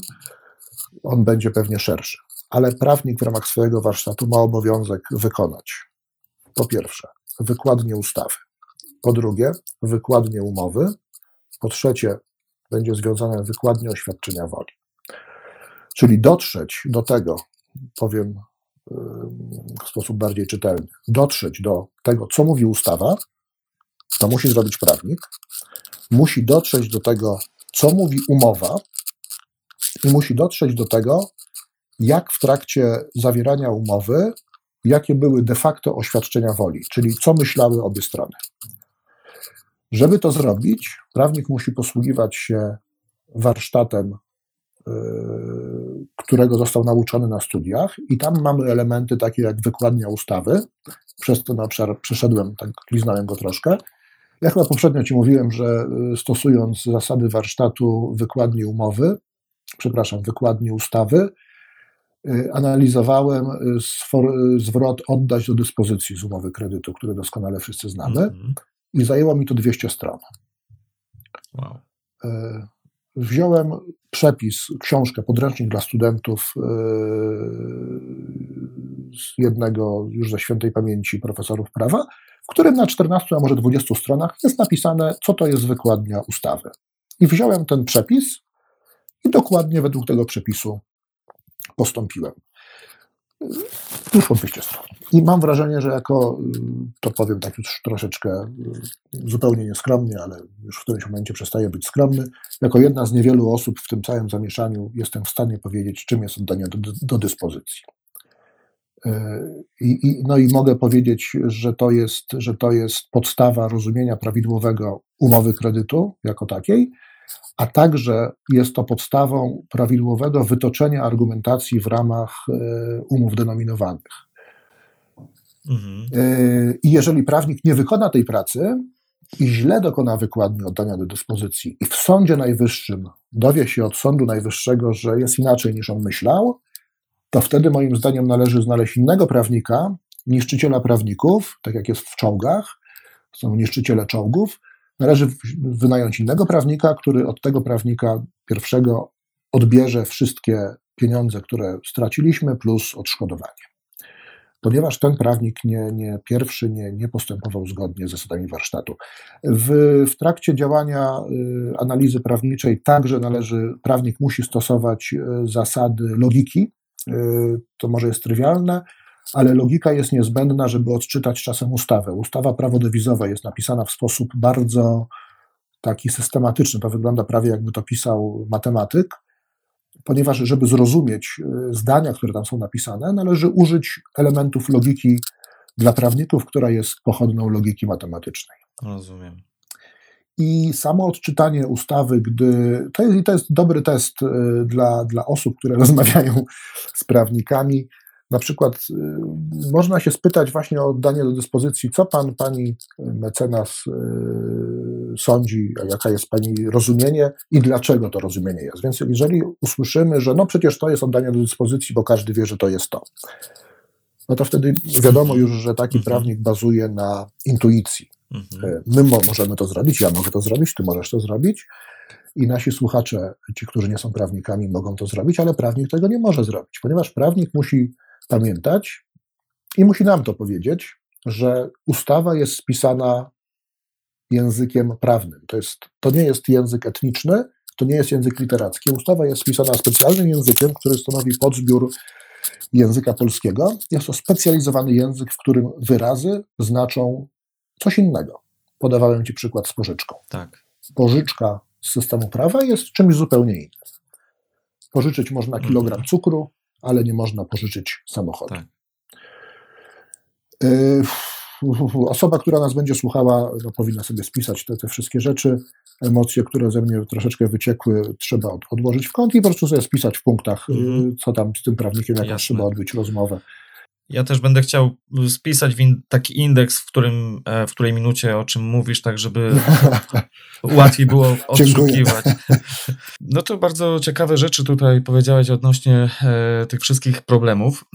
on będzie pewnie szerszy. Ale prawnik w ramach swojego warsztatu ma obowiązek wykonać po pierwsze wykładnię ustawy, po drugie wykładnię umowy, po trzecie będzie związane wykładnię oświadczenia woli. Czyli dotrzeć do tego, powiem ym, w sposób bardziej czytelny, dotrzeć do tego, co mówi ustawa, to musi zrobić prawnik, musi dotrzeć do tego, co mówi umowa i musi dotrzeć do tego, jak w trakcie zawierania umowy, jakie były de facto oświadczenia woli, czyli co myślały obie strony. Żeby to zrobić, prawnik musi posługiwać się warsztatem, yy, którego został nauczony na studiach, i tam mamy elementy takie jak wykładnia ustawy. Przez ten obszar przeszedłem, tak liznałem go troszkę. Ja chyba poprzednio Ci mówiłem, że yy, stosując zasady warsztatu wykładni umowy, przepraszam, wykładni ustawy, yy, analizowałem zwrot oddać do dyspozycji z umowy kredytu, który doskonale wszyscy znamy Mhm. I zajęło mi to 200 stron. Wow. E, Wziąłem przepis, książkę, podręcznik dla studentów e, z jednego już ze świętej pamięci profesorów prawa, w którym na 14, a może 20 stronach jest napisane, co to jest wykładnia ustawy. I wziąłem ten przepis i dokładnie według tego przepisu postąpiłem. Wyszło 200 stron. I mam wrażenie, że jako, y, to powiem tak już troszeczkę y, zupełnie nieskromnie, ale już w którymś momencie przestaję być skromny, jako jedna z niewielu osób w tym całym zamieszaniu jestem w stanie powiedzieć, czym jest oddanie do, do dyspozycji. Y, I, i, no i mogę powiedzieć, że to, jest, że to jest podstawa rozumienia prawidłowego umowy kredytu jako takiej, a także jest to podstawą prawidłowego wytoczenia argumentacji w ramach y, umów denominowanych. Mhm. Yy, I jeżeli prawnik nie wykona tej pracy i źle dokona wykładni oddania do dyspozycji i w Sądzie Najwyższym dowie się od Sądu Najwyższego, że jest inaczej niż on myślał, to wtedy moim zdaniem należy znaleźć innego prawnika, niszczyciela prawników, tak jak jest w czołgach, są niszczyciele czołgów, należy wynająć innego prawnika, który od tego prawnika pierwszego odbierze wszystkie pieniądze, które straciliśmy, plus odszkodowanie ponieważ ten prawnik nie, nie pierwszy nie, nie postępował zgodnie z zasadami warsztatu. W, w trakcie działania y, analizy prawniczej także należy, prawnik musi stosować y, zasady logiki. Y, to może jest trywialne, ale logika jest niezbędna, żeby odczytać czasem ustawę. Ustawa prawodewizowa jest napisana w sposób bardzo taki systematyczny. To wygląda prawie jakby to pisał matematyk ponieważ żeby zrozumieć y, zdania, które tam są napisane, należy użyć elementów logiki dla prawników, która jest pochodną logiki matematycznej. Rozumiem. I samo odczytanie ustawy, gdy. To jest, to jest dobry test y, dla, dla osób, które rozmawiają z prawnikami. Na przykład y, można się spytać właśnie o oddanie do dyspozycji, co pan, pani mecenas y, sądzi, a jaka jest pani rozumienie i dlaczego to rozumienie jest. Więc jeżeli usłyszymy, że no przecież to jest oddanie do dyspozycji, bo każdy wie, że to jest to, no to wtedy wiadomo już, że taki Mhm. prawnik bazuje na intuicji. Mhm. E, My mo- możemy to zrobić, ja mogę to zrobić, ty możesz to zrobić i nasi słuchacze, ci, którzy nie są prawnikami, mogą to zrobić, ale prawnik tego nie może zrobić, ponieważ prawnik musi pamiętać i musi nam to powiedzieć, że ustawa jest spisana językiem prawnym. To, jest, to nie jest język etniczny, to nie jest język literacki. Ustawa jest spisana specjalnym językiem, który stanowi podzbiór języka polskiego. Jest to specjalizowany język, w którym wyrazy znaczą coś innego. Podawałem Ci przykład z pożyczką. Tak. Pożyczka z systemu prawa jest czymś zupełnie innym. Pożyczyć można kilogram cukru, ale nie można pożyczyć samochodu. Tak. Y, Osoba, która nas będzie słuchała, no, powinna sobie spisać te, te wszystkie rzeczy, emocje, które ze mnie troszeczkę wyciekły, trzeba od, odłożyć w kąt i po prostu sobie spisać w punktach, Mhm. co tam z tym prawnikiem, jaką trzeba odbyć rozmowę. Ja też będę chciał spisać in, taki indeks, w, którym, e, w której minucie o czym mówisz, tak żeby łatwiej było odszukiwać. No to bardzo ciekawe rzeczy tutaj powiedziałeś odnośnie e, tych wszystkich problemów.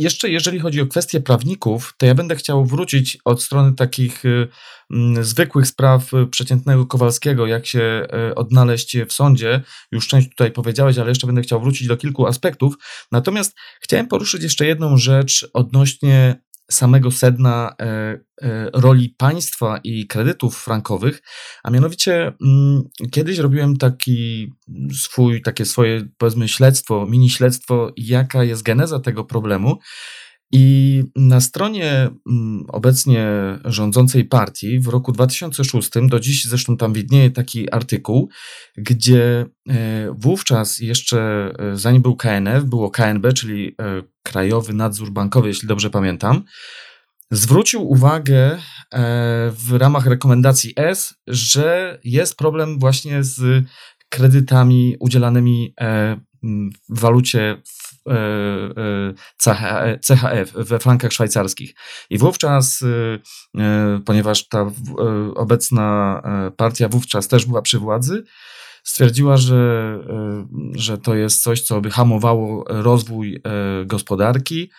Jeszcze jeżeli chodzi o kwestie prawników, to ja będę chciał wrócić od strony takich y, mm, zwykłych spraw y, przeciętnego Kowalskiego, jak się y, odnaleźć w sądzie. Już część tutaj powiedziałeś, ale jeszcze będę chciał wrócić do kilku aspektów. Natomiast chciałem poruszyć jeszcze jedną rzecz odnośnie samego sedna e, e, roli państwa i kredytów frankowych, a mianowicie mm, kiedyś robiłem taki swój, takie swoje powiedzmy śledztwo, mini śledztwo, jaka jest geneza tego problemu i na stronie mm, obecnie rządzącej partii w roku 2006, do dziś zresztą tam widnieje taki artykuł, gdzie e, wówczas jeszcze, e, zanim był KNF, było KNB, czyli e, Krajowy Nadzór Bankowy, jeśli dobrze pamiętam, zwrócił uwagę w ramach rekomendacji S, że jest problem właśnie z kredytami udzielanymi w walucie e, e, CH- CHF, we frankach szwajcarskich. I wówczas, e, e, ponieważ ta e, obecna e, partia wówczas też była przy władzy, stwierdziła, że, e, że to jest coś, co by hamowało rozwój e, gospodarki.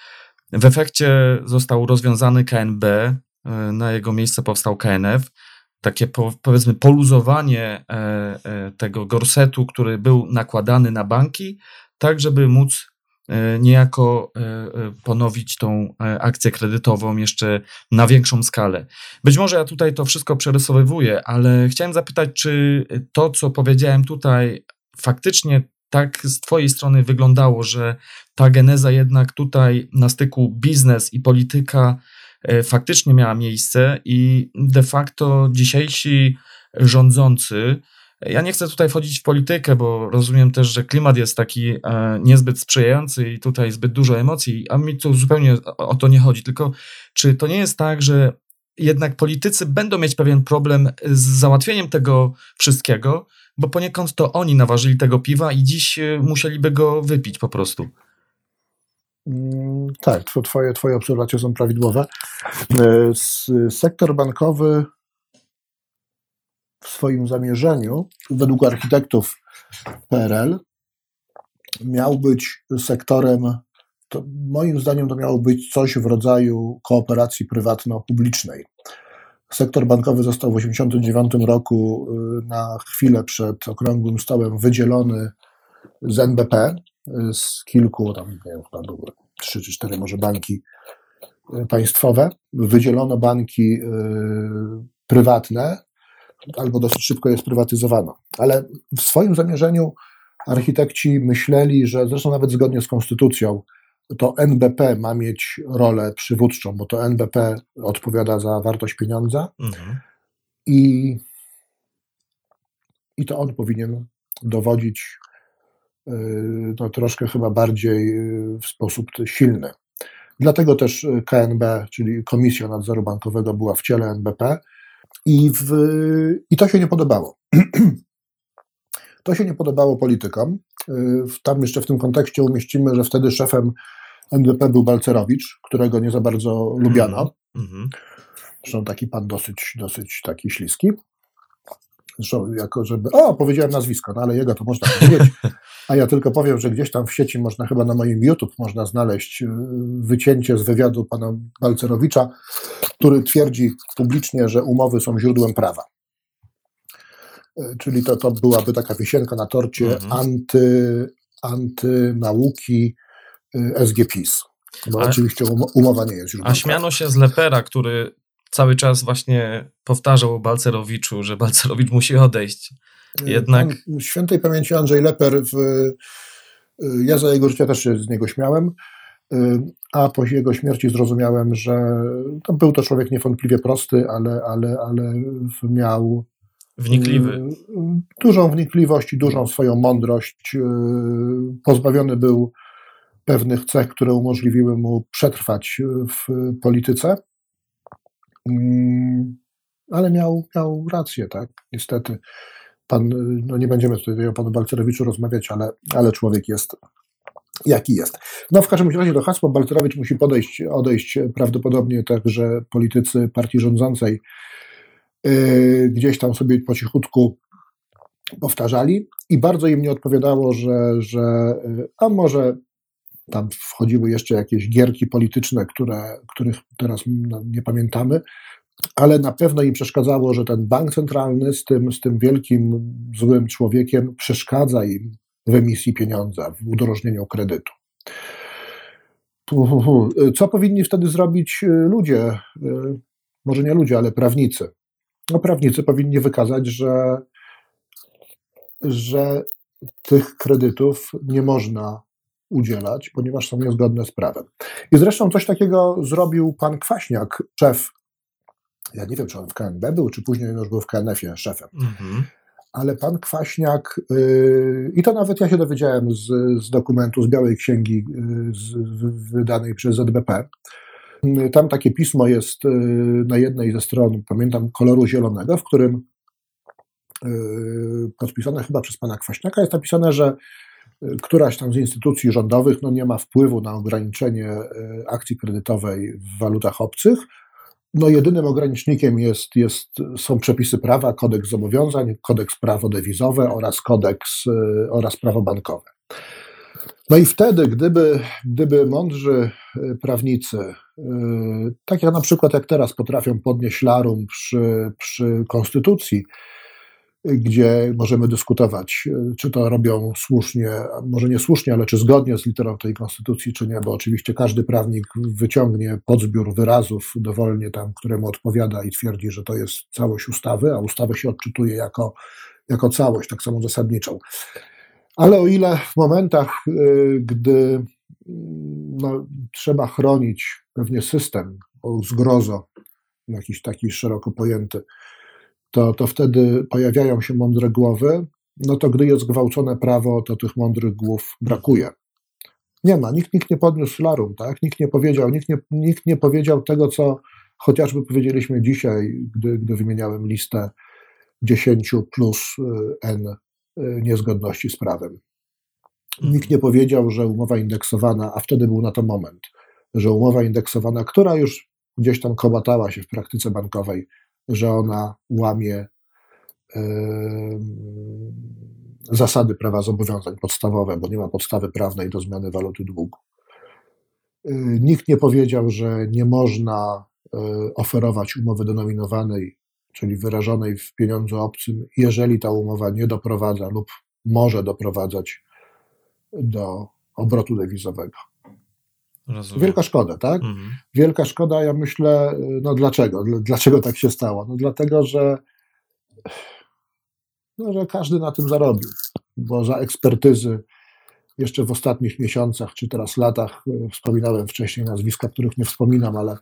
W efekcie został rozwiązany KNB, e, na jego miejsce powstał KNF. Takie po, powiedzmy poluzowanie e, e, tego gorsetu, który był nakładany na banki, tak żeby móc e, niejako ponowić tą akcję kredytową jeszcze na większą skalę. Być może ja tutaj to wszystko przerysowywuję, ale chciałem zapytać, czy to, co powiedziałem tutaj, faktycznie tak z Twojej strony wyglądało, że ta geneza jednak tutaj na styku biznes i polityka faktycznie miała miejsce i de facto dzisiejsi rządzący, ja nie chcę tutaj wchodzić w politykę, bo rozumiem też, że klimat jest taki e, niezbyt sprzyjający i tutaj zbyt dużo emocji, a mi tu zupełnie o, to nie chodzi. Tylko czy to nie jest tak, że jednak politycy będą mieć pewien problem z załatwieniem tego wszystkiego, bo poniekąd to oni naważyli tego piwa i dziś e, musieliby go wypić po prostu. Mm, Tak, tw- twoje, twoje obserwacje są prawidłowe. E, Sektor bankowy w swoim zamierzeniu, według architektów PRL, miał być sektorem, to moim zdaniem to miało być coś w rodzaju kooperacji prywatno-publicznej. Sektor bankowy został w 1989 roku y, na chwilę przed okrągłym stołem wydzielony z NBP, z kilku, tam nie wiem, chyba były trzy czy cztery może banki y, państwowe. Wydzielono banki y, prywatne, albo dosyć szybko je sprywatyzowano. Ale w swoim zamierzeniu architekci myśleli, że zresztą nawet zgodnie z konstytucją, to NBP ma mieć rolę przywódczą, bo to NBP odpowiada za wartość pieniądza Mhm. i, i to on powinien dowodzić no, troszkę chyba bardziej y, w sposób silny. Dlatego też y, KNB, czyli Komisja Nadzoru Bankowego, była w ciele NBP i, w, i to się nie podobało. To się nie podobało politykom. Tam jeszcze w tym kontekście umieścimy, że wtedy szefem NBP był Balcerowicz, którego nie za bardzo lubiano. Mhm. Zresztą taki pan dosyć, dosyć taki śliski. Zresztą jako żeby... O, powiedziałem nazwisko, no ale jego to można powiedzieć. A ja tylko powiem, że gdzieś tam w sieci można, chyba na moim YouTube można znaleźć y, wycięcie z wywiadu pana Balcerowicza, który twierdzi publicznie, że umowy są źródłem prawa. Y, Czyli to, to byłaby taka wisienka na torcie Mhm. anty, antynauki y, SGPiS. Bo Ale- oczywiście umo- umowa nie jest źródłem A śmiano się z Lepera, który cały czas właśnie powtarzał o Balcerowiczu, że Balcerowicz musi odejść. Jednak- Pan Świętej pamięci Andrzej Leper, w, y, ja za jego życia też się z niego śmiałem, y, a po jego śmierci zrozumiałem, że to był to człowiek niewątpliwie prosty, ale, ale, ale miał Wnikliwy. Y, dużą wnikliwość i dużą swoją mądrość. Y, pozbawiony był pewnych cech, które umożliwiły mu przetrwać w polityce. Mm, ale miał, miał rację, tak? Niestety. Pan, no nie będziemy tutaj o panu Balcerowiczu rozmawiać, ale, ale człowiek jest jaki jest. No w każdym razie do hasła Balcerowicz musi podejść, odejść prawdopodobnie także politycy partii rządzącej yy, gdzieś tam sobie po cichutku powtarzali i bardzo im nie odpowiadało, że, że yy, a może tam wchodziły jeszcze jakieś gierki polityczne, które, których teraz no, nie pamiętamy, ale na pewno im przeszkadzało, że ten bank centralny z tym, z tym wielkim, złym człowiekiem przeszkadza im w emisji pieniądza, w udrożnieniu kredytu. Co powinni wtedy zrobić y, ludzie? Y, może nie ludzie, ale prawnicy. No, prawnicy powinni wykazać, że, że tych kredytów nie można udzielać, ponieważ są niezgodne z prawem. I zresztą coś takiego zrobił pan Kwaśniak, szef, ja nie wiem, czy on w KNB był, czy później już był w KNF-ie szefem. Mhm ale pan Kwaśniak, yy, i to nawet ja się dowiedziałem z, z dokumentu, z Białej Księgi yy, z, wydanej przez ZBP, yy, tam takie pismo jest na jednej ze stron, pamiętam, koloru zielonego, w którym podpisane chyba przez pana Kwaśniaka jest napisane, że któraś tam z instytucji rządowych no nie ma wpływu na ograniczenie akcji kredytowej w walutach obcych, no jedynym ogranicznikiem jest, jest, są przepisy prawa, kodeks zobowiązań, kodeks prawo dewizowe oraz kodeks y, oraz prawo bankowe. No i wtedy, gdyby, gdyby mądrzy y, prawnicy, tak jak na przykład jak teraz potrafią podnieść larum przy, przy konstytucji, gdzie możemy dyskutować, czy to robią słusznie, może nie słusznie, ale czy zgodnie z literą tej konstytucji, czy nie, bo oczywiście każdy prawnik wyciągnie podzbiór wyrazów dowolnie tam, któremu odpowiada i twierdzi, że to jest całość ustawy, a ustawę się odczytuje jako, jako całość, tak samo zasadniczą. Ale o ile w momentach, y, gdy no, trzeba chronić pewnie system, zgrozo, jakiś taki szeroko pojęty, to, to wtedy pojawiają się mądre głowy, no to gdy jest gwałcone prawo, to tych mądrych głów brakuje. Nie ma, nikt, nikt nie podniósł larum, tak? nikt nie powiedział, nikt nie, nikt nie powiedział tego, co chociażby powiedzieliśmy dzisiaj, gdy, gdy wymieniałem listę 10 plus y, N y, niezgodności z prawem. Nikt nie powiedział, że umowa indeksowana, a wtedy był na to moment, że umowa indeksowana, która już gdzieś tam komatała się w praktyce bankowej, że ona łamie zasady prawa zobowiązań podstawowe, bo nie ma podstawy prawnej do zmiany waluty długu. E, nikt nie powiedział, że nie można e, oferować umowy denominowanej, czyli wyrażonej w pieniądzu obcym, jeżeli ta umowa nie doprowadza lub może doprowadzać do obrotu dewizowego. Rozumiem. Wielka szkoda, tak? Mhm. Wielka szkoda, ja myślę, no dlaczego? Dlaczego tak się stało? No dlatego, że, no, że każdy na tym zarobił, bo za ekspertyzy jeszcze w ostatnich miesiącach, czy teraz latach, e, wspominałem wcześniej nazwiska, których nie wspominam, ale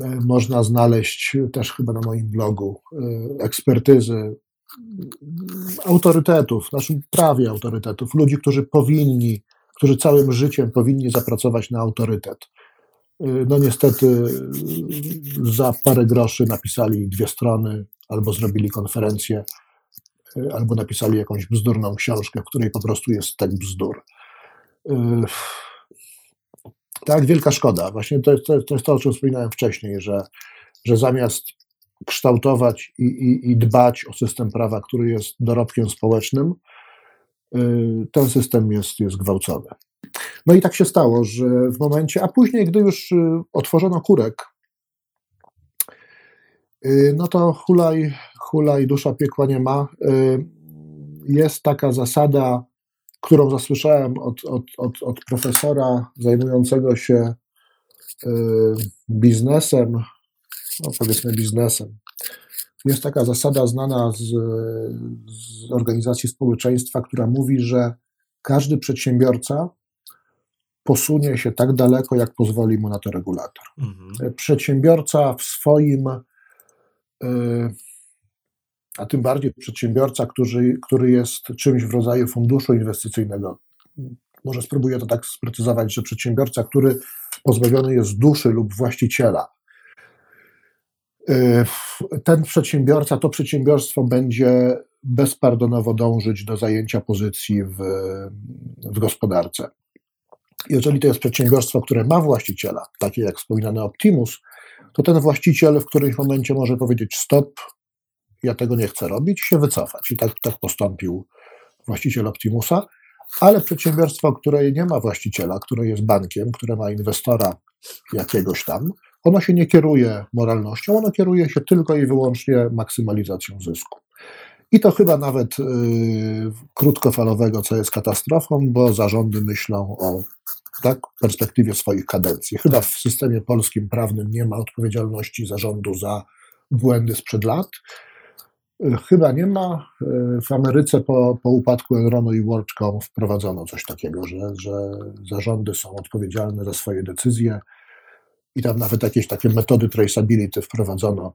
e, można znaleźć też chyba na moim blogu e, ekspertyzy autorytetów, w naszym prawie autorytetów, ludzi, którzy powinni którzy całym życiem powinni zapracować na autorytet. Y, no niestety y, za parę groszy napisali dwie strony, albo zrobili konferencję, y, albo napisali jakąś bzdurną książkę, w której po prostu jest tak bzdur. Tak, wielka szkoda. Właśnie to jest to, to, jest to o czym wspominałem wcześniej, że, że zamiast kształtować i, i, i dbać o system prawa, który jest dorobkiem społecznym, ten system jest, jest gwałcony. No i tak się stało, że w momencie, a później, gdy już y, otworzono kurek, y, no to hulaj, hulaj, dusza piekła nie ma. Jest taka zasada, którą zasłyszałem od, od, od, od profesora zajmującego się biznesem, no powiedzmy biznesem, jest taka zasada znana z, z organizacji społeczeństwa, która mówi, że każdy przedsiębiorca posunie się tak daleko, jak pozwoli mu na to regulator. Mhm. Przedsiębiorca w swoim, y, a tym bardziej przedsiębiorca, który, który jest czymś w rodzaju funduszu inwestycyjnego. Może spróbuję to tak sprecyzować, że przedsiębiorca, który pozbawiony jest duszy lub właściciela, ten przedsiębiorca, to przedsiębiorstwo będzie bezpardonowo dążyć do zajęcia pozycji w, w gospodarce. Jeżeli to jest przedsiębiorstwo, które ma właściciela, takie jak wspominany Optimus, to ten właściciel w którymś momencie może powiedzieć stop, ja tego nie chcę robić, się wycofać. I tak, tak postąpił właściciel Optimusa, ale przedsiębiorstwo, które nie ma właściciela, które jest bankiem, które ma inwestora jakiegoś tam, ono się nie kieruje moralnością, ono kieruje się tylko i wyłącznie maksymalizacją zysku. I to chyba nawet yy, krótkofalowego, co jest katastrofą, bo zarządy myślą o tak, perspektywie swoich kadencji. Chyba w systemie polskim prawnym nie ma odpowiedzialności zarządu za błędy sprzed lat. Chyba nie ma. W Ameryce po, po upadku Enronu i WorldCom wprowadzono coś takiego, że, że zarządy są odpowiedzialne za swoje decyzje i tam nawet jakieś takie metody traceability wprowadzono,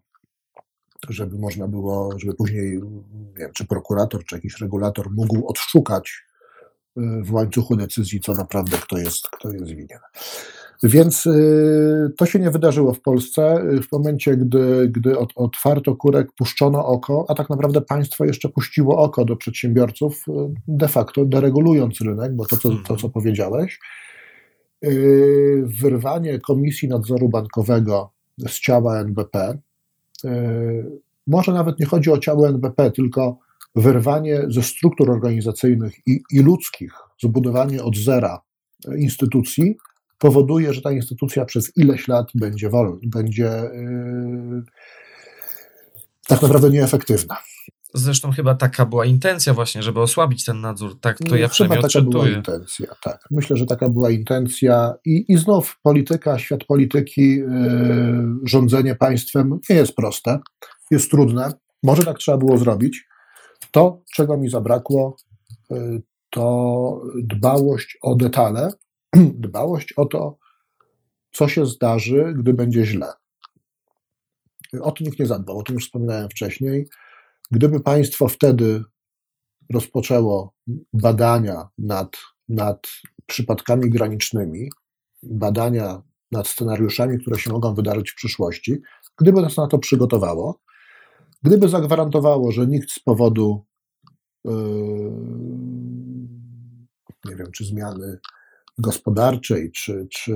żeby można było, żeby później, nie wiem, czy prokurator, czy jakiś regulator mógł odszukać w łańcuchu decyzji, co naprawdę kto jest, kto jest winien. Więc y, to się nie wydarzyło w Polsce. W momencie, gdy, gdy otwarto kurek, puszczono oko, a tak naprawdę państwo jeszcze puściło oko do przedsiębiorców, y, de facto deregulując rynek, bo to, co, to, co powiedziałeś, y, wyrwanie Komisji Nadzoru Bankowego z ciała NBP, może nawet nie chodzi o ciało NBP, tylko wyrwanie ze struktur organizacyjnych i, i ludzkich, zbudowanie od zera instytucji, powoduje, że ta instytucja przez ileś lat będzie wolna, będzie yy, tak naprawdę nieefektywna. Zresztą chyba taka była intencja właśnie, żeby osłabić ten nadzór. Tak to ja przynajmniej Chyba taka była intencja, tak. Myślę, że taka była intencja i, i znów polityka, świat polityki, yy, rządzenie państwem nie jest proste, jest trudne. Może tak trzeba było zrobić. To, czego mi zabrakło, yy, to dbałość o detale, dbałość o to, co się zdarzy, gdy będzie źle. O to nikt nie zadbał, o tym już wspominałem wcześniej. Gdyby państwo wtedy rozpoczęło badania nad, nad przypadkami granicznymi, badania nad scenariuszami, które się mogą wydarzyć w przyszłości, gdyby nas na to przygotowało, gdyby zagwarantowało, że nikt z powodu yy, nie wiem, czy zmiany gospodarczej czy, czy,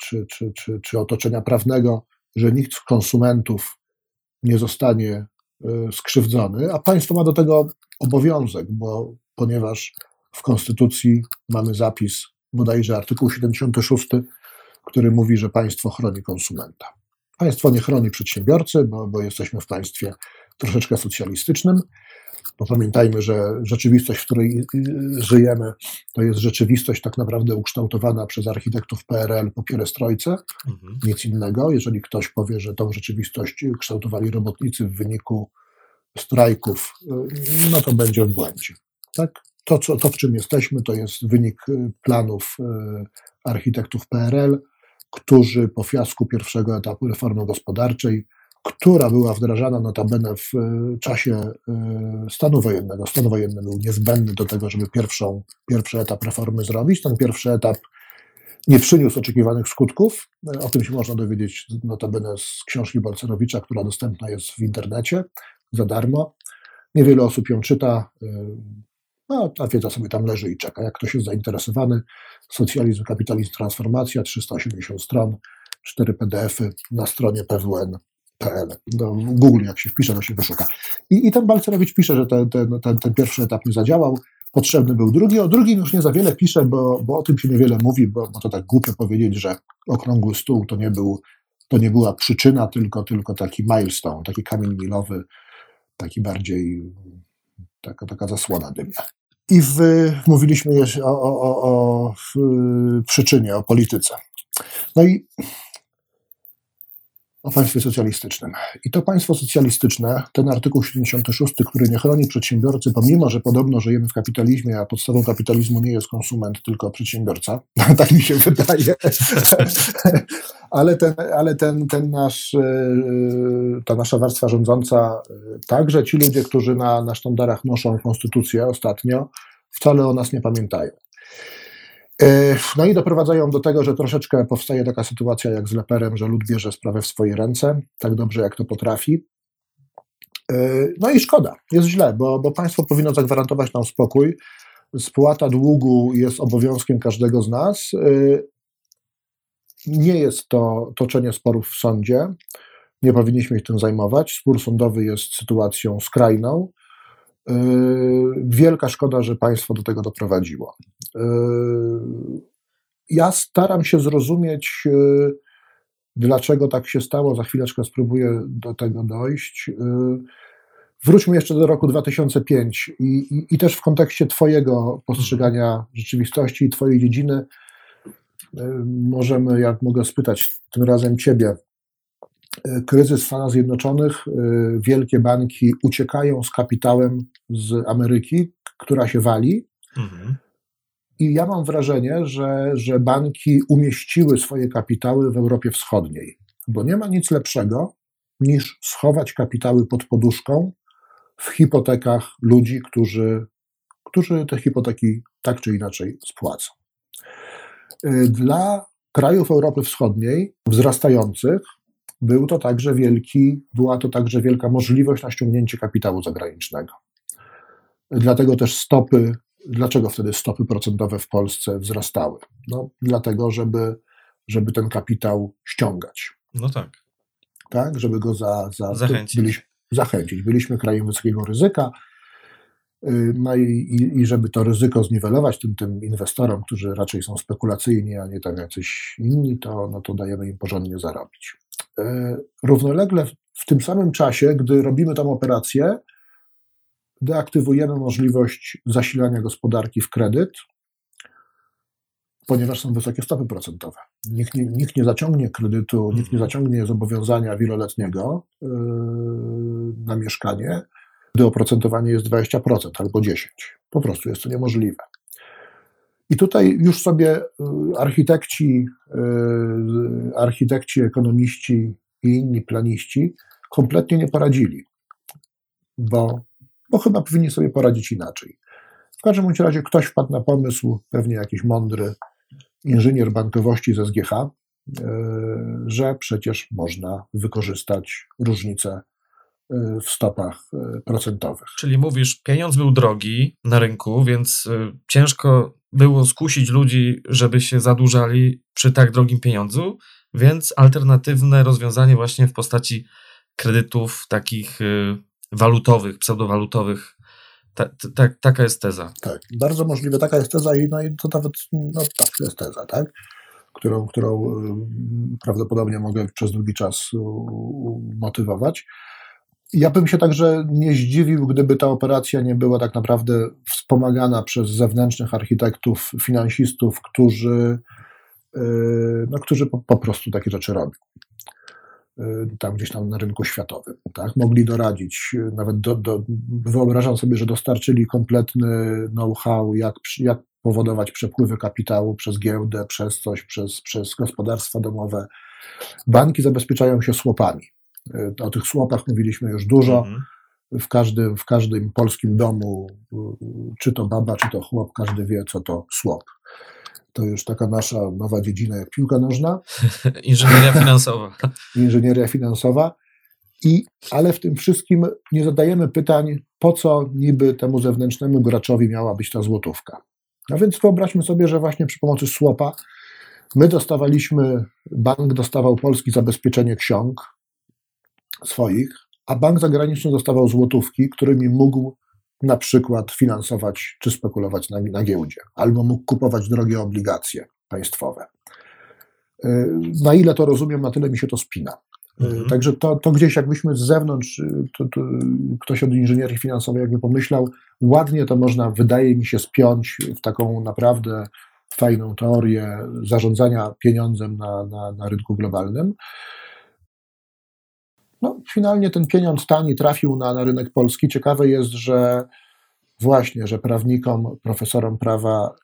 czy, czy, czy, czy otoczenia prawnego, że nikt z konsumentów nie zostanie skrzywdzony, a państwo ma do tego obowiązek, bo ponieważ w Konstytucji mamy zapis, bodajże artykuł 76, który mówi, że państwo chroni konsumenta. Państwo nie chroni przedsiębiorcy, bo, bo jesteśmy w państwie troszeczkę socjalistycznym, bo pamiętajmy, że rzeczywistość, w której y, żyjemy, to jest rzeczywistość tak naprawdę ukształtowana przez architektów PRL po pierestrojce, mhm. nic innego. Jeżeli ktoś powie, że tą rzeczywistość kształtowali robotnicy w wyniku strajków, y, no to będzie w błędzie. Tak? To, co, to, w czym jesteśmy, to jest wynik y, planów architektów PRL, którzy po fiasku pierwszego etapu reformy gospodarczej która była wdrażana notabene w e, czasie e, stanu wojennego. Stan wojenny był niezbędny do tego, żeby pierwszą, pierwszy etap reformy zrobić. Ten pierwszy etap nie przyniósł oczekiwanych skutków. E, o tym się można dowiedzieć notabene z książki Balcerowicza, która dostępna jest w internecie za darmo. Niewiele osób ją czyta, no, ta wiedza sobie tam leży i czeka. Jak ktoś jest zainteresowany, socjalizm, kapitalizm, transformacja, 380 stron, 4 PDF-y na stronie PWN PL. Do Google, jak się wpisze, to się wyszuka. I, i ten Balcerowicz pisze, że ten, ten, ten, ten pierwszy etap nie zadziałał, potrzebny był drugi. O drugim już nie za wiele pisze, bo, bo o tym się niewiele mówi, bo, bo to tak głupio powiedzieć, że okrągły stół to nie, był, to nie była przyczyna, tylko, tylko taki milestone, taki kamień milowy, taki bardziej taka, taka zasłona dymna. I w, mówiliśmy jeszcze o, o, o, o przyczynie, o polityce. No i o państwie socjalistycznym. I to państwo socjalistyczne, ten artykuł 76, który nie chroni przedsiębiorcy, pomimo, że podobno żyjemy w kapitalizmie, a podstawą kapitalizmu nie jest konsument, tylko przedsiębiorca, tak mi się wydaje, ale, ten, ale ten, ten nasz, e, ta nasza warstwa rządząca, e, także ci ludzie, którzy na, na sztandarach noszą konstytucję ostatnio, wcale o nas nie pamiętają. E, no i doprowadzają do tego, że troszeczkę powstaje taka sytuacja jak z Leperem, że lud bierze sprawę w swoje ręce, tak dobrze jak to potrafi. E, no i szkoda, jest źle, bo, bo państwo powinno zagwarantować nam spokój. Spłata długu jest obowiązkiem każdego z nas. E, nie jest to toczenie sporów w sądzie. Nie powinniśmy się tym zajmować. Spór sądowy jest sytuacją skrajną. Wielka szkoda, że państwo do tego doprowadziło. Yy, ja staram się zrozumieć, yy, dlaczego tak się stało. Za chwileczkę spróbuję do tego dojść. Yy, wróćmy jeszcze do roku 2005 i, i, i też w kontekście Twojego postrzegania rzeczywistości i Twojej dziedziny. Możemy, jak mogę spytać tym razem Ciebie, kryzys w Stanach Zjednoczonych, wielkie banki uciekają z kapitałem z Ameryki, która się wali. Mhm. I ja mam wrażenie, że, że banki umieściły swoje kapitały w Europie Wschodniej, bo nie ma nic lepszego niż schować kapitały pod poduszką w hipotekach ludzi, którzy, którzy te hipoteki tak czy inaczej spłacą. Y, dla krajów Europy Wschodniej wzrastających był to także wielki, była to także wielka możliwość na ściągnięcie kapitału zagranicznego. Dlatego też stopy Dlaczego wtedy stopy procentowe w Polsce wzrastały? No, dlatego, żeby, żeby ten kapitał ściągać. No tak. Tak, żeby go za, za, zachęcić. Byliśmy, zachęcić. Byliśmy krajem wysokiego ryzyka. Y, no i, i, i, żeby to ryzyko zniwelować tym, tym inwestorom, którzy raczej są spekulacyjni, a nie tam jacyś inni, to, no to dajemy im porządnie zarobić. Y, równolegle w tym samym czasie, gdy robimy tą operację, deaktywujemy możliwość zasilania gospodarki w kredyt, ponieważ są wysokie stopy procentowe. Nikt nie, nikt nie zaciągnie kredytu, nikt nie mhm. zaciągnie zobowiązania wieloletniego yy, na mieszkanie, gdy oprocentowanie jest 20% albo 10%. Po prostu jest to niemożliwe. I tutaj już sobie yy, architekci, yy, architekci, ekonomiści i inni planiści kompletnie nie poradzili, bo bo chyba powinni sobie poradzić inaczej. W każdym razie ktoś wpadł na pomysł, pewnie jakiś mądry inżynier bankowości ze SGH, e, że przecież można wykorzystać różnice e, w stopach e, procentowych. Czyli mówisz, pieniądz był drogi na rynku, więc ciężko było skusić ludzi, żeby się zadłużali przy tak drogim pieniądzu, więc alternatywne rozwiązanie właśnie w postaci kredytów takich walutowych, pseudowalutowych. Ta, ta, taka jest teza. Tak, bardzo możliwe, taka jest teza i, no, i to nawet no, tak, jest teza, tak? Którą, którą y, prawdopodobnie mogę przez długi czas motywować. Ja bym się także nie zdziwił, gdyby ta operacja nie była tak naprawdę wspomagana przez zewnętrznych architektów, finansistów, którzy, y, no, którzy po, po prostu takie rzeczy robią. Y, tam gdzieś tam na rynku światowym. Tak? Mogli doradzić, y, nawet do, do, wyobrażam sobie, że dostarczyli kompletny know-how, jak, jak powodować przepływy kapitału przez giełdę, przez coś, przez, przez gospodarstwa domowe. Banki zabezpieczają się słopami. Y, o tych słopach mówiliśmy już dużo. Mhm. W każdym, w każdym polskim domu, czy to baba, czy to chłop, każdy wie, co to słop. To już taka nasza nowa dziedzina jak piłka nożna. Inżynieria finansowa. Inżynieria finansowa. I, ale w tym wszystkim nie zadajemy pytań, po co niby temu zewnętrznemu graczowi miała być ta złotówka. No więc wyobraźmy sobie, że właśnie przy pomocy słopa my dostawaliśmy, bank dostawał polski zabezpieczenie ksiąg swoich, a bank zagraniczny dostawał złotówki, którymi mógł na przykład finansować czy spekulować na, na giełdzie, albo mógł kupować drogie obligacje państwowe. Y, na ile to rozumiem, na tyle mi się to spina. Y, mhm. Także to, to gdzieś jakbyśmy z zewnątrz, y, to, to ktoś od inżynierii finansowej jakby pomyślał, ładnie to można, wydaje mi się, spiąć w taką naprawdę fajną teorię zarządzania pieniądzem na, na, na rynku globalnym. No, finalnie ten pieniądz tani trafił na, na rynek polski. Ciekawe jest, że właśnie, że prawnikom, profesorom prawa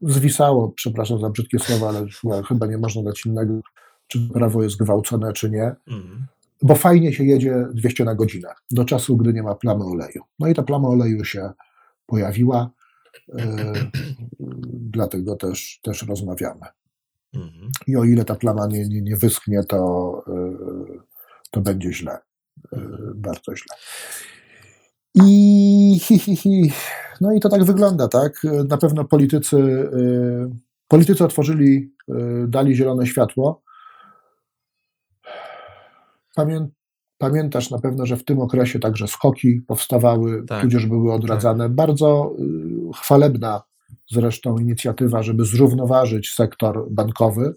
zwisało, przepraszam za brzydkie słowa, ale chyba, nie można dać innego, czy prawo jest gwałcone, czy nie, Mhm. bo fajnie się jedzie 200 na godzinę, do czasu, gdy nie ma plamy oleju. No i ta plama oleju się pojawiła, e, dlatego też, też rozmawiamy. Mhm. I o ile ta plama nie, nie, nie wyschnie, to, e, to będzie źle. E, Bardzo źle. I hi, hi, hi. no i to tak wygląda, tak? Na pewno politycy, e, politycy otworzyli, e, dali zielone światło. Pamię, pamiętasz na pewno, że w tym okresie także skoki powstawały, Tak. tudzież były odradzane. Bardzo e, chwalebna zresztą inicjatywa, żeby zrównoważyć sektor bankowy.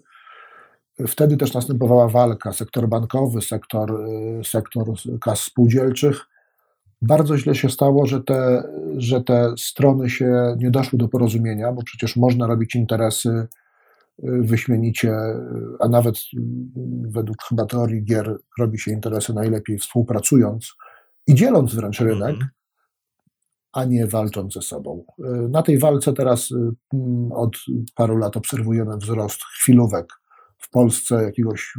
Wtedy też następowała walka, sektor bankowy, sektor, y, sektor kas spółdzielczych. Bardzo źle się stało, że te, że te strony się nie doszły do porozumienia, bo przecież można robić interesy y, wyśmienicie, y, a nawet według chyba teorii gier robi się interesy najlepiej współpracując i dzieląc wręcz rynek Mhm. a nie walcząc ze sobą. Na tej walce teraz mm, od paru lat obserwujemy wzrost chwilówek w Polsce, jakiegoś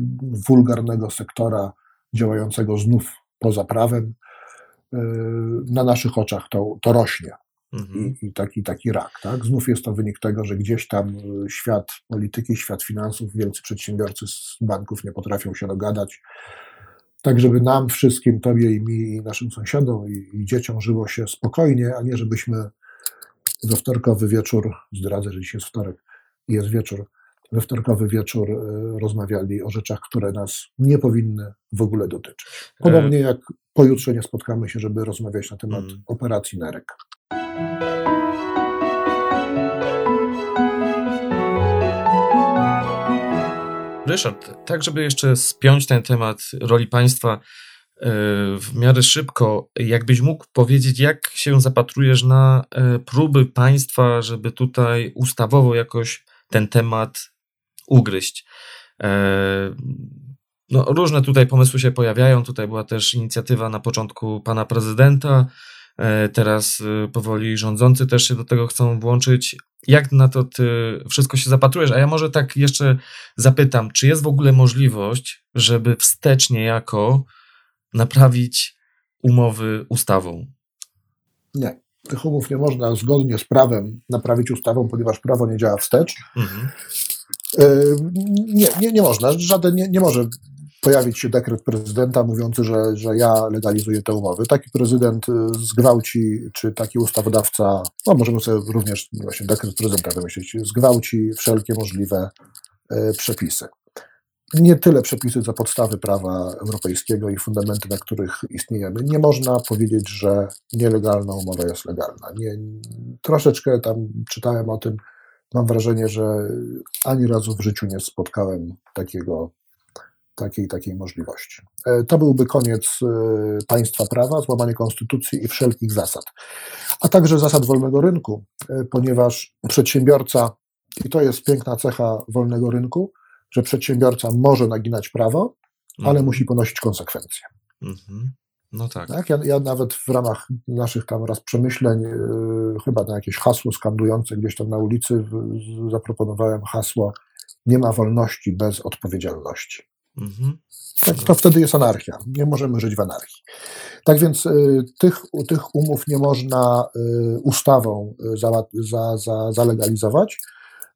wulgarnego sektora działającego znów poza prawem. Y, Na naszych oczach to, to rośnie Mhm. i, i taki, taki rak. Tak? Znów jest to wynik tego, że gdzieś tam y, świat polityki, świat finansów, wielcy przedsiębiorcy z banków nie potrafią się dogadać. Tak, żeby nam wszystkim, tobie i mi, i naszym sąsiadom i, i dzieciom żyło się spokojnie, a nie żebyśmy we wtorkowy wieczór, zdradzę, że dzisiaj jest wtorek, jest wieczór, we wtorkowy wieczór y, rozmawiali o rzeczach, które nas nie powinny w ogóle dotyczyć. Podobnie jak pojutrze nie spotkamy się, żeby rozmawiać na temat Mm. operacji Nerek. Ryszard, tak żeby jeszcze spiąć ten temat roli państwa e, w miarę szybko, jakbyś mógł powiedzieć, jak się zapatrujesz na e, próby państwa, żeby tutaj ustawowo jakoś ten temat ugryźć. E, No, różne tutaj pomysły się pojawiają. Tutaj była też inicjatywa na początku pana prezydenta. e, Teraz e, powoli rządzący też się do tego chcą włączyć. Jak na to ty wszystko się zapatrujesz? A ja może tak jeszcze zapytam, czy jest w ogóle możliwość, żeby wstecznie jako naprawić umowy ustawą? Nie. Tych umów nie można zgodnie z prawem naprawić ustawą, ponieważ prawo nie działa wstecz. Mhm. Yy, Nie, nie, nie można. Żaden nie, nie może pojawić się dekret prezydenta mówiący, że, że ja legalizuję te umowy. Taki prezydent y, zgwałci, czy taki ustawodawca, no możemy sobie również właśnie dekret prezydenta wymyślić, zgwałci wszelkie możliwe y, przepisy. Nie tyle przepisy za podstawy prawa europejskiego i fundamenty, na których istniejemy. Nie można powiedzieć, że nielegalna umowa jest legalna. Nie, troszeczkę tam czytałem o tym, mam wrażenie, że ani razu w życiu nie spotkałem takiego, takiej, takiej możliwości. E, To byłby koniec e, państwa prawa, złamanie konstytucji i wszelkich zasad, a także zasad wolnego rynku, e, ponieważ przedsiębiorca, i to jest piękna cecha wolnego rynku, że przedsiębiorca może naginać prawo, ale Mhm. musi ponosić konsekwencje. Mhm. No tak. Tak? Ja, ja nawet w ramach naszych tam raz przemyśleń, yy, chyba na jakieś hasło skandujące gdzieś tam na ulicy, w, zaproponowałem hasło nie ma wolności bez odpowiedzialności. Mhm. Tak, to wtedy jest anarchia. Nie możemy żyć w anarchii. Tak więc y, tych, tych umów nie można y, ustawą za, za, za, zalegalizować.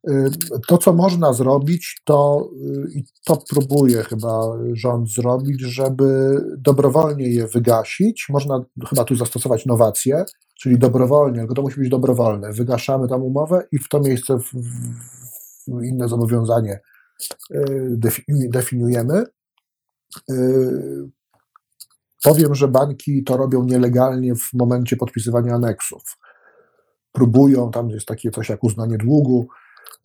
Y, To, co można zrobić, to y, i to próbuje chyba rząd zrobić, żeby dobrowolnie je wygasić. Można chyba tu zastosować nowacje, czyli dobrowolnie, tylko to musi być dobrowolne. Wygaszamy tam umowę i w to miejsce w, w inne zobowiązanie y, defi- definiujemy. Powiem, że banki to robią nielegalnie w momencie podpisywania aneksów. Próbują, tam jest takie coś jak uznanie długu.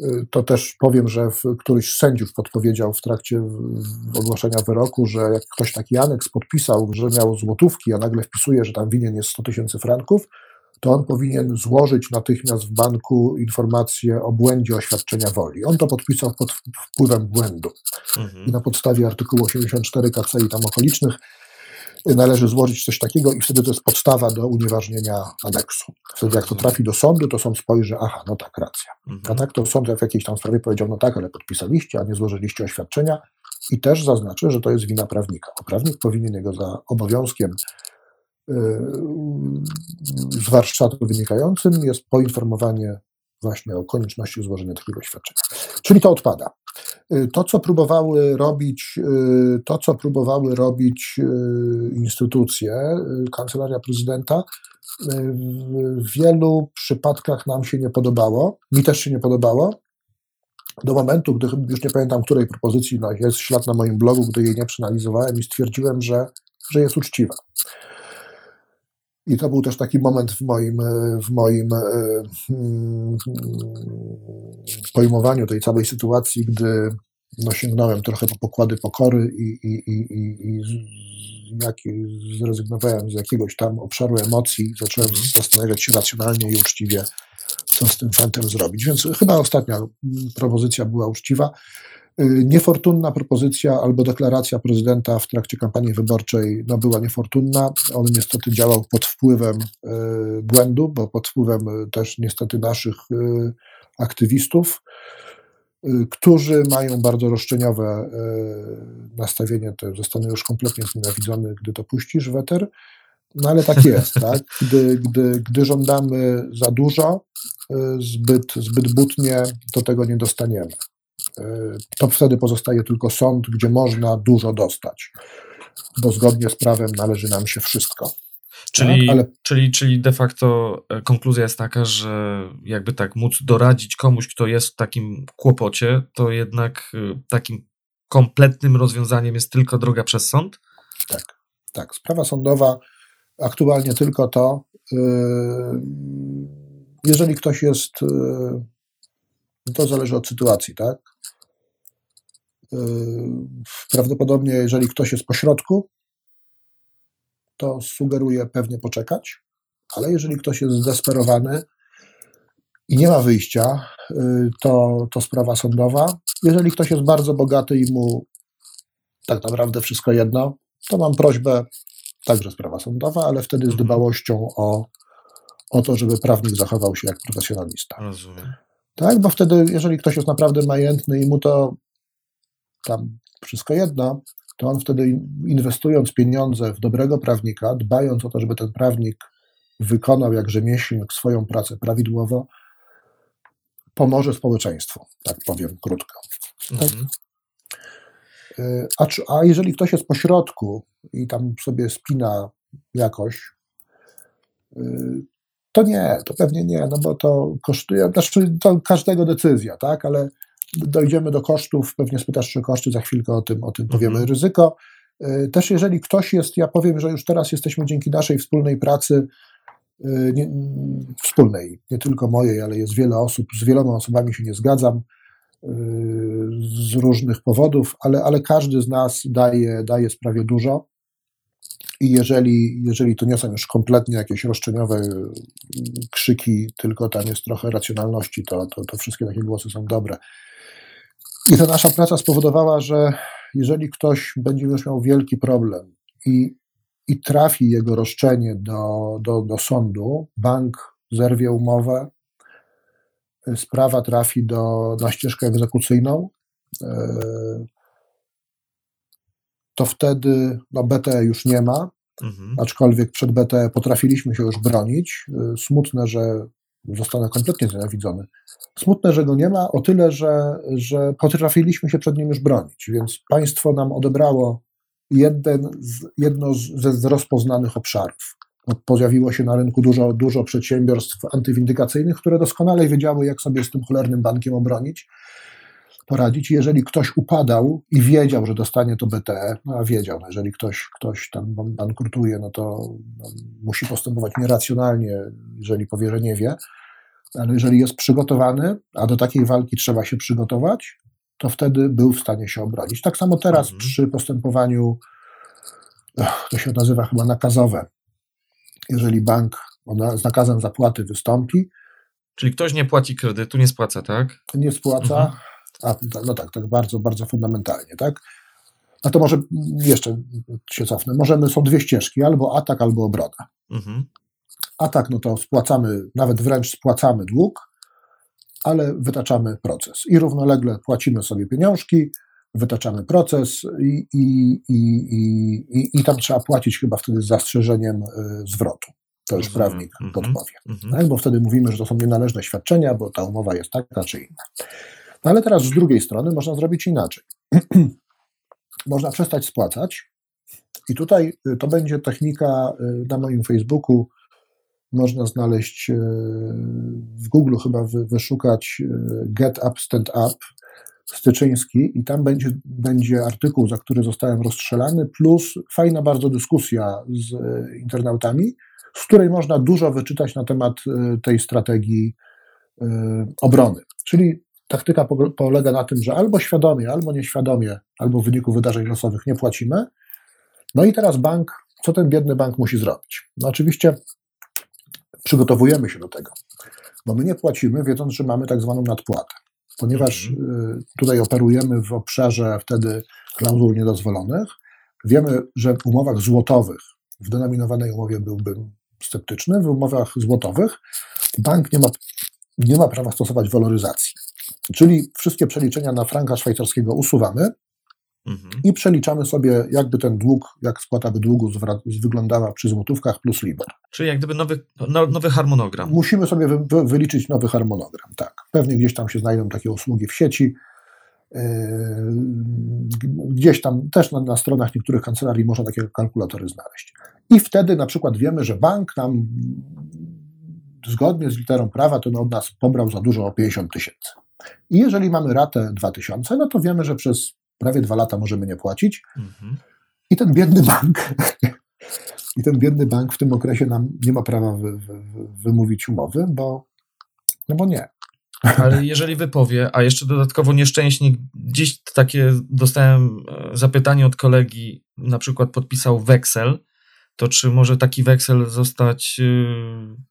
Y, To też powiem, że któryś z sędziów podpowiedział w trakcie ogłoszenia wyroku, że jak ktoś taki aneks podpisał, że miał złotówki, a nagle wpisuje, że tam winien jest 100 tysięcy franków, to on powinien złożyć natychmiast w banku informację o błędzie oświadczenia woli. On to podpisał pod wpływem błędu i Mhm. na podstawie artykułu 84 KC i tam okolicznych należy złożyć coś takiego i wtedy to jest podstawa do unieważnienia aneksu. Wtedy jak to trafi do sądu, to sąd spojrzy, aha, no tak, racja. A Mhm. tak to sąd w jakiejś tam sprawie powiedział, no tak, ale podpisaliście, a nie złożyliście oświadczenia i też zaznaczy, że to jest wina prawnika. Bo prawnik powinien jego za obowiązkiem yy, z warsztatu wynikającym jest poinformowanie właśnie o konieczności złożenia takiego oświadczenia. Czyli to odpada. Y, To, co próbowały robić, y, to, co próbowały robić y, instytucje, kancelaria prezydenta, w wielu przypadkach nam się nie podobało. Mi też się nie podobało. Do momentu, gdy już nie pamiętam której propozycji, no jest ślad na moim blogu, gdy jej nie przeanalizowałem i stwierdziłem, że, że jest uczciwa. I to był też taki moment w moim, e, w moim e, mm, pojmowaniu tej całej sytuacji, gdy no, sięgnąłem trochę po pokłady pokory i, i, i, i, jak, zrezygnowałem z jakiegoś tam obszaru emocji, zacząłem Mhm. zastanawiać się racjonalnie i uczciwie, co z tym fantem zrobić. Więc chyba ostatnia propozycja była uczciwa. Y, Niefortunna propozycja albo deklaracja prezydenta w trakcie kampanii wyborczej no, była niefortunna. On niestety działał pod wpływem y, błędu, bo pod wpływem y, też niestety naszych aktywistów, którzy mają bardzo roszczeniowe nastawienie, to zostanę już kompletnie znienawidzony, gdy to puścisz w eter. No ale tak jest, tak? Gdy, gdy, gdy żądamy za dużo, zbyt, zbyt butnie, to tego nie dostaniemy. Y, To wtedy pozostaje tylko sąd, gdzie można dużo dostać, bo zgodnie z prawem należy nam się wszystko. Czyli, Tak, ale- czyli, czyli de facto e, konkluzja jest taka, że jakby tak móc doradzić komuś, kto jest w takim kłopocie, to jednak e, takim kompletnym rozwiązaniem jest tylko droga przez sąd? Tak, tak. Sprawa sądowa aktualnie tylko to. y, Jeżeli ktoś jest, y, to zależy od sytuacji, tak? Y, Prawdopodobnie, jeżeli ktoś jest pośrodku, to sugeruje pewnie poczekać, ale jeżeli ktoś jest zdesperowany i nie ma wyjścia, y, to, to sprawa sądowa. Jeżeli ktoś jest bardzo bogaty i mu tak naprawdę wszystko jedno, to mam prośbę, także sprawa sądowa, ale wtedy z Mhm. dbałością o, o to, żeby prawnik zachował się jak profesjonalista. Rozumiem. Tak, bo wtedy, jeżeli ktoś jest naprawdę majętny i mu to tam wszystko jedno, to on wtedy in- inwestując pieniądze w dobrego prawnika, dbając o to, żeby ten prawnik wykonał jak rzemieślnik swoją pracę prawidłowo, pomoże społeczeństwu, tak powiem krótko. Mhm. Y, A, czy- a jeżeli ktoś jest pośrodku i tam sobie spina jakoś, y, to nie, to pewnie nie, no bo to kosztuje, znaczy to każdego decyzja, tak, ale dojdziemy do kosztów, pewnie spytasz, czy koszty, za chwilkę o tym, o tym powiemy, Mhm. ryzyko. Y, Też jeżeli ktoś jest, ja powiem, że już teraz jesteśmy dzięki naszej wspólnej pracy, y, nie, wspólnej, nie tylko mojej, ale jest wiele osób, z wieloma osobami się nie zgadzam, y, z różnych powodów, ale, ale każdy z nas daje, daje sprawie dużo. I jeżeli, jeżeli to nie są już kompletnie jakieś roszczeniowe y, krzyki, tylko tam jest trochę racjonalności, to, to, to wszystkie takie głosy są dobre. I ta nasza praca spowodowała, że jeżeli ktoś będzie już miał wielki problem i, i trafi jego roszczenie do, do, do sądu, bank zerwie umowę, sprawa trafi do, na ścieżkę egzekucyjną, y, to wtedy no, BT już nie ma, Mhm. aczkolwiek przed BT potrafiliśmy się już bronić. Y, Smutne, że zostanę kompletnie znienawidzony. Smutne, że go nie ma, o tyle, że, że potrafiliśmy się przed nim już bronić, więc państwo nam odebrało jeden z, jedno ze z rozpoznanych obszarów. No, Pojawiło się na rynku dużo, dużo przedsiębiorstw antywindykacyjnych, które doskonale wiedziały, jak sobie z tym cholernym bankiem obronić, poradzić. Jeżeli ktoś upadał i wiedział, że dostanie to BTE, no a wiedział, no jeżeli ktoś, ktoś tam ban- bankrutuje, no to no, musi postępować nieracjonalnie, jeżeli powie, że nie wie, ale jeżeli jest przygotowany, a do takiej walki trzeba się przygotować, to wtedy był w stanie się obronić. Tak samo teraz Mhm. przy postępowaniu, to się nazywa chyba nakazowe. Jeżeli bank z nakazem zapłaty wystąpi, Czyli ktoś nie płaci kredytu, nie spłaca, tak? nie spłaca, Mhm. A no tak, tak bardzo, bardzo fundamentalnie, tak? A to może jeszcze się cofnę. Możemy, są dwie ścieżki, albo atak, albo obrona. Mhm. Atak, no to spłacamy, nawet wręcz spłacamy dług, ale wytaczamy proces. I równolegle płacimy sobie pieniążki, wytaczamy proces i, i, i, i, i tam trzeba płacić chyba wtedy z zastrzeżeniem y, zwrotu. To już Rozumiem. prawnik Mhm. podpowie. Mhm. Tak? Bo wtedy mówimy, że to są nienależne świadczenia, bo ta umowa jest taka czy inna. No ale teraz z drugiej strony można zrobić inaczej. można przestać spłacać i tutaj y, to będzie technika y, na moim Facebooku. Można znaleźć y, w Google chyba wy- wyszukać Get Up Stand Up Styczyński i tam będzie, będzie artykuł, za który zostałem rozstrzelany, plus fajna bardzo dyskusja z internautami, z której można dużo wyczytać na temat tej strategii obrony. Czyli taktyka po- polega na tym, że albo świadomie, albo nieświadomie, albo w wyniku wydarzeń losowych nie płacimy. No i teraz bank, co ten biedny bank musi zrobić? No oczywiście przygotowujemy się do tego, bo my nie płacimy, wiedząc, że mamy tak zwaną nadpłatę. Ponieważ y, tutaj operujemy w obszarze wtedy klauzul niedozwolonych, wiemy, że w umowach złotowych, w denominowanej umowie byłbym sceptyczny, w umowach złotowych bank nie ma, nie ma prawa stosować waloryzacji. Czyli wszystkie przeliczenia na franka szwajcarskiego usuwamy Mhm. i przeliczamy sobie, jakby ten dług, jak spłata by długu wyglądała przy złotówkach plus LIBOR. Czyli jak gdyby nowy, no, nowy harmonogram. Musimy sobie wy, wy, wyliczyć nowy harmonogram, tak. Pewnie gdzieś tam się znajdą takie usługi w sieci. Yy, Gdzieś tam też na, na stronach niektórych kancelarii można takie kalkulatory znaleźć. I wtedy na przykład wiemy, że bank nam zgodnie z literą prawa to od nas pobrał za dużo o 50 tysięcy. I jeżeli mamy ratę 2000, no to wiemy, że przez prawie dwa lata możemy nie płacić. Mhm. I ten biedny bank, i ten biedny bank w tym okresie nam nie ma prawa wy, wy, wy, wymówić umowy, bo, no bo nie. Ale jeżeli wypowie, a jeszcze dodatkowo nieszczęśnik, dziś takie dostałem e, zapytanie od kolegi, na przykład podpisał weksel, to czy może taki weksel zostać y,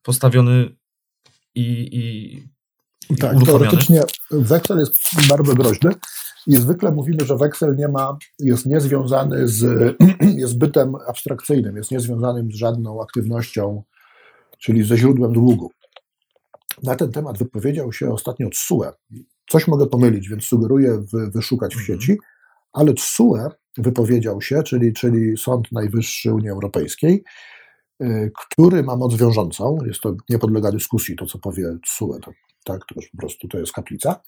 postawiony i, i Tak, teoretycznie weksel jest bardzo groźny i zwykle mówimy, że weksel nie ma, jest niezwiązany z, jest bytem abstrakcyjnym, jest niezwiązanym z żadną aktywnością, czyli ze źródłem długu. Na ten temat wypowiedział się ostatnio TSUE. Coś mogę pomylić, więc sugeruję wy, wyszukać w Mhm. sieci, ale TSUE wypowiedział się, czyli, czyli Sąd Najwyższy Unii Europejskiej, y, który ma moc wiążącą, jest to nie podlega dyskusji, to co powie TSUE, to, tak, to już po prostu to jest kaplica.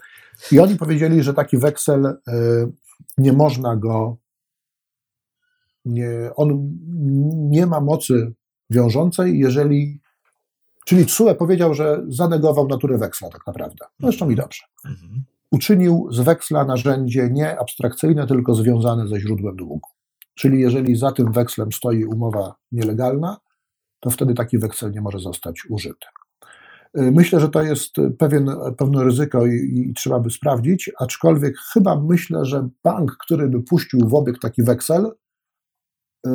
I oni powiedzieli, że taki weksel y, nie można go, nie, on nie ma mocy wiążącej, jeżeli, czyli TSUE powiedział, że zanegował naturę weksla tak naprawdę. Zresztą i dobrze Mhm. uczynił z weksla narzędzie nie abstrakcyjne, tylko związane ze źródłem długu. Czyli jeżeli za tym wekslem stoi umowa nielegalna, to wtedy taki weksel nie może zostać użyty. Y, Myślę, że to jest pewien, pewne ryzyko i, i trzeba by sprawdzić, aczkolwiek chyba myślę, że bank, który by puścił w obieg taki weksel, y,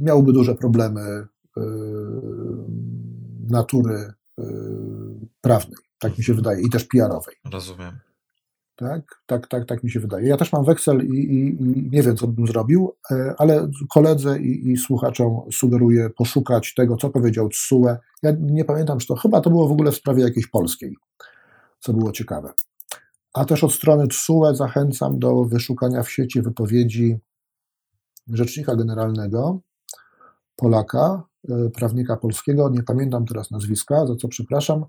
miałby duże problemy y, natury y, prawnej, tak mi się wydaje, i też PR-owej. Rozumiem. Tak, tak, tak, tak mi się wydaje. Ja też mam weksel i, i, nie wiem, co bym zrobił, e, ale koledze i, i słuchaczom sugeruję poszukać tego, co powiedział TSUE. Ja nie pamiętam, czy to chyba to było w ogóle w sprawie jakiejś polskiej, co było ciekawe. A też od strony TSUE zachęcam do wyszukania w sieci wypowiedzi rzecznika generalnego Polaka, e, prawnika polskiego, nie pamiętam teraz nazwiska, za co przepraszam.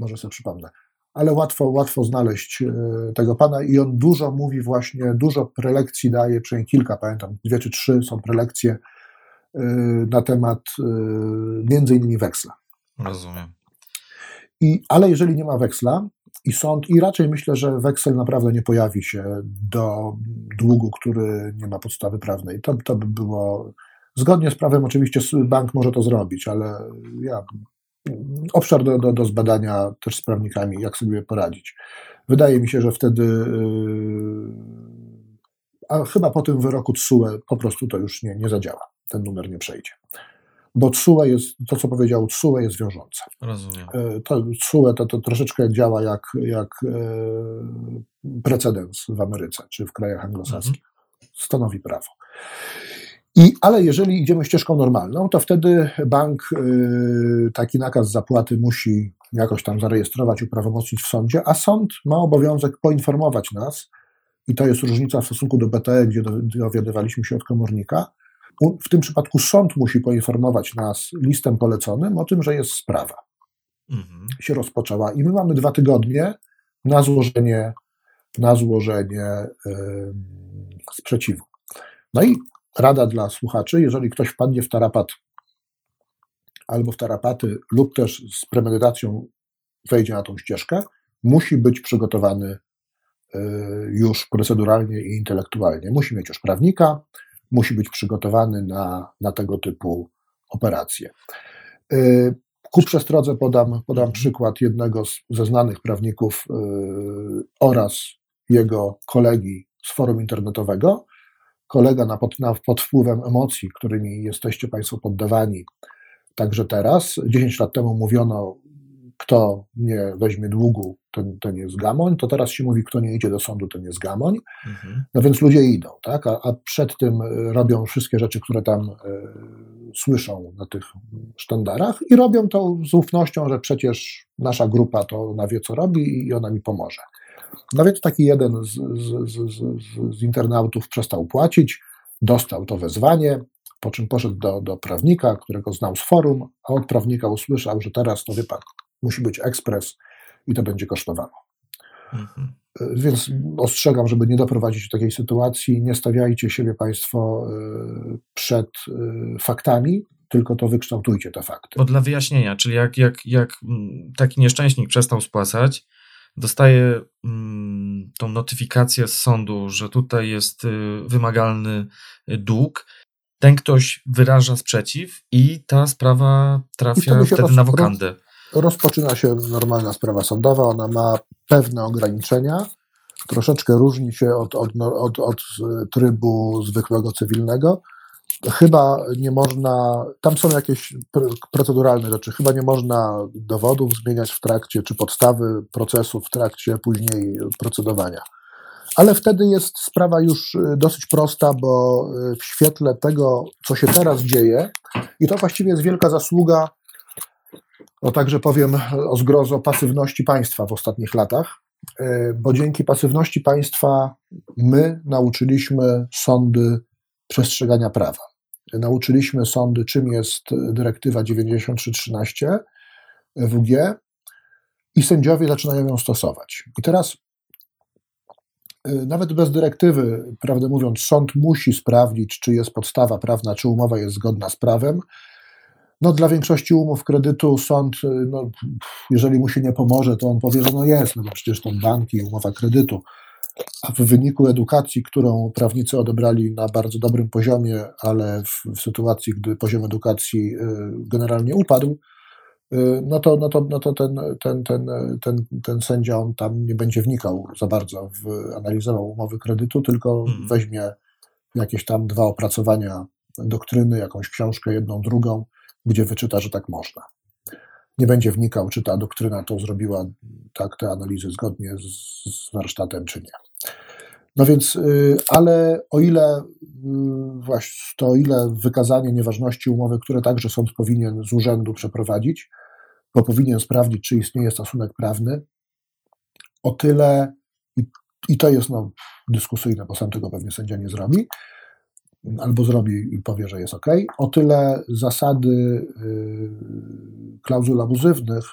Może sobie przypomnę. Ale łatwo, łatwo znaleźć e, tego pana i on dużo mówi właśnie, dużo prelekcji daje, przynajmniej kilka, pamiętam, dwie czy trzy są prelekcje e, na temat e, między innymi weksla. Rozumiem. I, ale jeżeli nie ma weksla i sąd, i raczej myślę, że weksel naprawdę nie pojawi się do długu, który nie ma podstawy prawnej, to, to by było zgodnie z prawem, oczywiście bank może to zrobić, ale ja obszar do, do, do zbadania też z prawnikami, jak sobie poradzić. Wydaje mi się, że wtedy, yy, a chyba po tym wyroku TSUE po prostu to już nie, nie zadziała. Ten numer nie przejdzie. bo TSUE jest, to co powiedział TSUE jest wiążące. Rozumiem. E, to TSUE to, to troszeczkę działa jak, jak e, precedens w Ameryce czy w krajach anglosaskich. Stanowi prawo. I, ale jeżeli idziemy ścieżką normalną, to wtedy bank y, taki nakaz zapłaty musi jakoś tam zarejestrować, uprawomocnić w sądzie, a sąd ma obowiązek poinformować nas, i to jest różnica w stosunku do BTE, gdzie dowiadywaliśmy się od komornika. W tym przypadku sąd musi poinformować nas listem poleconym o tym, że jest sprawa. Mhm. Się rozpoczęła. I my mamy dwa tygodnie na złożenie, na złożenie yy, sprzeciwu. No i rada dla słuchaczy, jeżeli ktoś wpadnie w tarapat albo w tarapaty, lub też z premedytacją wejdzie na tą ścieżkę, musi być przygotowany y, już proceduralnie i intelektualnie. Musi mieć już prawnika, musi być przygotowany na, na tego typu operacje. Y, ku przestrodze podam, podam przykład jednego z, ze znanych prawników yy, oraz jego kolegi z forum internetowego, kolega na pod, na, pod wpływem emocji, którymi jesteście Państwo poddawani, także teraz. 10 lat temu mówiono, kto nie weźmie długu, ten, ten jest gamoń, to teraz się mówi, kto nie idzie do sądu, ten jest gamoń. Mhm. No więc ludzie idą, tak? A, a, przed tym e, robią wszystkie rzeczy, które tam y, słyszą na tych sztandarach i robią to z ufnością, że przecież nasza grupa to ona wie, co robi i ona mi pomoże. No więc taki jeden z, z, z, z internautów przestał płacić, dostał to wezwanie, po czym poszedł do, do prawnika, którego znał z forum, a od prawnika usłyszał, że teraz, to wie pan, musi być ekspres i to będzie kosztowało. Mhm. Więc ostrzegam, żeby nie doprowadzić do takiej sytuacji, nie stawiajcie siebie Państwo e, przed e, faktami, tylko to wykształtujcie te fakty. Bo dla wyjaśnienia, czyli jak, jak, jak taki nieszczęśnik przestał spłacać, dostaje mm, tą notyfikację z sądu, że tutaj jest y, wymagalny dług. Ten ktoś wyraża sprzeciw i ta sprawa trafia wtedy roz, na wokandę. Rozpoczyna się normalna sprawa sądowa, ona ma pewne ograniczenia, troszeczkę różni się od, od, od, od trybu zwykłego cywilnego chyba nie można, tam są jakieś proceduralne rzeczy, chyba nie można dowodów zmieniać w trakcie, czy podstawy procesu w trakcie później procedowania. Ale wtedy jest sprawa już y, dosyć prosta, bo y, w świetle tego, co się teraz dzieje, i to właściwie jest wielka zasługa, no także powiem o zgrozo, pasywności państwa w ostatnich latach, y, bo dzięki pasywności państwa my nauczyliśmy sądy przestrzegania prawa. Nauczyliśmy sądy, czym jest dyrektywa 9313 WG i sędziowie zaczynają ją stosować. I teraz y, nawet bez dyrektywy, prawdę mówiąc, sąd musi sprawdzić, czy jest podstawa prawna, czy umowa jest zgodna z prawem. No, dla większości umów kredytu sąd, y, no, jeżeli mu się nie pomoże, to on powie, że no jest, no bo przecież to banki, umowa kredytu. A w wyniku edukacji, którą prawnicy odebrali na bardzo dobrym poziomie, ale w, w sytuacji, gdy poziom edukacji y, generalnie upadł, y, no to, no to, no to ten, ten, ten, ten, ten sędzia on tam nie będzie wnikał za bardzo w analizował umowy kredytu, tylko mhm. weźmie jakieś tam dwa opracowania doktryny, jakąś książkę, jedną, drugą, gdzie wyczyta, że tak można nie będzie wnikał, czy ta doktryna to zrobiła tak te analizy zgodnie z, warsztatem, czy nie. No więc, y, ale o ile y, właśnie to o ile wykazanie nieważności umowy, które także sąd powinien z urzędu przeprowadzić, bo powinien sprawdzić, czy istnieje stosunek prawny, o tyle, i, i to jest no, dyskusyjne, bo sam tego pewnie sędzia nie zrobi, albo zrobi i powie, że jest ok. O tyle zasady y, klauzul abuzywnych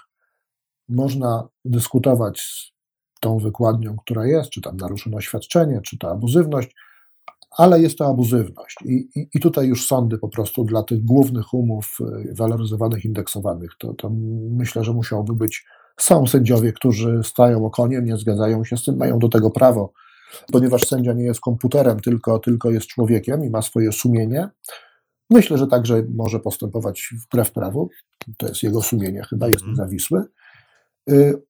można dyskutować z tą wykładnią, która jest, czy tam naruszono świadczenie, czy to abuzywność, ale jest to abuzywność. I, i, I, tutaj już sądy po prostu dla tych głównych umów y, waloryzowanych, indeksowanych, to, to myślę, że musiałoby być, są sędziowie, którzy stają okoniem, nie zgadzają się z tym, mają do tego prawo, ponieważ sędzia nie jest komputerem, tylko, tylko jest człowiekiem i ma swoje sumienie. Myślę, że także może postępować wbrew prawu. To jest jego sumienie, chyba jest mhm. niezawisły. Y,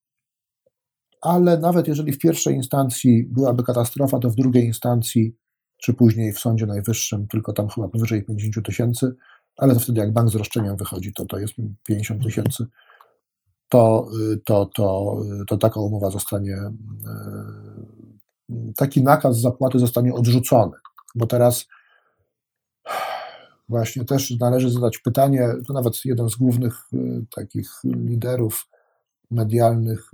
ale nawet jeżeli w pierwszej instancji byłaby katastrofa, to w drugiej instancji, czy później w Sądzie Najwyższym, tylko tam chyba powyżej 50 tysięcy, ale to wtedy jak bank z roszczeniem wychodzi, to to jest 50 tysięcy, to, to, to, to taka umowa zostanie, taki nakaz zapłaty zostanie odrzucony, bo teraz właśnie też należy zadać pytanie, to nawet jeden z głównych takich liderów medialnych,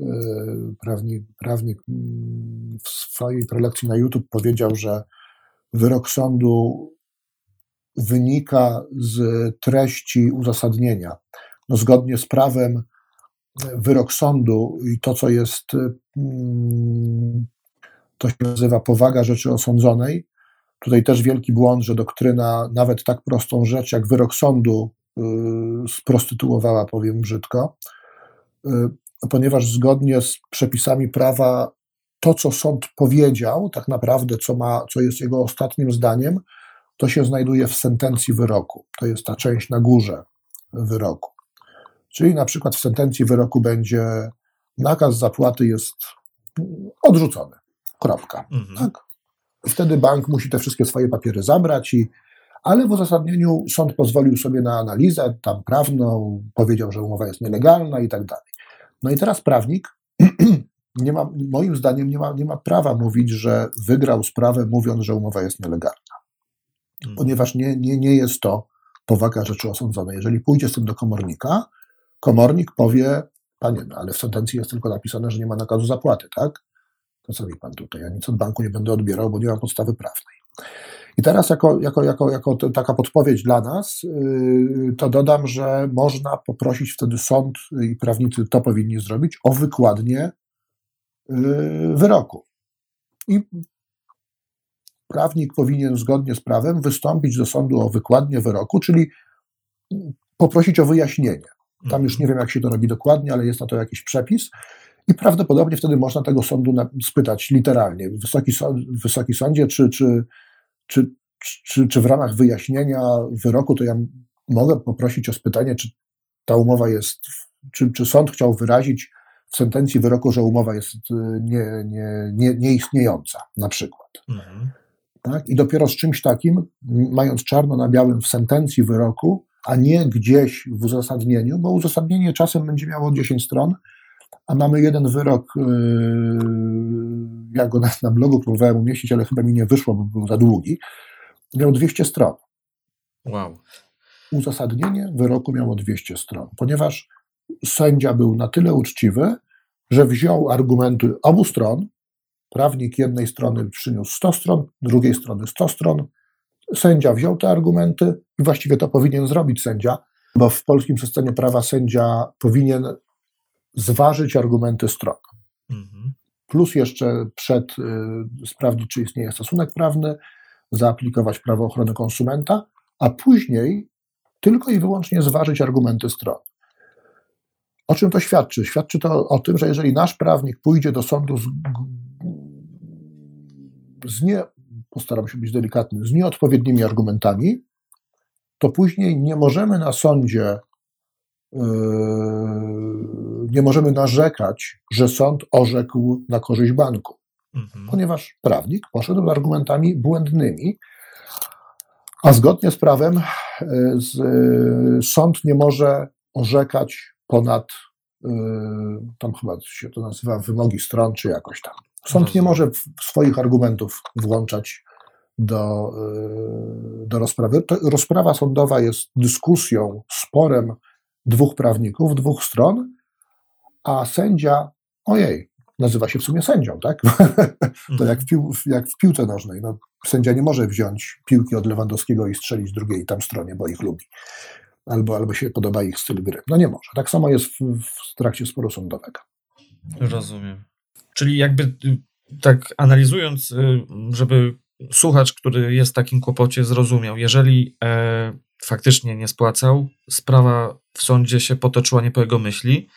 prawnik, prawnik w swojej prelekcji na YouTube powiedział, że wyrok sądu wynika z treści uzasadnienia. No, zgodnie z prawem, wyrok sądu i to, co jest, mm, to się nazywa powaga rzeczy osądzonej. Tutaj też wielki błąd, że doktryna nawet tak prostą rzecz jak wyrok sądu y, sprostytuowała, powiem brzydko, y, ponieważ zgodnie z przepisami prawa to, co sąd powiedział, tak naprawdę, co, ma, co jest jego ostatnim zdaniem, to się znajduje w sentencji wyroku. To jest ta część na górze wyroku. Czyli na przykład w sentencji wyroku będzie nakaz zapłaty jest odrzucony. Kropka. Mhm. Tak? Wtedy bank musi te wszystkie swoje papiery zabrać, i, ale w uzasadnieniu sąd pozwolił sobie na analizę tam prawną, powiedział, że umowa jest nielegalna i tak dalej. No i teraz prawnik nie ma, moim zdaniem nie ma, nie ma prawa mówić, że wygrał sprawę, mówiąc, że umowa jest nielegalna. Hmm. Ponieważ nie, nie, nie jest to powaga rzeczy osądzonej. Jeżeli pójdzie z tym do komornika, komornik powie, panie, no ale w sentencji jest tylko napisane, że nie ma nakazu zapłaty, tak? To co mi pan tutaj? Ja nic od banku nie będę odbierał, bo nie mam podstawy prawnej. I teraz, jako, jako, jako, jako taka podpowiedź dla nas, yy, to dodam, że można poprosić wtedy sąd i prawnicy to powinni zrobić o wykładnię yy, wyroku. I prawnik powinien zgodnie z prawem wystąpić do sądu o wykładnię wyroku, czyli poprosić o wyjaśnienie. Tam już nie wiem, jak się to robi dokładnie, ale jest na to jakiś przepis. I prawdopodobnie wtedy można tego sądu spytać literalnie, Wysoki, wysoki Sądzie, czy, czy, czy, czy, czy w ramach wyjaśnienia wyroku to ja mogę poprosić o spytanie, czy ta umowa jest, czy, czy sąd chciał wyrazić w sentencji wyroku, że umowa jest y, nie, nie, nie, nieistniejąca, na przykład. Mhm. Tak? I dopiero z czymś takim, mając czarno na białym w sentencji wyroku, a nie gdzieś w uzasadnieniu, bo uzasadnienie czasem będzie miało 10 stron, a mamy jeden wyrok, yy, ja go na, na blogu próbowałem umieścić, ale chyba mi nie wyszło, bo był za długi, miał 200 stron. Wow. Uzasadnienie wyroku miało 200 stron, ponieważ sędzia był na tyle uczciwy, że wziął argumenty obu stron, prawnik jednej strony przyniósł 100 stron, drugiej strony 100 stron, sędzia wziął te argumenty i właściwie to powinien zrobić sędzia, bo w polskim systemie prawa sędzia powinien zważyć argumenty stron. Mhm. Plus jeszcze przed y, sprawdzić, czy istnieje stosunek prawny, zaaplikować prawo ochrony konsumenta, a później tylko i wyłącznie zważyć argumenty stron. O czym to świadczy? Świadczy to o tym, że jeżeli nasz prawnik pójdzie do sądu z, z nie, postaram się być delikatny, z nieodpowiednimi argumentami, to później nie możemy na sądzie Yy, nie możemy narzekać, że sąd orzekł na korzyść banku, mhm. ponieważ prawnik poszedł argumentami błędnymi, a zgodnie z prawem yy, z, yy, sąd nie może orzekać ponad, tam chyba się to nazywa wymogi stron, czy jakoś tam. Sąd nie może swoich argumentów włączać do, do rozprawy. To rozprawa sądowa jest dyskusją, sporem dwóch prawników, dwóch stron, a sędzia, ojej, nazywa się w sumie sędzią, tak? to jak w, pił, jak w piłce nożnej. No, sędzia nie może wziąć piłki od Lewandowskiego i strzelić drugiej tam stronie, bo ich lubi. Albo, albo się podoba ich styl gry. No nie może. Tak samo jest w, w trakcie sporu sądowego. Rozumiem. Czyli jakby y, tak analizując, y, żeby słuchacz, który jest w takim kłopocie, zrozumiał, jeżeli e, faktycznie nie spłacał, sprawa w sądzie się potoczyła nie po jego myśli,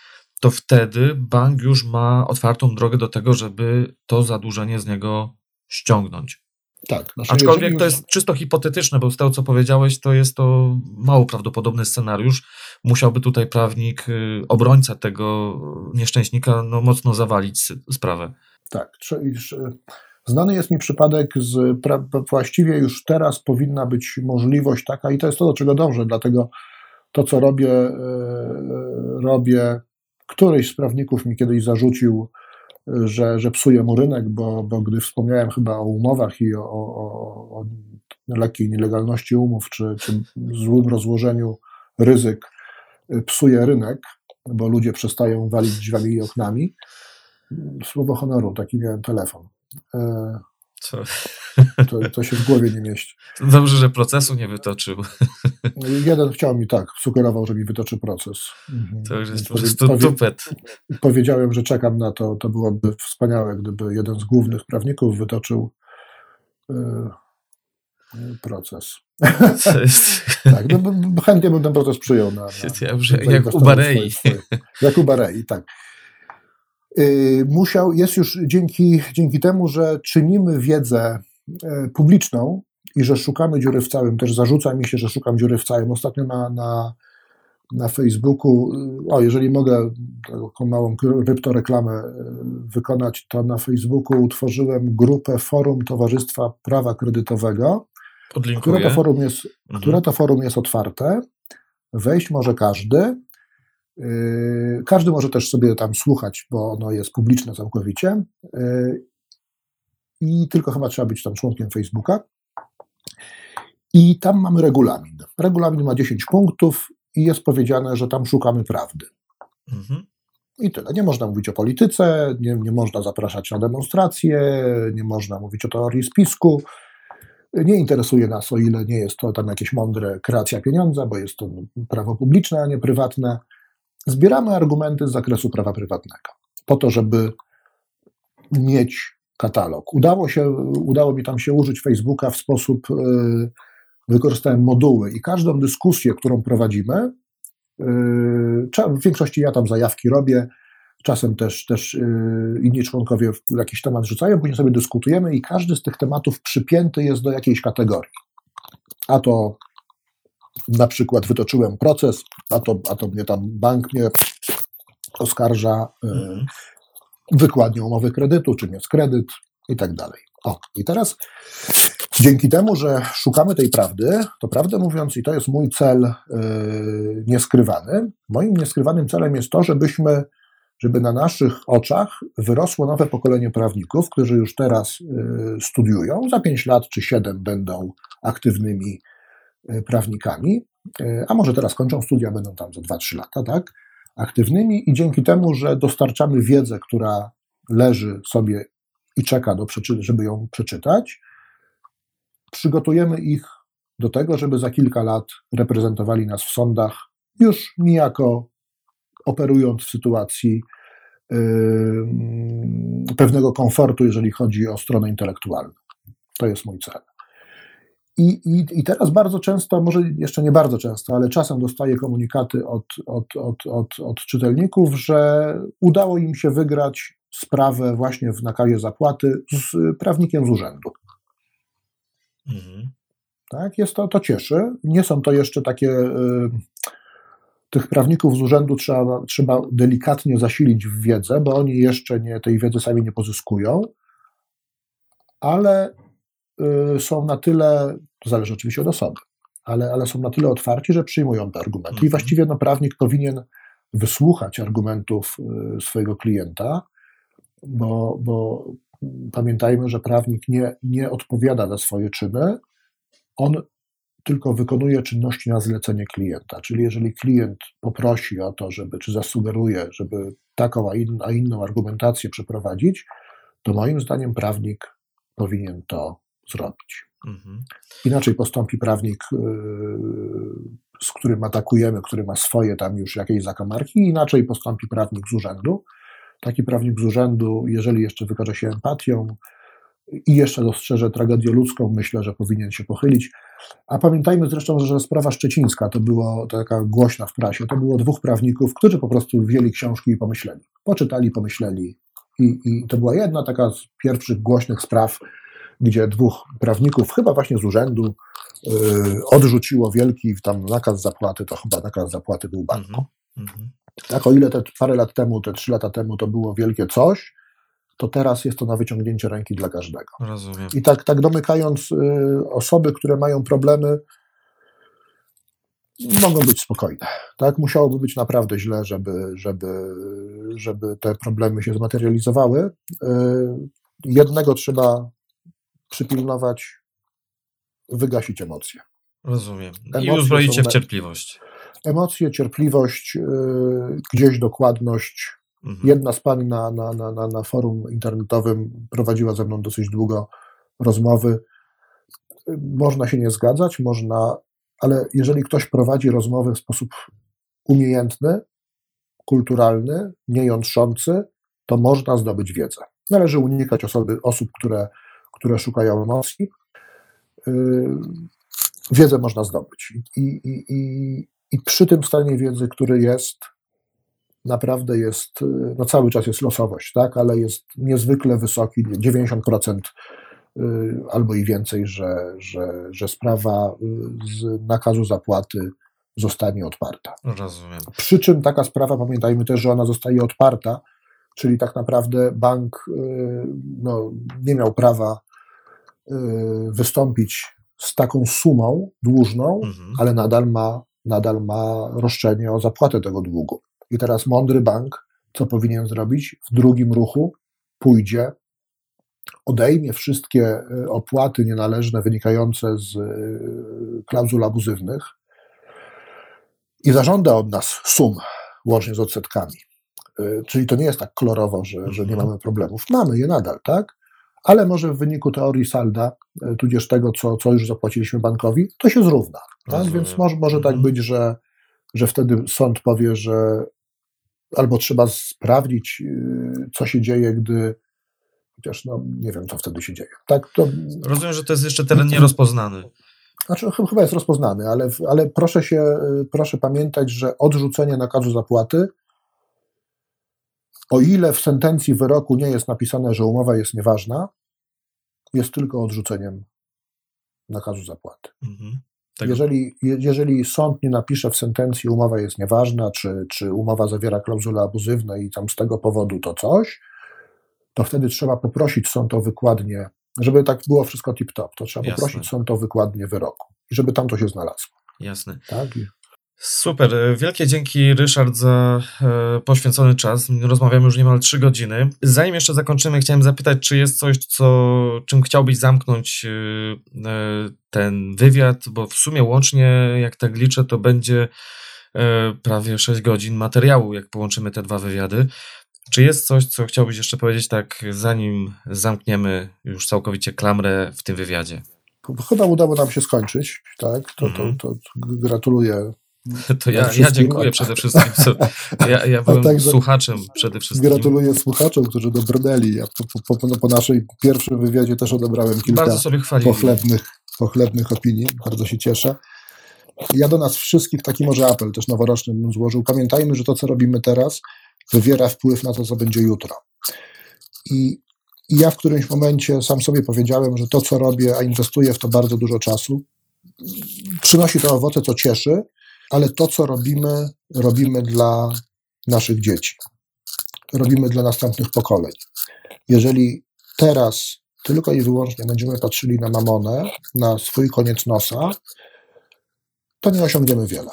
to wtedy bank już ma otwartą drogę do tego, żeby to zadłużenie z niego ściągnąć. Tak. Znaczy Aczkolwiek to jest czysto hipotetyczne, bo z tego, co powiedziałeś, to jest to mało prawdopodobny scenariusz. Musiałby tutaj prawnik, y, obrońca tego nieszczęśnika, no, mocno zawalić sprawę. Tak. Znany jest mi przypadek z, właściwie już teraz powinna być możliwość taka, i to jest to, do czego dążę, dlatego to, co robię, e, robię. Któryś z prawników mi kiedyś zarzucił, że, że psuje mu rynek, bo, bo gdy wspomniałem chyba o umowach i o, o, o lekkiej nielegalności umów, czy, czy złym rozłożeniu ryzyk, psuje rynek, bo ludzie przestają walić drzwiami i oknami. Słowo honoru, taki miałem telefon. E, Co? To, to się w głowie nie mieści. Dobrze, że procesu nie wytoczył. Jeden chciał mi tak, sugerował, że mi wytoczy proces. Mhm. To już jest po prostu powie, tupet. Powiedziałem, że czekam na to. To byłoby wspaniałe, gdyby jeden z głównych prawników wytoczył y, proces. tak, no, chętnie bym ten proces przyjął. Na, na, na jak u Barei. Jak u Barei, tak. Y, musiał, jest już dzięki, dzięki temu, że czynimy wiedzę e, publiczną i że szukamy dziury w całym, też zarzuca mi się, że szukam dziury w całym. Ostatnio na, na, na Facebooku, y, o jeżeli mogę taką małą kryptoreklamę y, wykonać, to na Facebooku utworzyłem grupę Forum Towarzystwa Prawa Kredytowego, które to, forum jest, mhm. które to forum jest otwarte. Wejść może każdy. Yy, każdy może też sobie tam słuchać, bo ono jest publiczne całkowicie. Yy, I tylko chyba trzeba być tam członkiem Facebooka. I tam mamy regulamin. Regulamin ma 10 punktów i jest powiedziane, że tam szukamy prawdy. Mhm. I tyle. Nie można mówić o polityce, nie, nie można zapraszać na demonstracje, nie można mówić o teorii spisku. Nie interesuje nas, o ile nie jest to tam jakieś mądre kreacja pieniądza, bo jest to prawo publiczne, a nie prywatne. Zbieramy argumenty z zakresu prawa prywatnego, po to, żeby mieć katalog. Udało, się, udało mi tam się użyć Facebooka w sposób, yy, wykorzystałem moduły i każdą dyskusję, którą prowadzimy, yy, w większości ja tam zajawki robię, czasem też, też yy, inni członkowie jakiś temat rzucają, później sobie dyskutujemy i każdy z tych tematów przypięty jest do jakiejś kategorii. A to na przykład wytoczyłem proces, a to, a to mnie tam bank mnie oskarża mhm. wykładnie umowy kredytu, czym jest kredyt i tak dalej. O, i teraz dzięki temu, że szukamy tej prawdy, to prawdę mówiąc, i to jest mój cel yy, nieskrywany, moim nieskrywanym celem jest to, żebyśmy, żeby na naszych oczach wyrosło nowe pokolenie prawników, którzy już teraz yy, studiują, za 5 lat czy 7 będą aktywnymi E, prawnikami, e, a może teraz kończą studia, będą tam za 2-3 lata, tak, aktywnymi i dzięki temu, że dostarczamy wiedzę, która leży sobie i czeka, do żeby ją przeczytać, przygotujemy ich do tego, żeby za kilka lat reprezentowali nas w sądach, już niejako operując w sytuacji yy, pewnego komfortu, jeżeli chodzi o stronę intelektualną. To jest mój cel. I, i, I teraz bardzo często, może jeszcze nie bardzo często, ale czasem dostaję komunikaty od, od, od, od, od czytelników, że udało im się wygrać sprawę właśnie w nakazie zapłaty z prawnikiem z urzędu. Mhm. Tak, jest to, to cieszy. Nie są to jeszcze takie. Y, tych prawników z urzędu trzeba, trzeba delikatnie zasilić w wiedzę, bo oni jeszcze nie, tej wiedzy sami nie pozyskują, ale są na tyle, to zależy oczywiście od osoby, ale, ale są na tyle otwarci, że przyjmują te argumenty. I mhm. właściwie no, prawnik powinien wysłuchać argumentów y, swojego klienta, bo, bo pamiętajmy, że prawnik nie, nie odpowiada za swoje czyny, on tylko wykonuje czynności na zlecenie klienta. Czyli jeżeli klient poprosi o to, żeby, czy zasugeruje, żeby taką, a, in, a inną argumentację przeprowadzić, to moim zdaniem prawnik powinien to zrobić. Mhm. Inaczej postąpi prawnik, y, z którym atakujemy, który ma swoje tam już jakieś zakamarki, inaczej postąpi prawnik z urzędu. Taki prawnik z urzędu, jeżeli jeszcze wykaże się empatią i jeszcze dostrzeże tragedię ludzką, myślę, że powinien się pochylić. A pamiętajmy zresztą, że sprawa szczecińska to było taka głośna w prasie. To było dwóch prawników, którzy po prostu wzięli książki i pomyśleli. Poczytali, pomyśleli. I, i to była jedna taka z pierwszych głośnych spraw, gdzie dwóch prawników, chyba właśnie z urzędu, yy, odrzuciło wielki tam nakaz zapłaty, to chyba nakaz zapłaty był banku. Mm -hmm. Tak, o ile te parę lat temu, te trzy lata temu to było wielkie coś, to teraz jest to na wyciągnięcie ręki dla każdego. Rozumiem. I tak, tak domykając, y, osoby, które mają problemy, mogą być spokojne. Tak? Musiałoby być naprawdę źle, żeby, żeby, żeby te problemy się zmaterializowały. Y, jednego trzeba przypilnować, wygasić emocje. Rozumiem. I Emocje uzbroicie są w cierpliwość. Emocje, cierpliwość, y, gdzieś dokładność. Mhm. Jedna z pań na, na, na, na, forum internetowym prowadziła ze mną dosyć długo rozmowy. Y, Można się nie zgadzać, można, ale jeżeli ktoś prowadzi rozmowę w sposób umiejętny, kulturalny, nie jątrzący, to można zdobyć wiedzę. Należy unikać osoby, osób, które, które szukają emocji. Yy, Wiedzę można zdobyć. I, i, i, I przy tym stanie wiedzy, który jest, naprawdę jest, yy, no cały czas jest losowość, tak? ale jest niezwykle wysoki, 90% yy, albo i więcej, że, że, że sprawa z nakazu zapłaty zostanie odparta. Rozumiem. Przy czym taka sprawa, pamiętajmy też, że ona zostaje odparta, czyli tak naprawdę bank y, no, nie miał prawa y, wystąpić z taką sumą dłużną, Mhm. ale nadal ma, nadal ma roszczenie o zapłatę tego długu. I teraz mądry bank, co powinien zrobić? W drugim ruchu pójdzie, odejmie wszystkie y, opłaty nienależne wynikające z y, klauzul abuzywnych i zażąda od nas sum, łącznie z odsetkami. Y, Czyli to nie jest tak kolorowo, że, że nie mamy problemów. Mamy je nadal, tak? Ale może w wyniku teorii salda, y, tudzież tego, co, co już zapłaciliśmy bankowi, to się zrówna. Tak? Więc może, może tak Mhm. być, że, że wtedy sąd powie, że albo trzeba sprawdzić, y, co się dzieje, gdy. Chociaż no, nie wiem, co wtedy się dzieje. Tak, to Rozumiem, że to jest jeszcze teren nierozpoznany. znaczy, ch- chyba jest rozpoznany, ale, ale proszę się, y, proszę pamiętać, że odrzucenie nakazu zapłaty, o ile w sentencji wyroku nie jest napisane, że umowa jest nieważna, jest tylko odrzuceniem nakazu zapłaty. Mhm. Tego- Jeżeli, je- jeżeli sąd nie napisze w sentencji, umowa jest nieważna, czy, czy umowa zawiera klauzule abuzywne i tam z tego powodu to coś, to wtedy trzeba poprosić sąd o wykładnię, żeby tak było wszystko tip-top, to trzeba Jasne. poprosić sąd o wykładnię wyroku i żeby tam to się znalazło. Jasne. Tak? Super. Wielkie dzięki, Ryszard, za e, poświęcony czas. Rozmawiamy już niemal trzy godziny. Zanim jeszcze zakończymy, chciałem zapytać, czy jest coś, co, czym chciałbyś zamknąć e, e, ten wywiad, bo w sumie łącznie, jak tak liczę, to będzie e, prawie 6 godzin materiału, jak połączymy te dwa wywiady. Czy jest coś, co chciałbyś jeszcze powiedzieć, tak, zanim zamkniemy już całkowicie klamrę w tym wywiadzie? Chyba udało nam się skończyć, tak? To, to, Mhm. to gratuluję. To ja, ja dziękuję przede wszystkim. Ja, ja byłem słuchaczem przede wszystkim. Gratuluję słuchaczom, którzy dobrnęli. Ja po, po, po naszej pierwszym wywiadzie też odebrałem kilka pochlebnych, pochlebnych opinii. Bardzo się cieszę. Ja do nas wszystkich taki może apel też noworoczny bym złożył. Pamiętajmy, że to, co robimy teraz, wywiera wpływ na to, co będzie jutro. I, I ja w którymś momencie sam sobie powiedziałem, że to, co robię, a inwestuję w to bardzo dużo czasu, przynosi to owoce, co cieszy, ale to, co robimy, robimy dla naszych dzieci. Robimy dla następnych pokoleń. Jeżeli teraz tylko i wyłącznie będziemy patrzyli na mamonę, na swój koniec nosa, to nie osiągniemy wiele.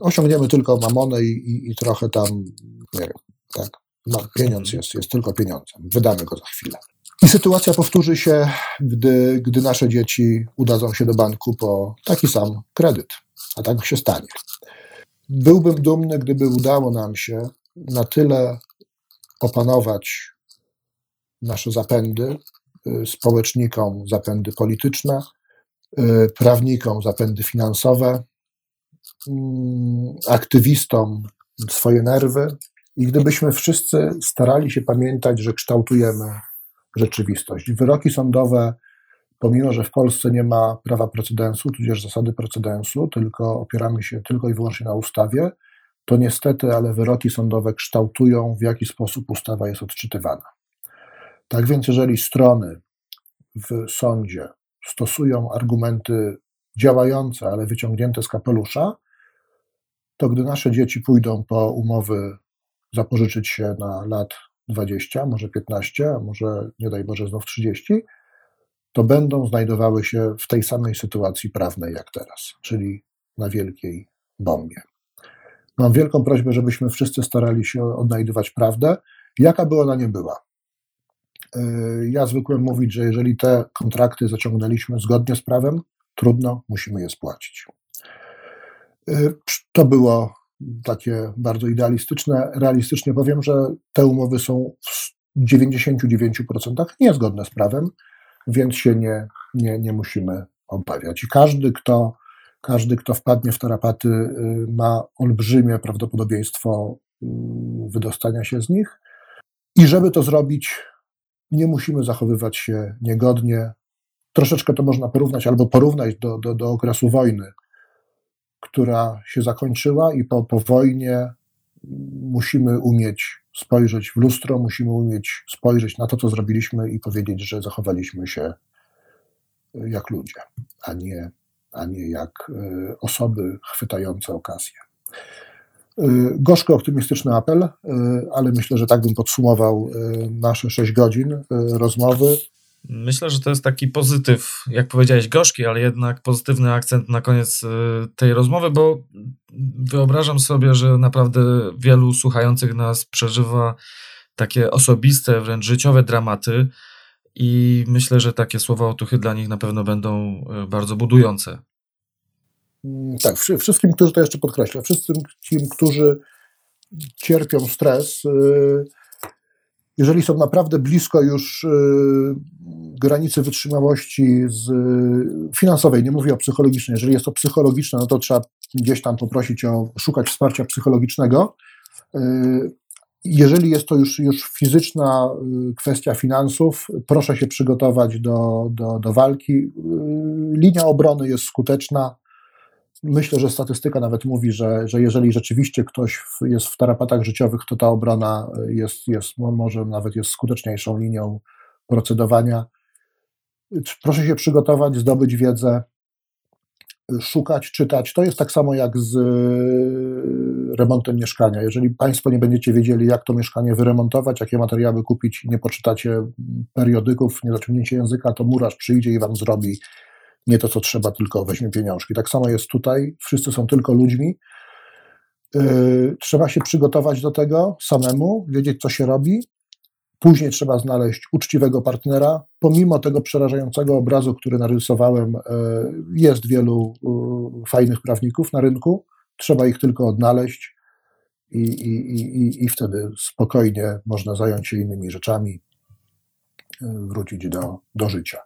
Osiągniemy tylko mamonę i, i, i trochę tam, nie wiem, tak. No, pieniądz jest, jest tylko pieniądzem. Wydamy go za chwilę. I sytuacja powtórzy się, gdy, gdy nasze dzieci udadzą się do banku po taki sam kredyt. A tak się stanie. Byłbym dumny, gdyby udało nam się na tyle opanować nasze zapędy, y, społecznikom zapędy polityczne, y, prawnikom zapędy finansowe, mm, aktywistom swoje nerwy i gdybyśmy wszyscy starali się pamiętać, że kształtujemy rzeczywistość. Wyroki sądowe, pomimo że w Polsce nie ma prawa precedensu, tudzież zasady precedensu, tylko opieramy się tylko i wyłącznie na ustawie, to niestety, ale wyroki sądowe kształtują, w jaki sposób ustawa jest odczytywana. Tak więc, jeżeli strony w sądzie stosują argumenty działające, ale wyciągnięte z kapelusza, to gdy nasze dzieci pójdą po umowy zapożyczyć się na lat 20, może 15, a może nie daj Boże znów 30, to będą znajdowały się w tej samej sytuacji prawnej jak teraz, czyli na wielkiej bombie. Mam wielką prośbę, żebyśmy wszyscy starali się odnajdywać prawdę, jaka by ona nie była. Yy, ja zwykłem mówić, że jeżeli te kontrakty zaciągnęliśmy zgodnie z prawem, trudno, musimy je spłacić. Yy, to było takie bardzo idealistyczne. Realistycznie powiem, że te umowy są w 99% niezgodne z prawem, więc się nie, nie, nie musimy obawiać. I każdy, kto, każdy, kto wpadnie w tarapaty, yy, ma olbrzymie prawdopodobieństwo wydostania się z nich. I żeby to zrobić, nie musimy zachowywać się niegodnie. Troszeczkę to można porównać albo porównać do, do, do okresu wojny, która się zakończyła, i po, po wojnie musimy umieć spojrzeć w lustro, musimy umieć spojrzeć na to, co zrobiliśmy i powiedzieć, że zachowaliśmy się jak ludzie, a nie, a nie jak e, osoby chwytające okazję. Y, gorzko optymistyczny apel, ale myślę, że tak bym podsumował nasze 6 godzin rozmowy. Myślę, że to jest taki pozytyw, jak powiedziałeś, gorzki, ale jednak pozytywny akcent na koniec tej rozmowy, bo wyobrażam sobie, że naprawdę wielu słuchających nas przeżywa takie osobiste, wręcz życiowe dramaty. I myślę, że takie słowa otuchy dla nich na pewno będą bardzo budujące. Mm, tak, wszystkim, którzy to jeszcze podkreślę, wszystkim, którzy cierpią stres, y, jeżeli są naprawdę blisko już y, granicy wytrzymałości z, finansowej, nie mówię o psychologicznej, jeżeli jest to psychologiczne, no to trzeba gdzieś tam poprosić o, szukać wsparcia psychologicznego. Y, jeżeli jest to już, już fizyczna kwestia finansów, proszę się przygotować do, do, do walki. Linia obrony jest skuteczna Myślę, że statystyka nawet mówi, że, że jeżeli rzeczywiście ktoś jest w tarapatach życiowych, to ta obrona jest, jest może nawet jest skuteczniejszą linią procedowania. Proszę się przygotować, zdobyć wiedzę, szukać, czytać. To jest tak samo jak z e, remontem mieszkania. Jeżeli Państwo nie będziecie wiedzieli, jak to mieszkanie wyremontować, jakie materiały kupić, nie poczytacie periodyków, nie zaciągniecie języka, to murarz przyjdzie i Wam zrobi nie to, co trzeba, tylko weźmie pieniążki. Tak samo jest tutaj, wszyscy są tylko ludźmi. Yy, trzeba się przygotować do tego samemu, wiedzieć, co się robi. Później trzeba znaleźć uczciwego partnera. Pomimo tego przerażającego obrazu, który narysowałem, yy, jest wielu yy, fajnych prawników na rynku. Trzeba ich tylko odnaleźć i, i, i, i wtedy spokojnie można zająć się innymi rzeczami, wrócić do, do życia.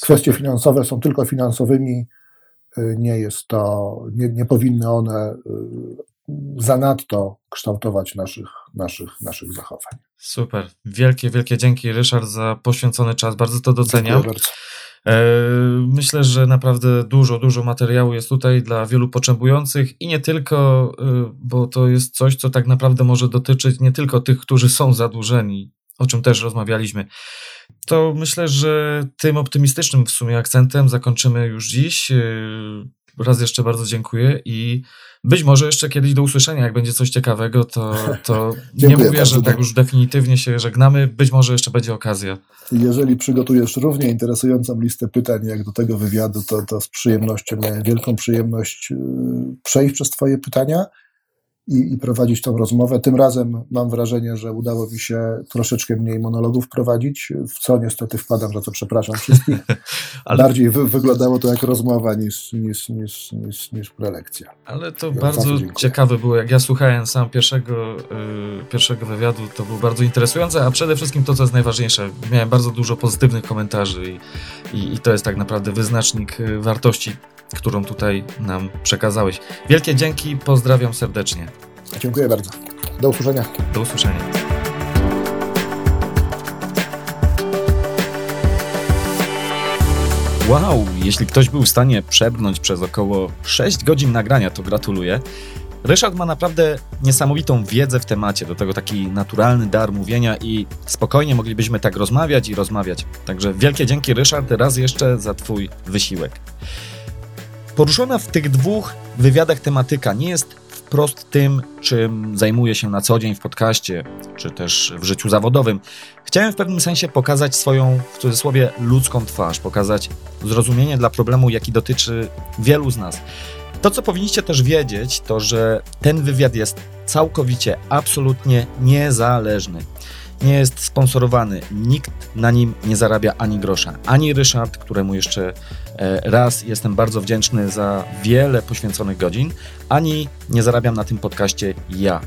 Kwestie finansowe są tylko finansowymi, y, nie jest to, nie, nie powinny one y, zanadto kształtować naszych, naszych, naszych zachowań. Super. Wielkie, wielkie dzięki Ryszard za poświęcony czas. Bardzo to doceniam. E, myślę, że naprawdę dużo, dużo materiału jest tutaj dla wielu potrzebujących i nie tylko, y, bo to jest coś, co tak naprawdę może dotyczyć nie tylko tych, którzy są zadłużeni, o czym też rozmawialiśmy. To myślę, że tym optymistycznym w sumie akcentem zakończymy już dziś. Yy, raz jeszcze bardzo dziękuję i być może jeszcze kiedyś do usłyszenia, jak będzie coś ciekawego, to, to nie mówię, że tak już definitywnie się żegnamy, być może jeszcze będzie okazja. Jeżeli przygotujesz równie interesującą listę pytań jak do tego wywiadu, to, to z przyjemnością, miałem wielką przyjemność yy, przejść przez Twoje pytania i, i, prowadzić tą rozmowę. Tym razem mam wrażenie, że udało mi się troszeczkę mniej monologów prowadzić, w co niestety wpadam, za co przepraszam wszystkich. Ale... Bardziej wy, wyglądało to jak rozmowa niż, niż, niż, niż, niż prelekcja. Ale to ja bardzo ciekawe było. Jak ja słuchałem sam pierwszego, yy, pierwszego wywiadu, to było bardzo interesujące, a przede wszystkim to, co jest najważniejsze, miałem bardzo dużo pozytywnych komentarzy i, i, i to jest tak naprawdę wyznacznik y, wartości którą tutaj nam przekazałeś. Wielkie dzięki, pozdrawiam serdecznie. Dziękuję bardzo. Do usłyszenia. Do usłyszenia. Wow, jeśli ktoś był w stanie przebrnąć przez około 6 godzin nagrania, to gratuluję. Ryszard ma naprawdę niesamowitą wiedzę w temacie, do tego taki naturalny dar mówienia i spokojnie moglibyśmy tak rozmawiać i rozmawiać. Także wielkie dzięki Ryszard raz jeszcze za Twój wysiłek. Poruszona w tych dwóch wywiadach tematyka nie jest wprost tym, czym zajmuję się na co dzień w podcaście, czy też w życiu zawodowym. Chciałem w pewnym sensie pokazać swoją, w cudzysłowie, ludzką twarz, pokazać zrozumienie dla problemu, jaki dotyczy wielu z nas. To, co powinniście też wiedzieć, to że ten wywiad jest całkowicie, absolutnie niezależny. Nie jest sponsorowany, nikt na nim nie zarabia ani grosza. Ani Ryszard, któremu jeszcze raz jestem bardzo wdzięczny za wiele poświęconych godzin, ani nie zarabiam na tym podcaście ja.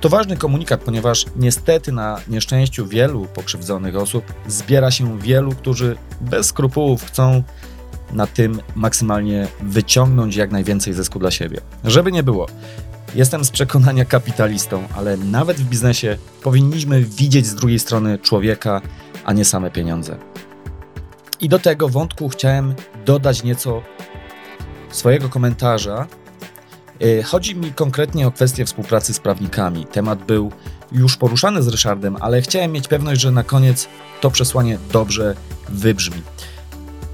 To ważny komunikat, ponieważ niestety na nieszczęściu wielu pokrzywdzonych osób zbiera się wielu, którzy bez skrupułów chcą na tym maksymalnie wyciągnąć jak najwięcej zysku dla siebie. Żeby nie było, jestem z przekonania kapitalistą, ale nawet w biznesie powinniśmy widzieć z drugiej strony człowieka, a nie same pieniądze. I do tego wątku chciałem dodać nieco swojego komentarza. Y, chodzi mi konkretnie o kwestię współpracy z prawnikami. Temat był już poruszany z Ryszardem, ale chciałem mieć pewność, że na koniec to przesłanie dobrze wybrzmi.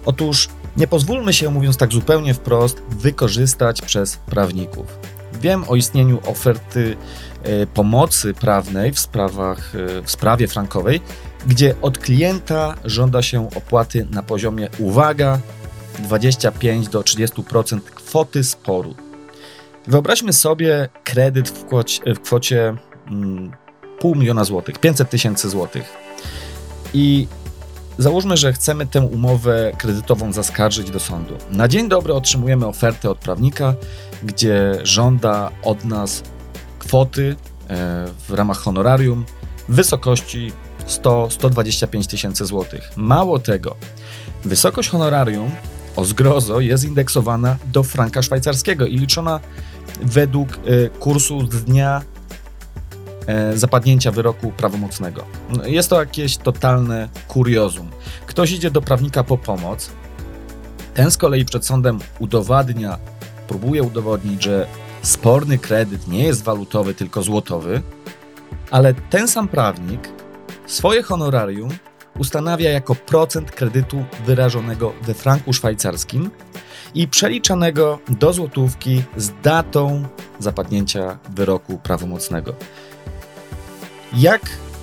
Otóż nie pozwólmy się, mówiąc tak zupełnie wprost, wykorzystać przez prawników. Wiem o istnieniu oferty e, pomocy prawnej w, sprawach, e, w sprawie frankowej, gdzie od klienta żąda się opłaty na poziomie, uwaga, 25 do 30% kwoty sporu. Wyobraźmy sobie kredyt w kwocie, w kwocie mm, pół miliona złotych, 500 tysięcy złotych. I Załóżmy, że chcemy tę umowę kredytową zaskarżyć do sądu. Na dzień dobry otrzymujemy ofertę od prawnika, gdzie żąda od nas kwoty e, w ramach honorarium w wysokości 100-125 tysięcy złotych. Mało tego, wysokość honorarium o zgrozo jest indeksowana do franka szwajcarskiego i liczona według e, kursu z dnia E, zapadnięcia wyroku prawomocnego. Jest to jakieś totalne kuriozum. Ktoś idzie do prawnika po pomoc, ten z kolei przed sądem udowadnia, próbuje udowodnić, że sporny kredyt nie jest walutowy, tylko złotowy, ale ten sam prawnik swoje honorarium ustanawia jako procent kredytu wyrażonego we franku szwajcarskim i przeliczanego do złotówki z datą zapadnięcia wyroku prawomocnego. Jak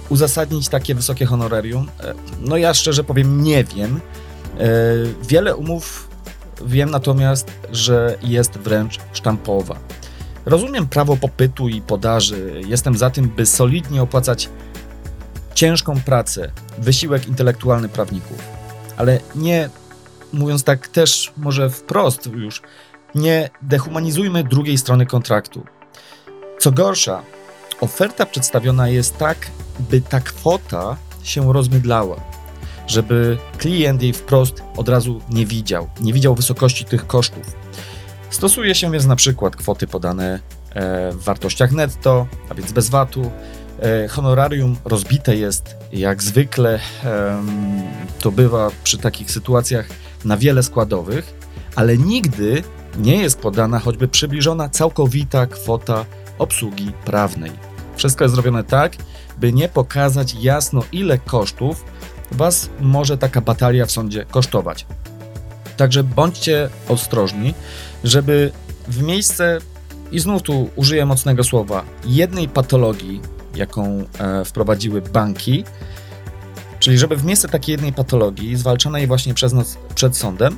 uzasadnić takie wysokie honorarium? E, no ja szczerze powiem, nie wiem. E, wiele umów wiem natomiast, że jest wręcz sztampowa. Rozumiem prawo popytu i podaży. Jestem za tym, by solidnie opłacać ciężką pracę, wysiłek intelektualny prawników. Ale nie, mówiąc tak też może wprost już, nie dehumanizujmy drugiej strony kontraktu. Co gorsza, oferta przedstawiona jest tak, by ta kwota się rozmydlała, żeby klient jej wprost od razu nie widział, nie widział wysokości tych kosztów. Stosuje się więc na przykład kwoty podane e, w wartościach netto, a więc bez VAT-u. E, honorarium rozbite jest jak zwykle, to bywa przy takich sytuacjach na wiele składowych, ale nigdy nie jest podana choćby przybliżona całkowita kwota obsługi prawnej. Wszystko jest zrobione tak, by nie pokazać jasno, ile kosztów Was może taka batalia w sądzie kosztować. Także bądźcie ostrożni, żeby w miejsce, i znów tu użyję mocnego słowa, jednej patologii, jaką e, wprowadziły banki, czyli żeby w miejsce takiej jednej patologii, zwalczanej właśnie przez nas przed sądem,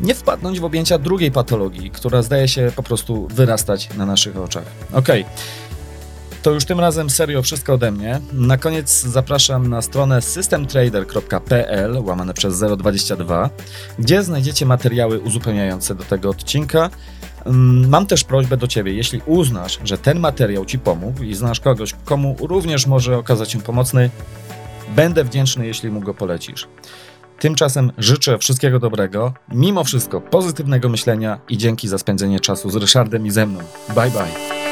nie wpadnąć w objęcia drugiej patologii, która zdaje się po prostu wyrastać na naszych oczach. Okej. Okay. To już tym razem serio wszystko ode mnie. Na koniec zapraszam na stronę systemtrader.pl łamane przez 022, gdzie znajdziecie materiały uzupełniające do tego odcinka. Mm, mam też prośbę do Ciebie, jeśli uznasz, że ten materiał Ci pomógł i znasz kogoś, komu również może okazać się pomocny, będę wdzięczny, jeśli mu go polecisz. Tymczasem życzę wszystkiego dobrego, mimo wszystko pozytywnego myślenia i dzięki za spędzenie czasu z Ryszardem i ze mną. Bye bye.